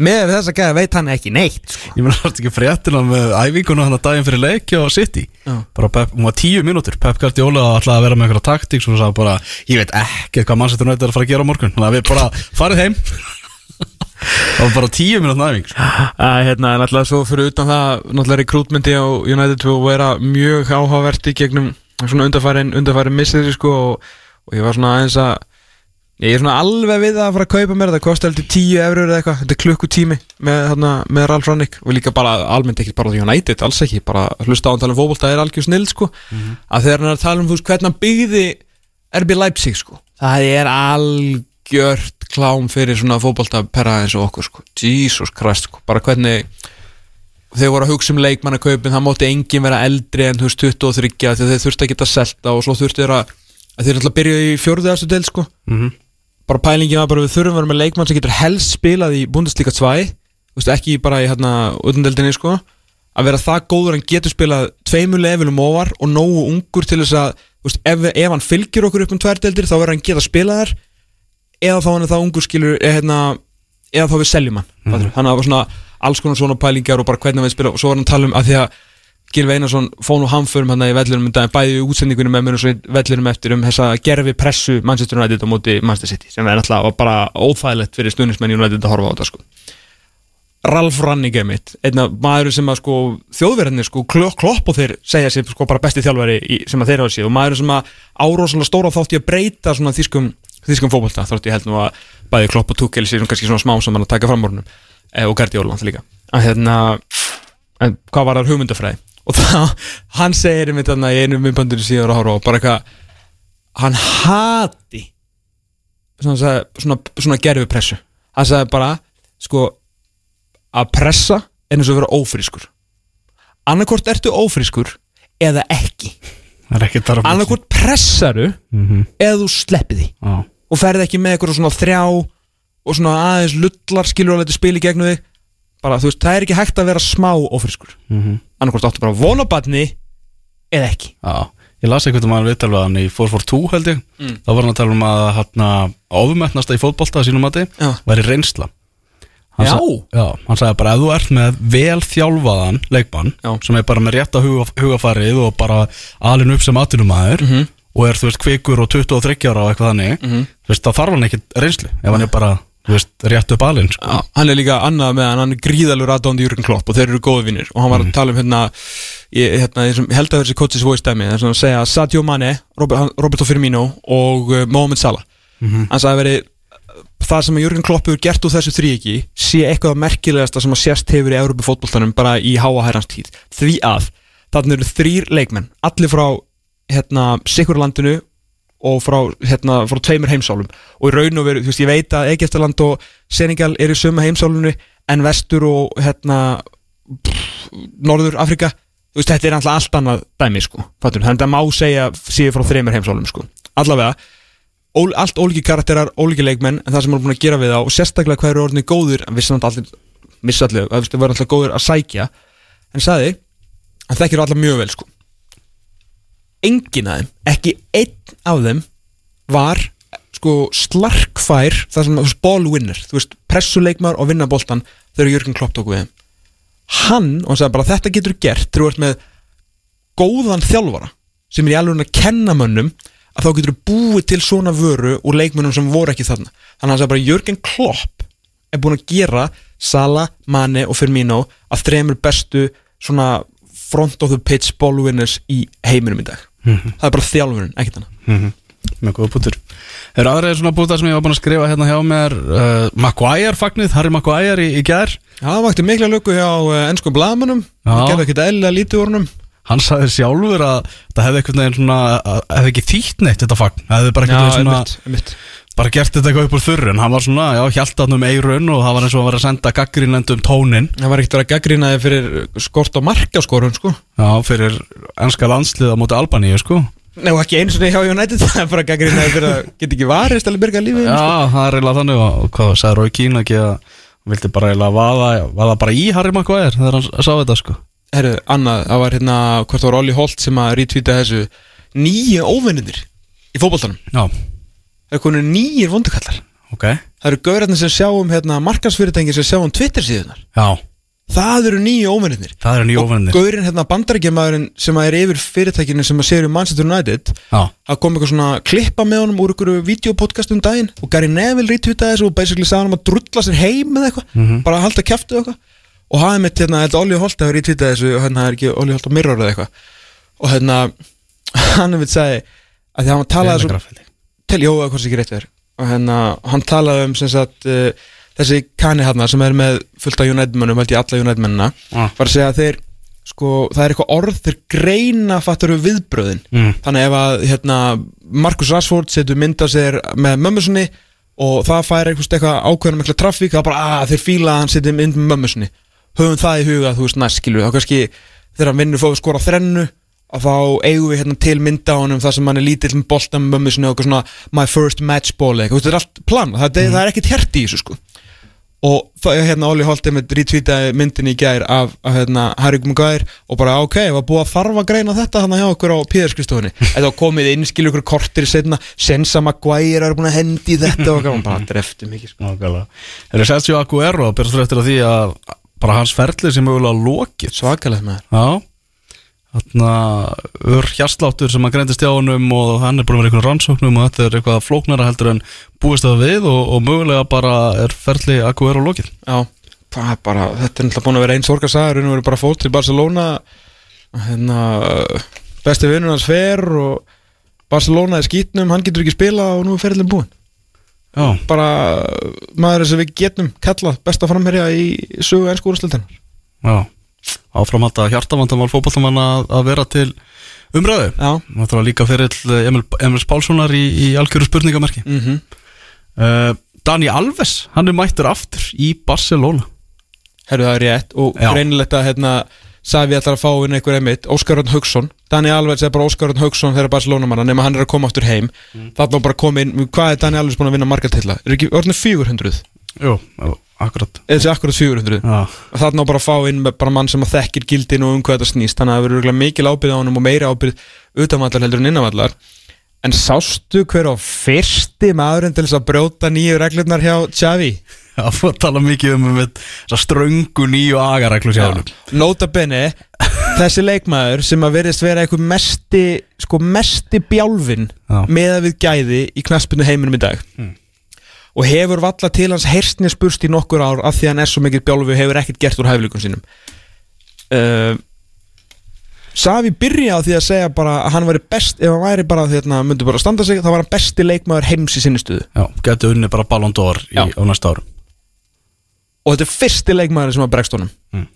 með þess að gæða veit hann ekki neitt sko. ég meina það ekki fréttina með æfinguna hann að daginn fyrir leikja á City Já. bara Pep, hún var tíu mínútur Pep Guardiola ætlaði að vera með einhverja taktík svo sagði bara, ég veit ekkert hvað Manchester United er að fara að gera á morgun þannig að við bara farið heim það var bara tíu mínútur æfing sko. hérna, náttúrulega svo fyrir utan það náttúrulega rekrútmenti á United to vera mjög áhugavert í gegnum svona undarfærin, undarfærin missir sko, og, og ég var svona aðeins að ég er svona alveg við að fara að kaupa mér það kostar heldur 10 eurur eða eitthvað þetta er klukkutími með, hérna, með Ralf Rannik og líka bara almennt ekki bara United alls ekki, bara hlusta á hann tala um fótbolta er algjör snill sko, að þegar hann er að tala um þú veist, hvernig hann byggði RB Leipzig sko, það er algjört klám fyrir svona fótbolta perra eins og okkur sko, Jesus Christ sko, bara hvernig þeir voru að hugsa um leikmannakaupin það mátti enginn vera eldri en þú veist 23 þegar þeir þurfti að geta selta og svo þurfti þeir að, að þeir ætla að byrja í fjórðastu del sko. Mhm. Bara pælingin var bara við þurfum að vera með leikmann sem getur helst spilað í Bundesliga 2 þú veist, ekki bara í hérna utandeldinni sko. Að vera það góður hann getur spilað tveimur levelum ofar og nógu ungur til þess að veist, ef, ef hann fylgir okkur upp um tværdeldir þá verður hann geta spilað þar eða þá hann er það ungur skilur eða, hérna, eða þá við seljum hann mm. þannig að það var svona alls konar svona pælingar og bara hvernig hann við spila. Og svo var hann að tala um að því að Gilvi Einarsson fóð nú hamförum hann í vellurum um daginn, bæði útsendingunum með mér og svo vellurum eftir um þessa gerfi pressu Manchester United á móti Manchester City sem er náttúrulega bara óþægilegt fyrir stuðnismenn United að horfa á þetta sko. Ralf Rannig er mitt, einna maður sem að sko þjóðverðinni sko klopp, og þeir segja sér sko bara besti þjálfari í, sem að þeir hafa séð og maður sem að áróslega stóra þátt í að breyta svona þýskum, þýskum fókbalta þátt ég held nú að bæði klopp og tukkel sér kannski svona smá saman að taka framorunum e, og Gerti Óland líka. Að hérna, hvað var það hugmyndafræði og það, hann segir einmitt þarna í einu myndbandinu síðan að horfa á bara eitthvað, hann hati svona, svona, svona, svona gerfi pressu hann sagði bara, sko að pressa er eins og vera ófrískur. Annarkort ertu ófrískur eða ekki. Annarkort pressaru eða þú sleppið því. Já. og ferð ekki með eitthvað svona þrjá og svona aðeins lullar skilur að leta spil í gegnu þig bara þú veist, það er ekki hægt að vera smá ófrískur mm -hmm. annarkort áttu bara vonabatni eða ekki Já, ég las einhvern veginn viðtal við hann í 442 held ég Mm. þá var hann að tala um að hann ofmetnasta í fótbolta að sínum mati væri reynsla hann Já. sa- já, hann sagði bara ef þú ert með vel þjálfaðan leikmann Já. sem er bara með rétta huga, hugafarið og bara alin upp sem atinumæður Mhm. og er þú veist kvikur og 23 ára og eitthvað þannig Mhm. þú veist þá þarf hann ekki reynslu ef hann er bara veist rétt upp alin sko. Já, hann er líka annað með hann, hann er gríðalur aðdóndi Jürgen Klopp og þeir eru góði vinnir og hann var að tala um hérna, ég, hérna held að þessi coaches voice dæmi, þess að segja Sadio Mane, Robert, hann- Roberto Firmino og uh, Mohamed Salah. Hann sagði að veri það sem Jürgen Klopp hefur gert úr þessu þríegi sé eitthvað merkilegasta sem að sérst hefur í Európa fótboltanum bara í háa hærans tíð. Því að þarna eru þrýr leikmenn allir frá hérna, Sikurlandinu og frá, hérna, frá tveimur heimsálum og í raun og veru, þú veist, ég veit að Egyptaland og Senegal eru í sömu heimsálunni en vestur og hérna pff, Norður Afrika þú veist, þetta er alltaf allt annað dæmi sko, fattur, þannig að má segja síður frá þreimur heimsálum sko, allavega ól, allt ólíki karakterar, ólíki leikmenn en það sem er búin að gera við þá og sérstaklega hvað eru orðinni góðir en vissan allir, missa allir að það verður alltaf góðir að sækja en sagði, hann þekkir allar mjög vel sko. Engin af þeim, ekki einn af þeim var sko slarkfær það sem, winner þú veist, pressuleikmar og vinna boltan þegar Jörgen Klopp tók við hann, og hann sagði bara þetta getur gert þegar þú ert með góðan þjálfara sem er í alveg að kenna mönnum að þá getur þú búið til svona vöru úr leikmönnum sem voru ekki þarna. Þannig að hann sagði bara Jörgen Klopp er búin að gera Sala, Mane og Firmino að þremur bestu svona front of the pitch ball winners í heiminum í dag það er bara þjálfurinn, ekkert annað. Með góða pútur Það eru aðræðir svona pútar sem ég var búin að skrifa hérna hjá mér uh, Maguire fagnið, Harry Maguire í, í gær? Já, það vakti mikla löku hjá uh, ennskum blaðmönnum Já. Það gerði ekkert eðlilega lítið úr honum. Hann sagði sjálfur að það hefði einhvern veginn svona hefði ekki þýtt neitt þetta fagn. Hefði bara veginn svona einmitt, einmitt. Bara gert þetta eitthvað upp úr þurru en hann var svona, já, hjálta hann um eirun og það var eins og að vera að senda gaggrínlendum tónin Það var ekkert að gaggrinaði fyrir skort á markaskorun sko. Já, fyrir ennska landsliða mútið Albaníu, sko. Nei, og ekki eins og hjá United Það er bara gaggrinaði fyrir að geta ekki varist alveg byrga lífið já, sko. það er eiginlega þannig og, hvað sagði Rói Kín ekki að hann vildi bara eiginlega vaða, vaða bara í Harry Maguire þegar hann sá þetta, sko. Herru, annað, það var hérna Hvort var Olli Holt sem að retweeta þessu Nýju óvinninir í fótboltanum. Já, Það er konur nýjir vondukallar. Ok. Það eru gaurarnir sem sjáum hérna markarsfyrirtæki sem sjáum Twitter síðunar já, Það eru nýju eru óvinnir Gaurinn hérna bandarækjamaðurinn sem að er yfir fyrirtækinu sem að séu um Manchester United já, Það kom eitthvað svona klippa með honum úr einhverju videopodcast um daginn og Gary Neville retweetaði þessu og basically sagði hann að drulla sér heim með eitthvað bara að halda kæftu eitthvað. Og hafði mitt hérna, held að Olli Holt hafi retweetaði þessu og hérna er ekki Olli Holt á Mirror eða eitthvað. Og hérna hann hefði sagði að því að hann talaði svo Held ég. eða hvort sem ekki rétt verið og hérna, hann talaði um sem sagt uh, þessi kanni hérna sem er með fullt af United-mönnum, held ég alla United-mennina Ah. var að segja að þeir sko, það er eitthvað orð, þeir greina fattur við viðbröðin, Mm. þannig ef að hérna, Marcus Rashford setur mynda sér með mömmusinni og það fær eitthvað, eitthvað ákveðna mikla trafík það er bara að þeir fíla að hann setja mynd með mömmusinni höfum það í huga, þú veist, næst skilur þá kannski þegar hann vinnur fóðu skora þrennu að þá eigum við hérna til mynda á honum það sem hann er lítill með bolta með mömmu sinni og eitthvað svona my first match ball eitthvað, þetta er allt plan, það, mm. það er ekkert hert í þessu sko. Og það er hérna Óli Holt með retweetaði myndin í gær af, af hérna, Harry Maguire og bara ok, var búið að þarfa að greina þetta þannig hjá okkur á píðarskristofunni eða komið inn, skilur ykkur kortir setna Sensa Maguire er búin að hendi þetta og hann bara drefti mikið sko. Nákvæmlega. Er það Sergio Aguero, byrjast eftir að því að bara hans ferli sem mögulega lokið? Svakalegt með Þarna ör hjarsláttur sem að greindist hjá honum og hann er búin að vera einhvern rannsóknum og þetta er eitthvað flóknara heldur en búist það við og, og mögulega bara er ferli að er á lokið. Já, það er bara, þetta er náttúrulega búin að vera einn sorgarsagur en við erum bara fótt til Barcelona. Hérna, besti vinnur hans fer og Barcelona er skýtnum, hann getur ekki spila og nú er ferðin búin Já, bara maður sem við getum kallað besta framherja í sögu ennsku úrslutinnar já Áframhald að hjartavandamál fótballtamann að, að vera til umræðu þarf líka fyrir Emil, Emils Pálssonar í, í algjöru spurningamerki mhm uh, Dani Alves, hann er mættur aftur í Barcelona Herru það er rétt og Já. greinilegt að hérna Savi ætlar að fá inn einhver einmitt Óskar Örn Haugsson, Dani Alves er bara Óskar Örn Haugsson þegar Barcelona manna nema hann er að koma aftur heim mm. þarna á bara að koma inn, hvað er Dani Alves búin að vinna margar tilla? Er ekki orðinu 400? Jú, akkurat. Þessi akkurat 400 Já, og þarna á bara að fá inn bara mann sem að þekkir gildin og um hvað þetta snýst. Þannig að það verður mikil ábyrð á honum og meiri ábyrð utanvallar heldur en innanvallar. En sástu hver á fyrsti maðurinn til þess að brjóta nýju reglurnar hjá Xavi? það fór að tala mikið um með þessa ströngu nýju agaræklu sjálf Nota bene þessi leikmaður sem að verðist vera einhver mesti sko mesti bjálfin Já. með að við gæði í knaspinu heiminum í dag og hefur valla til hans hersni spurst í nokkur ár af því hann er svo mikið bjálfi og hefur ekkert gert úr hæfleikum sínum. Uh, Savi byrja á því að segja bara að hann væri best ef hann væri bara því að hann myndi bara standa sig þá var hann besti leikmaður heims í sinni stuðu. Já, getur unni bara Ballon d'Or í- Já. á næsta árum. Og þetta er fyrsti leikmaður sem að bregst honum Mm.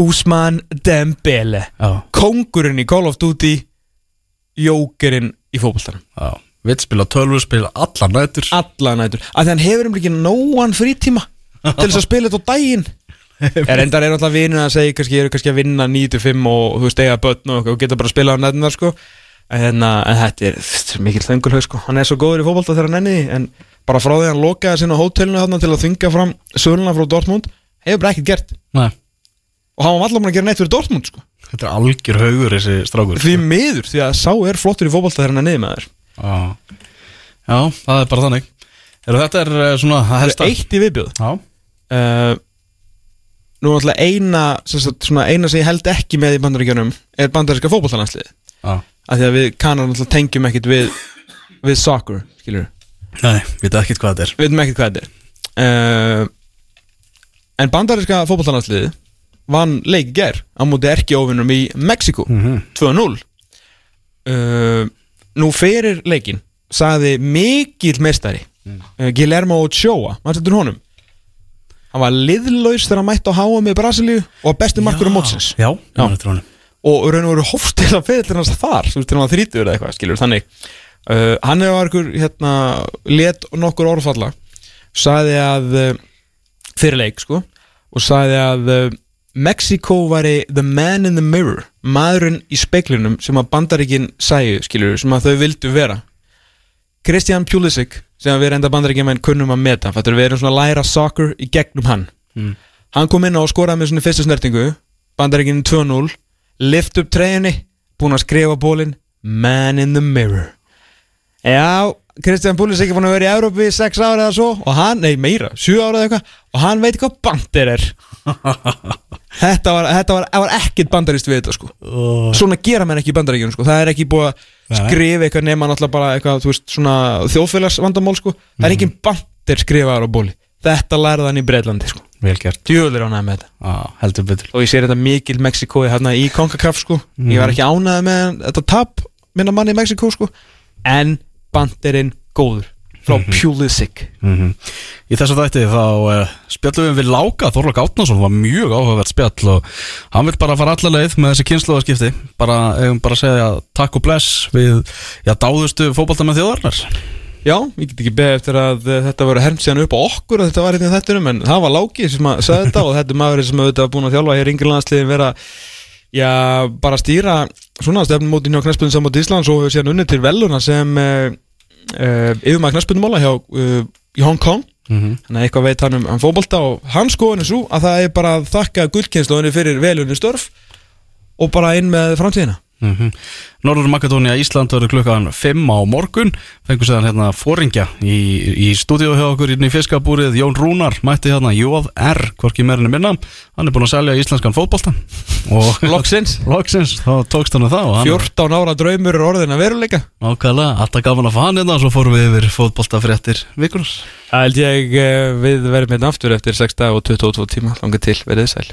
Usman Dembele. Já, kongurinn í Call of Duty jókerinn í fótballtanum já Vill spila tölvu, spila allar nætur. Alla nætur, af því hann hefur um ekki nóan frítíma til þess að spila þetta á daginn. Er endar er alltaf vinur að segja kannski eru kannski að vinna 9-5 og þú veist eiga börn og, og geta bara að spila á nættunar sko. En, uh, en þetta er, er mikil þöngulhaug sko. Hann er svo góður í fótballta þegar hann enni en bara frá því að hann lokaði sinna á hótelinu þarna til að þunga fram söluna frá Dortmund hefur bara ekkert gert. Nei, og hann var alltaf búin að gera neitt fyrir Dortmund sko. Þetta er algjör haugur þessi strákur. Því miður, því að sá er flottur í fótballta þegar hann er niður með þér Já, já það er bara þannig. Heru, Þetta er eh, svona það það er eitt í viðbjöð Já, uh, nú er alltaf eina sem sagt, svona eina sem ég held ekki með í bandaríkjunum er bandaríska fótballtalansliði já. Af því að við kannar alltaf tengjum ekkit við við soccer, skilur Nei, við veit ekkert hvað þetta er. Við veitum ekkit hvað þetta er. Uh, en bandaríska fótballtalansliði vann leik ger á móti erki ofinum í Mexiko Mhm. 2-0 uh, nú fyrir leikin sagði mikill meistari uh, Guillermo Ochoa. Maður setur honum? Hann var liðlaus þegar hann mætti á HM í Brasilíu og var besti markur um mótsins. Já, Já. og raun og veru hófstila fyrir hans þar til hann þrítur eða eitthvað, skilur þannig. Uh, hann hefur einhver hérna, let nokkur orðfalla sagði að uh, fyrir leik, sko og sagði að uh, Mexico væri the man in the mirror maðurinn í speiklinum sem að bandaríkin sæju, skilur, sem að þau vildu vera. Christian Pulisic sem að við reynda bandaríkjum en kunnum að meta fattur við erum svona að læra soccer í gegnum hann. Mm. hann kom inn á og skoraði með svona fyrstu snertingu bandaríkinin 2-0 lift upp treyjunni, búinn að skrifa bólinn man in the mirror. Já, Kristján Pulisic er búinn að vera í Európi í 6 ára eða svo. Og hann, nei meira, 7 ára eða eitthvað. Og hann veit hvað bandir er. Þetta var, þetta var, var ekkert bandarist við þetta sko. Svona gera menn ekki í bandaríkjunum sko. það er ekki búið að skrifa eitthvað nema náttúrulega bara eitthvað, þú veist, svona þjóðfélagsvandamál sko. það er ekki bandir skrifaðar á bóli. Þetta lærði hann í Breitlandi sko. Vel gert. Djúðlir ánæði með þetta. Já, heldur betur. Og ég sér þetta mikil Mexiko hérna í Konkakaf sko. ég var ekki ánæði með þetta tap minna manni í Mexiko sko. en bandirinn góður. Frá Pulisic. Mm Í þessu þætti þá uh, spjallum við við Láka Þorlák Átnason var mjög áhugavert spjall og hann vil bara fara alla leið með þessi kynnslóðaskipti bara, bara að segja takk og bless við, já, dáðustu fótbolta með þjóðarnar Já, ég get ekki beðið eftir að uh, þetta var hermt síðan upp á okkur að þetta var hérna þetta en það var Láki sem að sagði þetta og þetta er maður sem auðvitað var búin að þjálfa hér yngri landsliðin vera já, bara stýra svona stefnum móti hjá knæspunum saman til Íslands og síðan unnið til veluna sem uh, uh, yfirmaður knæspunumála hjá uh, í Hong Kong. Mm þannig að eitthvað veit hann um hann fótbolta og hans skoðun er svo að það er bara að þakka gullkynnslóðinni fyrir velunni störf og bara inn með framtíðina Mm Norður Makedónia Ísland verður klukkan 5 á morgun. Fengur séðan hérna fóringja í, í stúdíu hjá okkur inn í fiskabúrið. Jón Rúnar mætti hérna JR hvorki meirinni minna, hann er búin að selja íslenskan fótbolta. Og Loksins. Loksins, þá tókst hann það og hann 14 ára draumur er orðin að veruleika. Ákvæðlega, alltaf gaman að fá hann hérna og svo fórum við yfir fótboltafréttir vikunar Það held ég eh, við verðum hérna aftur eftir 6 dag og 22 tíma. Langið til, verðið sæl